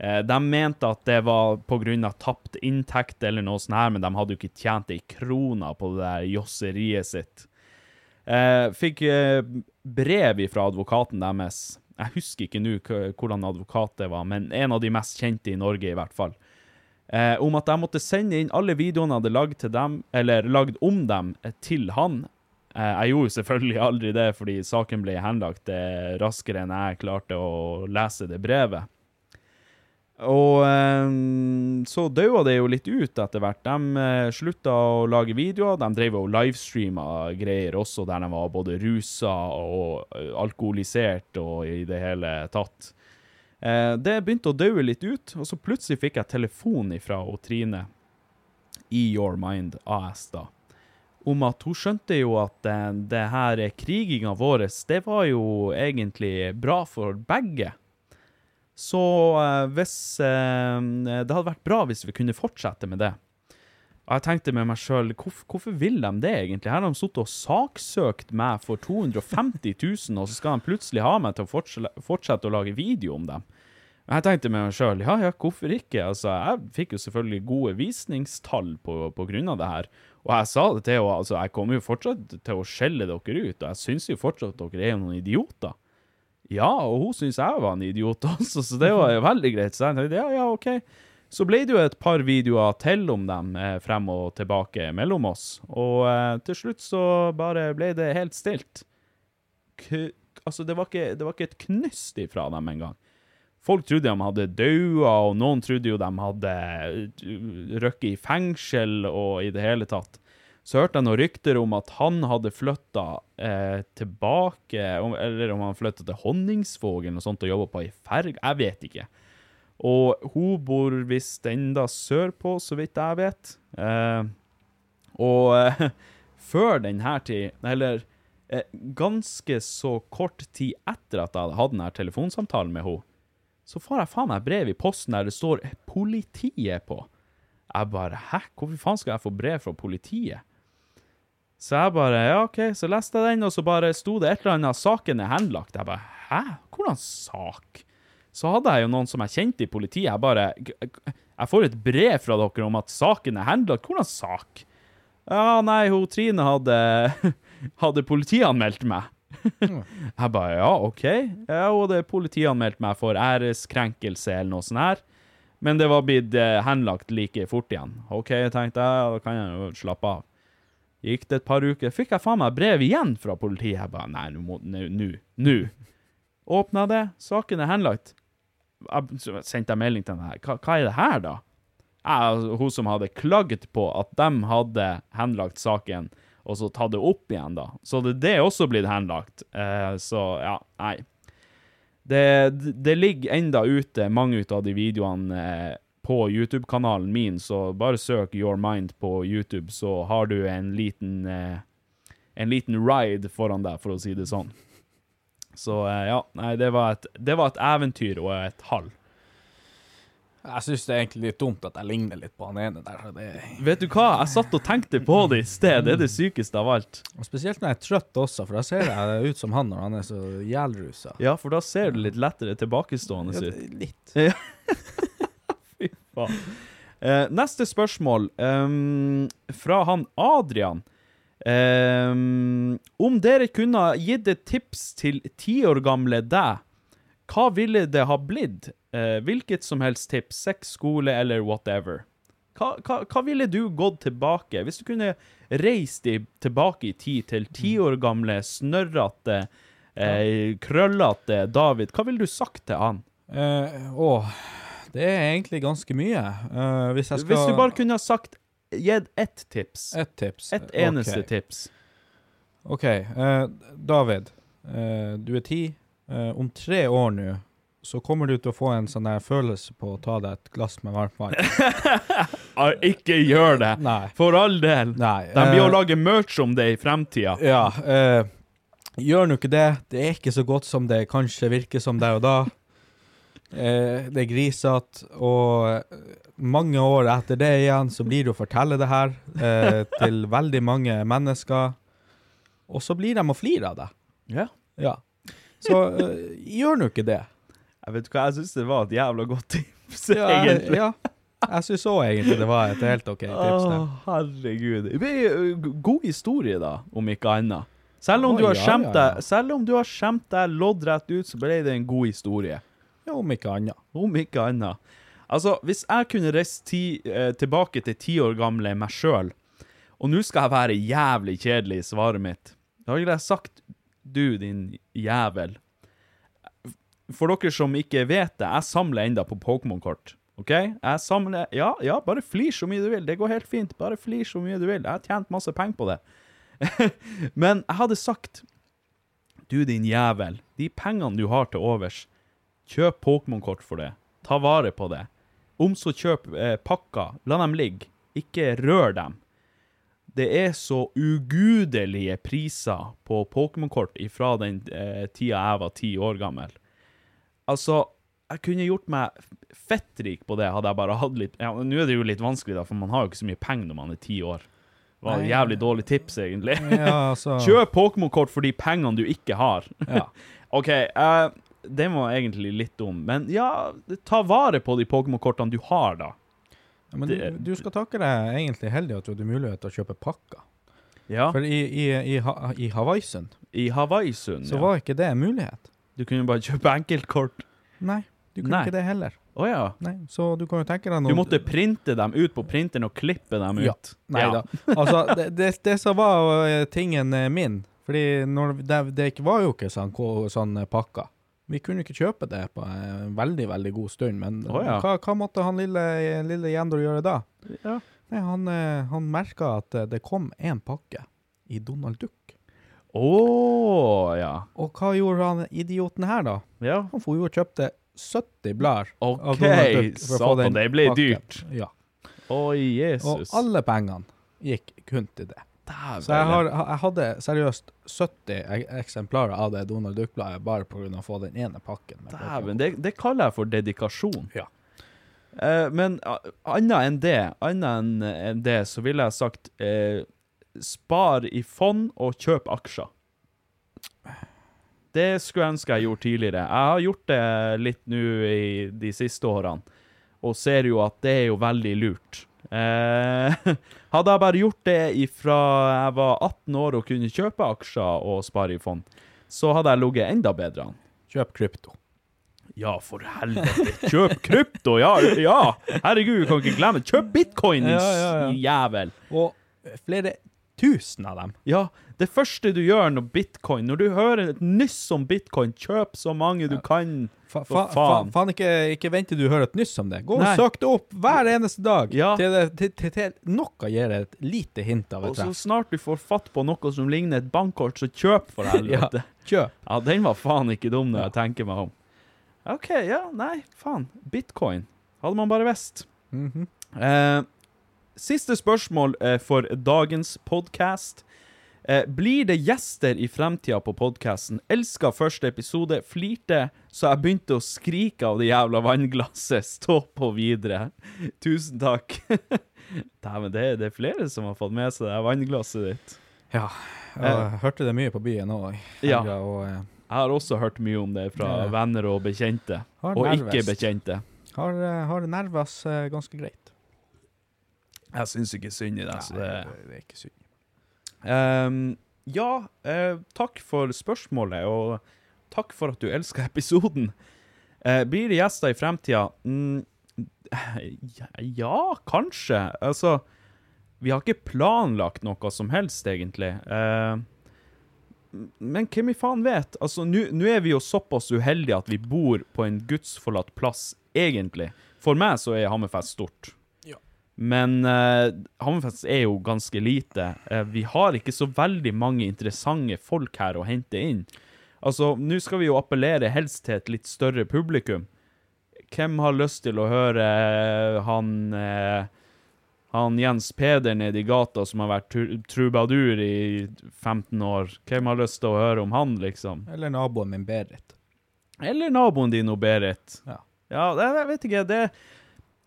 Speaker 1: de mente at det var pga. tapt inntekt eller noe sånt her, men de hadde jo ikke tjent ei krone på det der josseriet sitt. Eh, fikk eh, brev fra advokaten deres. Jeg husker ikke nå hvordan advokat det var, men en av de mest kjente i Norge, i hvert fall. Eh, om at jeg måtte sende inn alle videoene jeg hadde lagd, dem, lagd om dem eh, til han. Eh, jeg gjorde selvfølgelig aldri det, fordi saken ble henlagt eh, raskere enn jeg klarte å lese det brevet. Og eh, så daua det jo litt ut etter hvert. De eh, slutta å lage videoer. De drev og livestreama greier også, der de var både rusa og eh, alkoholisert og i det hele tatt. Eh, det begynte å daue litt ut, og så plutselig fikk jeg telefon ifra og Trine i Your Mind AS, da. Om at hun skjønte jo at det her kriginga vår, det var jo egentlig bra for begge. Så eh, hvis eh, Det hadde vært bra hvis vi kunne fortsette med det. Og jeg tenkte med meg sjøl, hvorfor, hvorfor vil de det egentlig? Her har de sittet og saksøkt meg for 250 000, og så skal de plutselig ha meg til å fortsette, fortsette å lage video om dem. Og Jeg tenkte med meg sjøl, ja ja, hvorfor ikke? Altså, jeg fikk jo selvfølgelig gode visningstall på, på grunn av det her. Og jeg sa det til henne, altså, jeg kommer jo fortsatt til å skjelle dere ut, og jeg syns jo fortsatt at dere er noen idioter. Ja, og hun syntes jeg var en idiot også, så det var veldig greit. Så jeg tenkte ja, ja, OK. Så ble det jo et par videoer til om dem eh, frem og tilbake mellom oss, og eh, til slutt så bare ble det helt stilt. K altså, det var, ikke, det var ikke et knyst ifra dem engang. Folk trodde de hadde daua, og noen trodde jo de hadde uh, røkket i fengsel og i det hele tatt. Så hørte jeg noen rykter om at han hadde flytta eh, tilbake, om, eller om han flytta til Honningsvåg eller noe sånt og jobba på ei ferge. Jeg vet ikke. Og hun bor visst enda sørpå, så vidt jeg vet. Eh, og eh, <laughs> før denne tid, eller eh, ganske så kort tid etter at jeg hadde hatt denne telefonsamtalen med henne, så får jeg faen meg brev i posten der det står 'politiet' på. Jeg bare 'hæ, hvorfor faen skal jeg få brev fra politiet'? Så jeg bare Ja, OK, så leste jeg den, og så bare sto det et eller annet 'Saken er henlagt'. Jeg bare 'hæ, hvordan sak?' Så hadde jeg jo noen som jeg kjente i politiet. Jeg bare Jeg får et brev fra dere om at saken er henlagt. Hvordan sak? Ja, nei, hun Trine hadde <laughs> Hadde politianmeldt meg. <laughs> jeg bare ja, OK. Ja, hun hadde politianmeldt meg for æreskrenkelse eller noe sånt her. Men det var blitt eh, henlagt like fort igjen. OK, tenkte jeg, da kan jeg jo slappe av. Gikk det et par uker, fikk jeg faen meg brev igjen fra politiet. Jeg bare nei, nå nå, nå. Åpna det, saken er henlagt. Jeg sendte jeg melding til henne. Hva, hva er det her, da? Jeg, altså, hun som hadde klaget på at de hadde henlagt saken, og så tatt det opp igjen, da. Så det, det er også blitt henlagt. Eh, så ja, nei. Det, det ligger enda ute mange ut av de videoene eh, på YouTube-kanalen min, så bare søk Your Mind på YouTube, så har du en liten eh, en liten ride foran deg, for å si det sånn. Så eh, ja, nei, det var, et, det var et eventyr og et hall.
Speaker 2: Jeg syns det er egentlig litt dumt at jeg ligner litt på han ene der. Det,
Speaker 1: Vet du hva, jeg satt og tenkte på det i sted, det er det sykeste av alt.
Speaker 2: og spesielt når jeg er trøtt også, for da ser jeg ut som han når han er så jævlrusa.
Speaker 1: Ja, for da ser du litt lettere tilbakestående
Speaker 2: Ja, litt.
Speaker 1: Ja. Faen. Eh, neste spørsmål um, fra han Adrian. Um, om dere kunne gitt et tips til ti år gamle deg, hva ville det ha blitt? Uh, hvilket som helst tips, sex, skole eller whatever. Hva, hva, hva ville du gått tilbake, hvis du kunne reist i, tilbake i tid til ti år gamle, snørrete, eh, krøllete David? Hva ville du sagt til han?
Speaker 2: Eh, åh, det er egentlig ganske mye. Uh, hvis skal
Speaker 1: Hvis du bare kunne ha sagt Gitt ett tips.
Speaker 2: Ett tips.
Speaker 1: Et eneste
Speaker 2: okay.
Speaker 1: tips.
Speaker 2: OK. Uh, David, uh, du er ti. Om tre år nå så kommer du til å få en sånn der følelse på å ta deg et glass med varmt vann. <laughs>
Speaker 1: Ikke gjør det!
Speaker 2: Nei.
Speaker 1: For all del.
Speaker 2: Nei.
Speaker 1: De blir å lage merch om det i fremtida.
Speaker 2: Ja. gjør nå ikke det. Det er ikke så godt som det kanskje virker som der og da. Eh, det er grisete, og eh, mange år etter det igjen så blir det å fortelle det her eh, <laughs> til veldig mange mennesker, og så blir de å flire av deg.
Speaker 1: Ja.
Speaker 2: Ja. Så eh, gjør nå ikke det.
Speaker 1: Jeg vet hva, jeg syns det var et jævla godt tips,
Speaker 2: Ja,
Speaker 1: egentlig.
Speaker 2: ja. Jeg syns òg egentlig det var et helt OK tips.
Speaker 1: Å, herregud. Det jo God historie, da, om ikke annet. Selv om,
Speaker 2: Å,
Speaker 1: du har
Speaker 2: ja,
Speaker 1: skjemt deg Selv om du har skjemt deg loddrett ut, så ble det en god historie.
Speaker 2: Om ikke annet.
Speaker 1: Om ikke annet. Altså, hvis jeg kunne reist ti, eh, tilbake til ti år gamle meg sjøl, og nå skal jeg være jævlig kjedelig i svaret mitt, da ville jeg sagt du, din jævel. for dere som ikke vet det, jeg samler enda på Pokémon-kort. OK? Jeg samler Ja, ja, bare flir så mye du vil. Det går helt fint. Bare flir så mye du vil. Jeg har tjent masse penger på det. <laughs> Men jeg hadde sagt Du, din jævel. De pengene du har til overs, kjøp Pokémon-kort for det. Ta vare på det. Om så kjøp eh, pakker. La dem ligge. Ikke rør dem. Det er så ugudelige priser på Pokémon-kort ifra den eh, tida jeg var ti år gammel. Altså, jeg kunne gjort meg fettrik på det, hadde jeg bare hatt litt Ja, Nå er det jo litt vanskelig, da, for man har jo ikke så mye penger når man er ti år. Det var et jævlig dårlig tips, egentlig.
Speaker 2: Ja, altså- <laughs>
Speaker 1: Kjøp Pokémon-kort for de pengene du ikke har.
Speaker 2: Ja. <laughs>
Speaker 1: OK, eh, den var egentlig litt dum, men ja, ta vare på de Pokémon-kortene du har, da.
Speaker 2: Ja, men
Speaker 1: Det-
Speaker 2: du, du skal takke deg egentlig heldig at du hadde mulighet til å kjøpe pakker.
Speaker 1: Ja.
Speaker 2: For i, i, i, i Hawaiisund
Speaker 1: I Hawaiisund,
Speaker 2: så var ikke det en mulighet.
Speaker 1: Du kunne bare kjøpe enkeltkort.
Speaker 2: Nei, du kunne
Speaker 1: Nei.
Speaker 2: ikke det heller.
Speaker 1: Å ja.
Speaker 2: Nei, så du kan jo tenke deg
Speaker 1: Du måtte printe dem ut på printeren og klippe dem
Speaker 2: Ja.
Speaker 1: ut.
Speaker 2: ja. da. Altså, det, det, det som var eh, tingen eh, min Fordi når, det, det var jo ikke sånn, sånn eh, pakker. Vi kunne ikke kjøpe det på en veldig, veldig god stund, men
Speaker 1: oh, ja.
Speaker 2: hva, hva måtte han lille, lille Jendor gjøre da?
Speaker 1: Ja.
Speaker 2: Nei, han, eh, han merka at eh, det kom én pakke i Donald Duck.
Speaker 1: Å ja.
Speaker 2: Og hva gjorde han idioten her, da?
Speaker 1: Ja.
Speaker 2: Han for jo og kjøpte 70 blader av Donald Duck for å få
Speaker 1: satan,
Speaker 2: den
Speaker 1: det ble
Speaker 2: pakken.
Speaker 1: dyrt.
Speaker 2: Ja.
Speaker 1: Å,
Speaker 2: Og
Speaker 1: Jesus.
Speaker 2: alle pengene gikk kun til det.
Speaker 1: Dæven.
Speaker 2: Så jeg, har, jeg hadde seriøst 70 eksemplarer av det Donald Duck-bladet bare pga. å få den ene pakken.
Speaker 1: Dæven, det, det kaller jeg for dedikasjon.
Speaker 2: Ja.
Speaker 1: Eh, men uh, annet enn det, annet enn det, så ville jeg sagt eh, spar i fond og kjøp aksjer. Det skulle jeg ønske jeg gjorde tidligere. Jeg har gjort det litt nå i de siste årene, og ser jo at det er jo veldig lurt. Eh, <laughs> hadde jeg bare gjort det ifra jeg var 18 år og kunne kjøpe aksjer og spare i fond, så hadde jeg ligget enda bedre an.
Speaker 2: Kjøp krypto.
Speaker 1: Ja, for helvete. Kjøp krypto, ja, ja. Herregud, kan ikke glemme Kjøp bitcoin,
Speaker 2: Ja, ja, ja.
Speaker 1: jævel.
Speaker 2: Og flere tusen av dem.
Speaker 1: Ja, det første du gjør når bitcoin Når du hører et nyss om bitcoin, kjøp så mange du kan.
Speaker 2: Fa, fa, fa,
Speaker 1: faen.
Speaker 2: ikke, ikke vent til du hører et nyss om det. Gå og
Speaker 1: Nei.
Speaker 2: søk det opp hver eneste dag.
Speaker 1: Ja.
Speaker 2: Til, til, til, til noe gir et lite hint av
Speaker 1: Og så snart du får fatt på noe som ligner et bankkort, så kjøp, for <laughs> helvete.
Speaker 2: Kjøp.
Speaker 1: Ja, den var faen ikke dum når jeg tenker meg om. OK, ja, nei, faen. Bitcoin. Hadde man bare visst.
Speaker 2: Mhm.
Speaker 1: Eh, siste spørsmål for dagens podkast. Eh, blir det gjester i fremtida på podkasten? Elska første episode, flirte så jeg begynte å skrike av det jævla vannglasset. Stå på videre. Tusen takk. <laughs> Dæven, det, det er flere som har fått med seg det vannglasset ditt.
Speaker 2: Ja. Jeg hørte det mye på byen òg.
Speaker 1: Ja.
Speaker 2: Og eh,
Speaker 1: Jeg har også hørt mye om det fra
Speaker 2: Ja.
Speaker 1: venner og bekjente. Og ikke bekjente.
Speaker 2: har, eh, har nervas eh, ganske greit.
Speaker 1: Jeg syns ikke synd i deg. så det...
Speaker 2: det, det er ikke synd.
Speaker 1: Ehm, ja, eh, takk for spørsmålet, og takk for at du elsker <laughs> episoden. Eh, blir det gjester i fremtida? Mm, ja, kanskje. Altså, vi har ikke planlagt noe som helst, egentlig. Eh, men hvem i faen vet? Altså, nå er vi jo såpass uheldige at vi bor på en gudsforlatt plass, egentlig. For meg så er Hammerfest stort. Men eh, Hammerfest er jo ganske lite. Eh, vi har ikke så veldig mange interessante folk her å hente inn. Altså, nå skal vi jo appellere helst til et litt større publikum. Hvem har lyst til å høre eh, han eh, han Jens Peder nede i gata som har vært tru- trubadur i 15 år? Hvem har lyst til å høre om han, liksom?
Speaker 2: Eller naboen min Berit.
Speaker 1: Eller naboen din og Berit.
Speaker 2: Ja.
Speaker 1: Ja, det, jeg vet ikke. Det,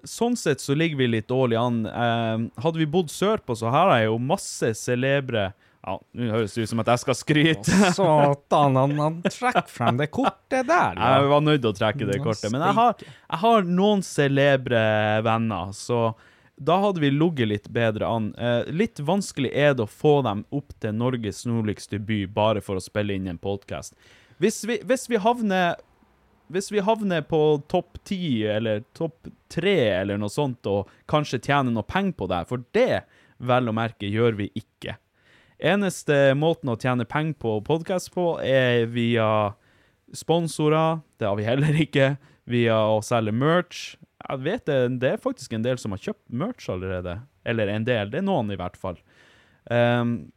Speaker 1: sånn sett så ligger vi litt dårlig an. Eh, hadde vi bodd sørpå, så her er jo masse celebre Ja, nå høres det ut som at jeg skal skryte.
Speaker 2: Satan, han, han trekker frem det kortet der. ja.
Speaker 1: Jeg var nødt til å trekke det kortet. Men jeg har, jeg har noen celebre venner, så da hadde vi ligget litt bedre an. Eh, litt vanskelig er det å få dem opp til Norges nordligste by bare for å spille inn en podkast. Hvis, hvis vi havner hvis vi havner på topp ti eller topp tre eller noe sånt, og kanskje tjener noe penger på det, for det, vel å merke, gjør vi ikke. Eneste måten å tjene penger på podkast på, er via Sponsorer, det har vi heller ikke. Via å selge merch. Jeg vet det, det er faktisk en del som har kjøpt merch allerede. Eller en del, det er noen i hvert fall. Um,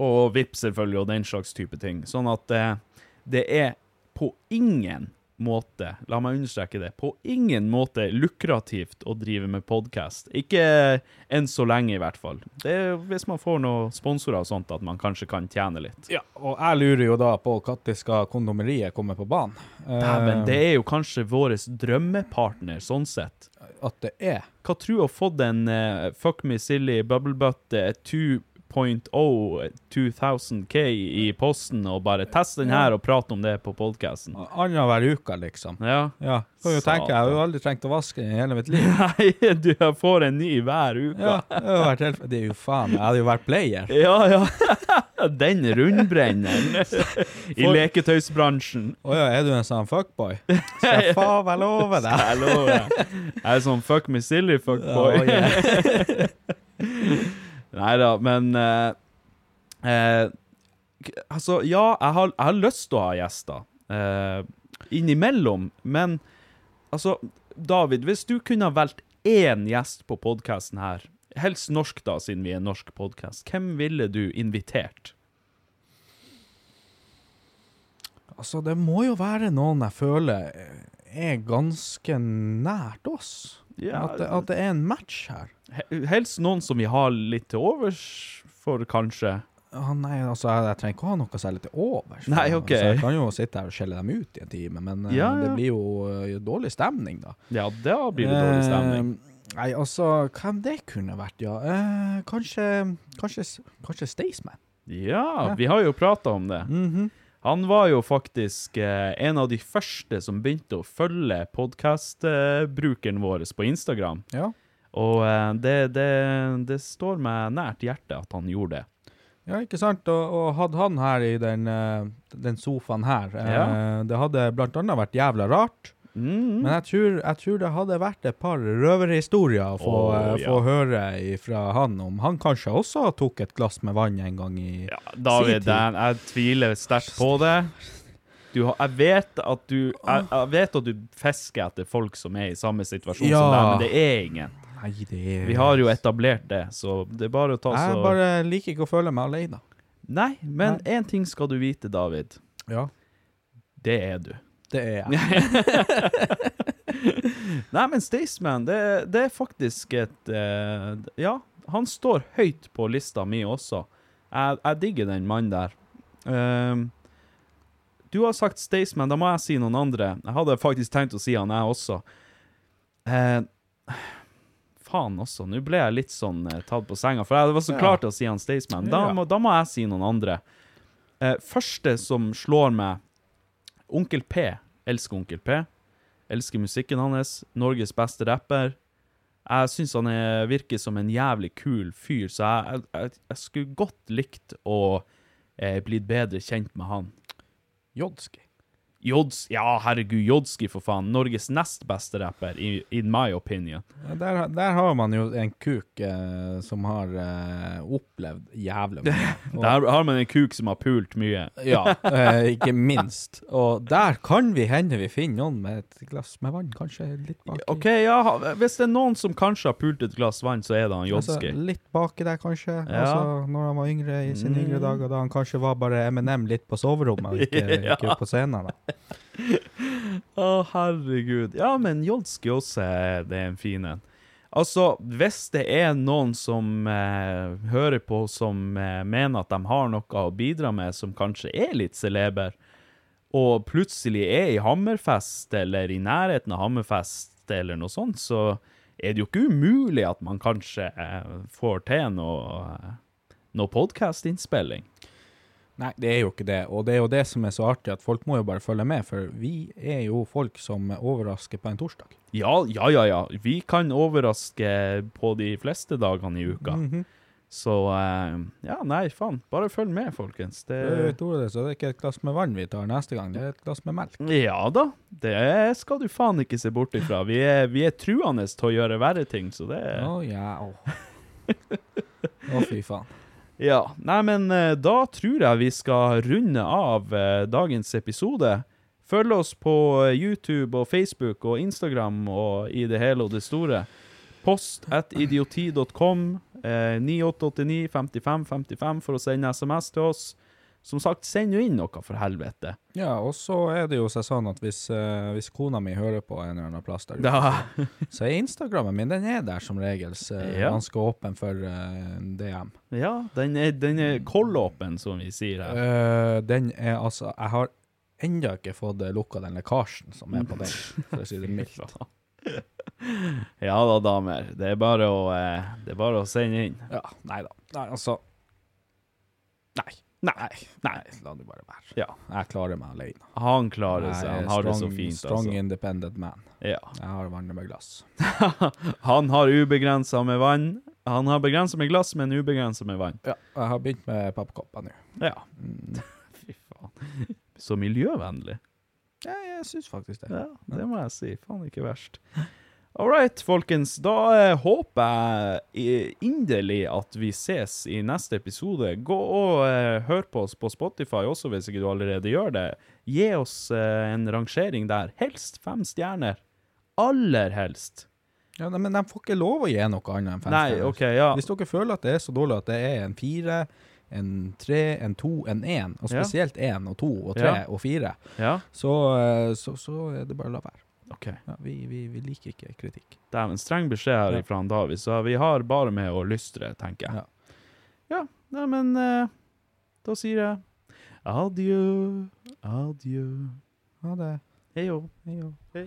Speaker 1: og VIP selvfølgelig, og den slags type ting. Sånn at uh, det er på ingen måte, la meg understreke det, på ingen måte lukrativt å drive med podkast. Ikke enn så lenge, i hvert fall. Det er hvis man får noen sponsorer og sånt, at man kanskje kan tjene litt.
Speaker 2: Ja, og jeg lurer jo da på når skal kondomeriet komme på banen?
Speaker 1: Dæven,
Speaker 2: Eh,
Speaker 1: det er jo kanskje vår drømmepartner, sånn sett.
Speaker 2: At det er.
Speaker 1: Hva tror du å fått en uh, Fuck Me Silly Bubble Butt eh, 2.0 2000K i posten, og bare teste den her og prate om det på podkasten?
Speaker 2: Annenhver uke, liksom.
Speaker 1: Ja.
Speaker 2: Ja, kan jo tenke, jeg har jo aldri trengt å vaske den i hele mitt <laughs> liv.
Speaker 1: Nei, du får en ny hver uke.
Speaker 2: Ja, det, har vært helt, det er jo faen, jeg hadde jo vært player. <laughs>
Speaker 1: Ja, ja. <laughs> Den rundbrenneren i leketøysbransjen.
Speaker 2: Å ja, er du en sånn fuckboy? Skal jeg faen meg love deg.
Speaker 1: Jeg love deg. Jeg er sånn fuck me silly fuckboy.
Speaker 2: Ja, yeah.
Speaker 1: Nei da, men eh, eh, Altså, ja, jeg har, jeg har lyst til å ha gjester eh, innimellom, men altså David, hvis du kunne ha valgt én gjest på podkasten her, helst norsk, da, siden vi er norsk podkast, hvem ville du invitert?
Speaker 2: Altså, det må jo være noen jeg føler er ganske nært oss.
Speaker 1: Ja,
Speaker 2: at, det, at det er en match her.
Speaker 1: Helst noen som vi har litt til overs for, kanskje.
Speaker 2: Ah, nei, altså, jeg, jeg trenger ikke å ha noe særlig til overs.
Speaker 1: Nei, ok.
Speaker 2: Altså, jeg kan jo sitte her og skjelle dem ut i en time, men ja,
Speaker 1: Ja,
Speaker 2: det blir jo uh, dårlig stemning, da.
Speaker 1: Ja, da blir det dårlig stemning.
Speaker 2: Eh, nei, altså, hvem det kunne vært, ja. Eh, kanskje Kanskje, kanskje Staysman.
Speaker 1: Ja,
Speaker 2: Ja.
Speaker 1: vi har jo prata om det.
Speaker 2: Mhm.
Speaker 1: Han var jo faktisk eh, en av de første som begynte å følge podkastbrukeren vår på Instagram.
Speaker 2: Ja.
Speaker 1: Og eh, det, det, det står meg nært hjertet at han gjorde det.
Speaker 2: Ja, ikke sant? Og, og hadde han her i den, eh, den sofaen her,
Speaker 1: Ja.
Speaker 2: det hadde blant annet vært jævla rart.
Speaker 1: Mm.
Speaker 2: Men jeg tror, jeg tror det hadde vært et par røverhistorier å få, eh,
Speaker 1: ja.
Speaker 2: få høre fra han om han kanskje også tok et glass med vann en gang i
Speaker 1: David,
Speaker 2: sin tid.
Speaker 1: Dan, jeg tviler sterkt på det. Du, jeg, vet at du, jeg, jeg vet at du fisker etter folk som er i samme situasjon som deg, men det er ingen.
Speaker 2: Nei, det er
Speaker 1: Vi har jo etablert det, så det er bare å ta
Speaker 2: Jeg bare liker ikke å føle meg alene.
Speaker 1: Nei, men én ting skal du vite, David.
Speaker 2: Ja.
Speaker 1: Det er du.
Speaker 2: Det er jeg. <laughs>
Speaker 1: Nei, men Staysman, det, det er faktisk et uh, Ja, han står høyt på lista mi også. Jeg, jeg digger den mannen der. Ehm, du har sagt Staysman, da må jeg si noen andre. Jeg hadde faktisk tenkt å si han, jeg også. Uh, faen også, nå ble jeg litt sånn eh, tatt på senga, for jeg var så klar til å si han Staysman. Da, da må jeg si noen andre. Første som slår meg Onkel P. Elsker Onkel P. Elsker musikken hans. Norges beste rapper. Jeg syns han er, virker som en jævlig kul fyr, så jeg, jeg, jeg skulle godt likt å eh, blitt bedre kjent med han.
Speaker 2: Jodski.
Speaker 1: Jods, ja, herregud, Jodski, for faen. Norges nest beste rapper, in my opinion.
Speaker 2: Ja, Der, der har man jo en kuk eh, som har eh, opplevd jævlig mye. <laughs> Og-
Speaker 1: Der har man en kuk som har pult mye.
Speaker 2: Ja, eh, ikke minst. Og der kan vi hende vi finner noen med et glass med vann, kanskje litt baki.
Speaker 1: OK, ja, hvis det er noen som kanskje har pult et glass vann, så er det han Jodski.
Speaker 2: Altså, litt baki der, kanskje.
Speaker 1: Ja.
Speaker 2: Altså, når han var yngre i sine
Speaker 1: Mm.
Speaker 2: yngre dager, da han kanskje var bare M&M litt på soverommet, og ikke, <laughs>
Speaker 1: Ja.
Speaker 2: ikke på scenen. Da. <laughs>
Speaker 1: Å, herregud. Ja, men er det er en fin en. Altså, hvis det er noen som eh, hører på som eh, mener at de har noe å bidra med som kanskje er litt celeber, og plutselig er i Hammerfest eller i nærheten av Hammerfest eller noe sånt, så er det jo ikke umulig at man kanskje eh, får til noe, noe podkast-innspilling.
Speaker 2: Nei, det er jo ikke det. Og det er jo det som er så artig, at folk må jo bare følge med, for vi er jo folk som overrasker på en torsdag.
Speaker 1: Ja, ja, ja, ja. Vi kan overraske på de fleste dagene i uka.
Speaker 2: Mhm.
Speaker 1: Så eh, ja, nei, faen. Bare følg med, folkens. Det,
Speaker 2: det, så det er ikke et glass med vann vi tar neste gang, det er et glass med melk.
Speaker 1: ja da. Det skal du faen ikke se bort ifra. Vi er, vi er truende til å gjøre verre ting, så det
Speaker 2: Å ja, å. Å, fy faen.
Speaker 1: Ja. Nei, men eh, da tror jeg vi skal runde av eh, dagens episode. Følg oss på eh, YouTube og Facebook og Instagram og i det hele og det store. Post at idioti.com. Eh, 9889 55 55 for å sende SMS til oss. Som sagt, send jo inn noe, for helvete.
Speaker 2: Ja, og så er det jo seg sånn at hvis, eh, hvis kona mi hører på en eller annen plass der ute, så er Instagrammen min den er der som regel så
Speaker 1: Ja.
Speaker 2: ganske åpen for eh, DM.
Speaker 1: Ja, den er, den er kollåpen, som vi sier her.
Speaker 2: Eh, den er altså Jeg har ennå ikke fått lukka den lekkasjen som er på den, for å si det mildt. <laughs>
Speaker 1: Ja da, damer. Det er bare å, eh, det er bare å sende inn.
Speaker 2: Ja, nei da. Nei, altså Nei. Nei, nei, la det bare være.
Speaker 1: Ja.
Speaker 2: Jeg klarer meg alene.
Speaker 1: Han klarer seg. Han har det så fint,
Speaker 2: Strong
Speaker 1: altså.
Speaker 2: independent man.
Speaker 1: Ja.
Speaker 2: Jeg har vannet med glass. <laughs>
Speaker 1: Han har ubegrensa med vann. Han har begrensa med glass, men ubegrensa med vann.
Speaker 2: Ja, jeg har begynt med pappkopper nå.
Speaker 1: Ja. <laughs> Fy faen. Så miljøvennlig.
Speaker 2: Ja, jeg syns faktisk det.
Speaker 1: Ja, det må jeg si. Faen, ikke verst. All right, folkens. Da eh, håper jeg i- inderlig at vi ses i neste episode. Gå og eh, hør på oss på Spotify også, hvis ikke du allerede gjør det. Gi oss eh, en rangering der. Helst fem stjerner. Aller helst.
Speaker 2: Ja, nei, Men de får ikke lov å gi noe annet enn fem
Speaker 1: Nei,
Speaker 2: stjerner.
Speaker 1: Okay, ja.
Speaker 2: Hvis dere føler at det er så dårlig at det er en fire, en tre, en to, en én, og spesielt én og to og tre
Speaker 1: Ja.
Speaker 2: og fire,
Speaker 1: Ja.
Speaker 2: så, eh, så, så er det bare å la være.
Speaker 1: OK.
Speaker 2: Ja, vi, vi, vi liker ikke kritikk.
Speaker 1: Det er en streng beskjed her
Speaker 2: Ja.
Speaker 1: ifra David, så vi har bare med å lystre, tenker jeg.
Speaker 2: Ja.
Speaker 1: Ja, nei, men eh, da sier jeg adjø, adjø.
Speaker 2: Ha det.
Speaker 1: Hei jo.
Speaker 2: Hei jo.
Speaker 1: Hei.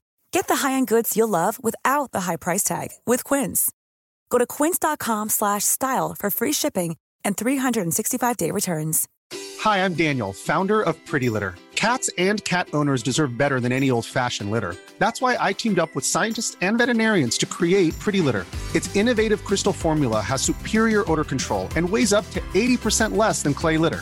Speaker 7: Get the high-end goods you'll love without the high price tag with Quince. Go to quince.com slash style for free shipping and 365-day returns.
Speaker 8: Hi, I'm Daniel, founder of Pretty Litter. Cats and cat owners deserve better than any old fashioned litter. That's why I teamed up with scientists and veterinarians to create Pretty Litter. Its innovative crystal formula has superior odor control and weighs up to 80% less than clay litter.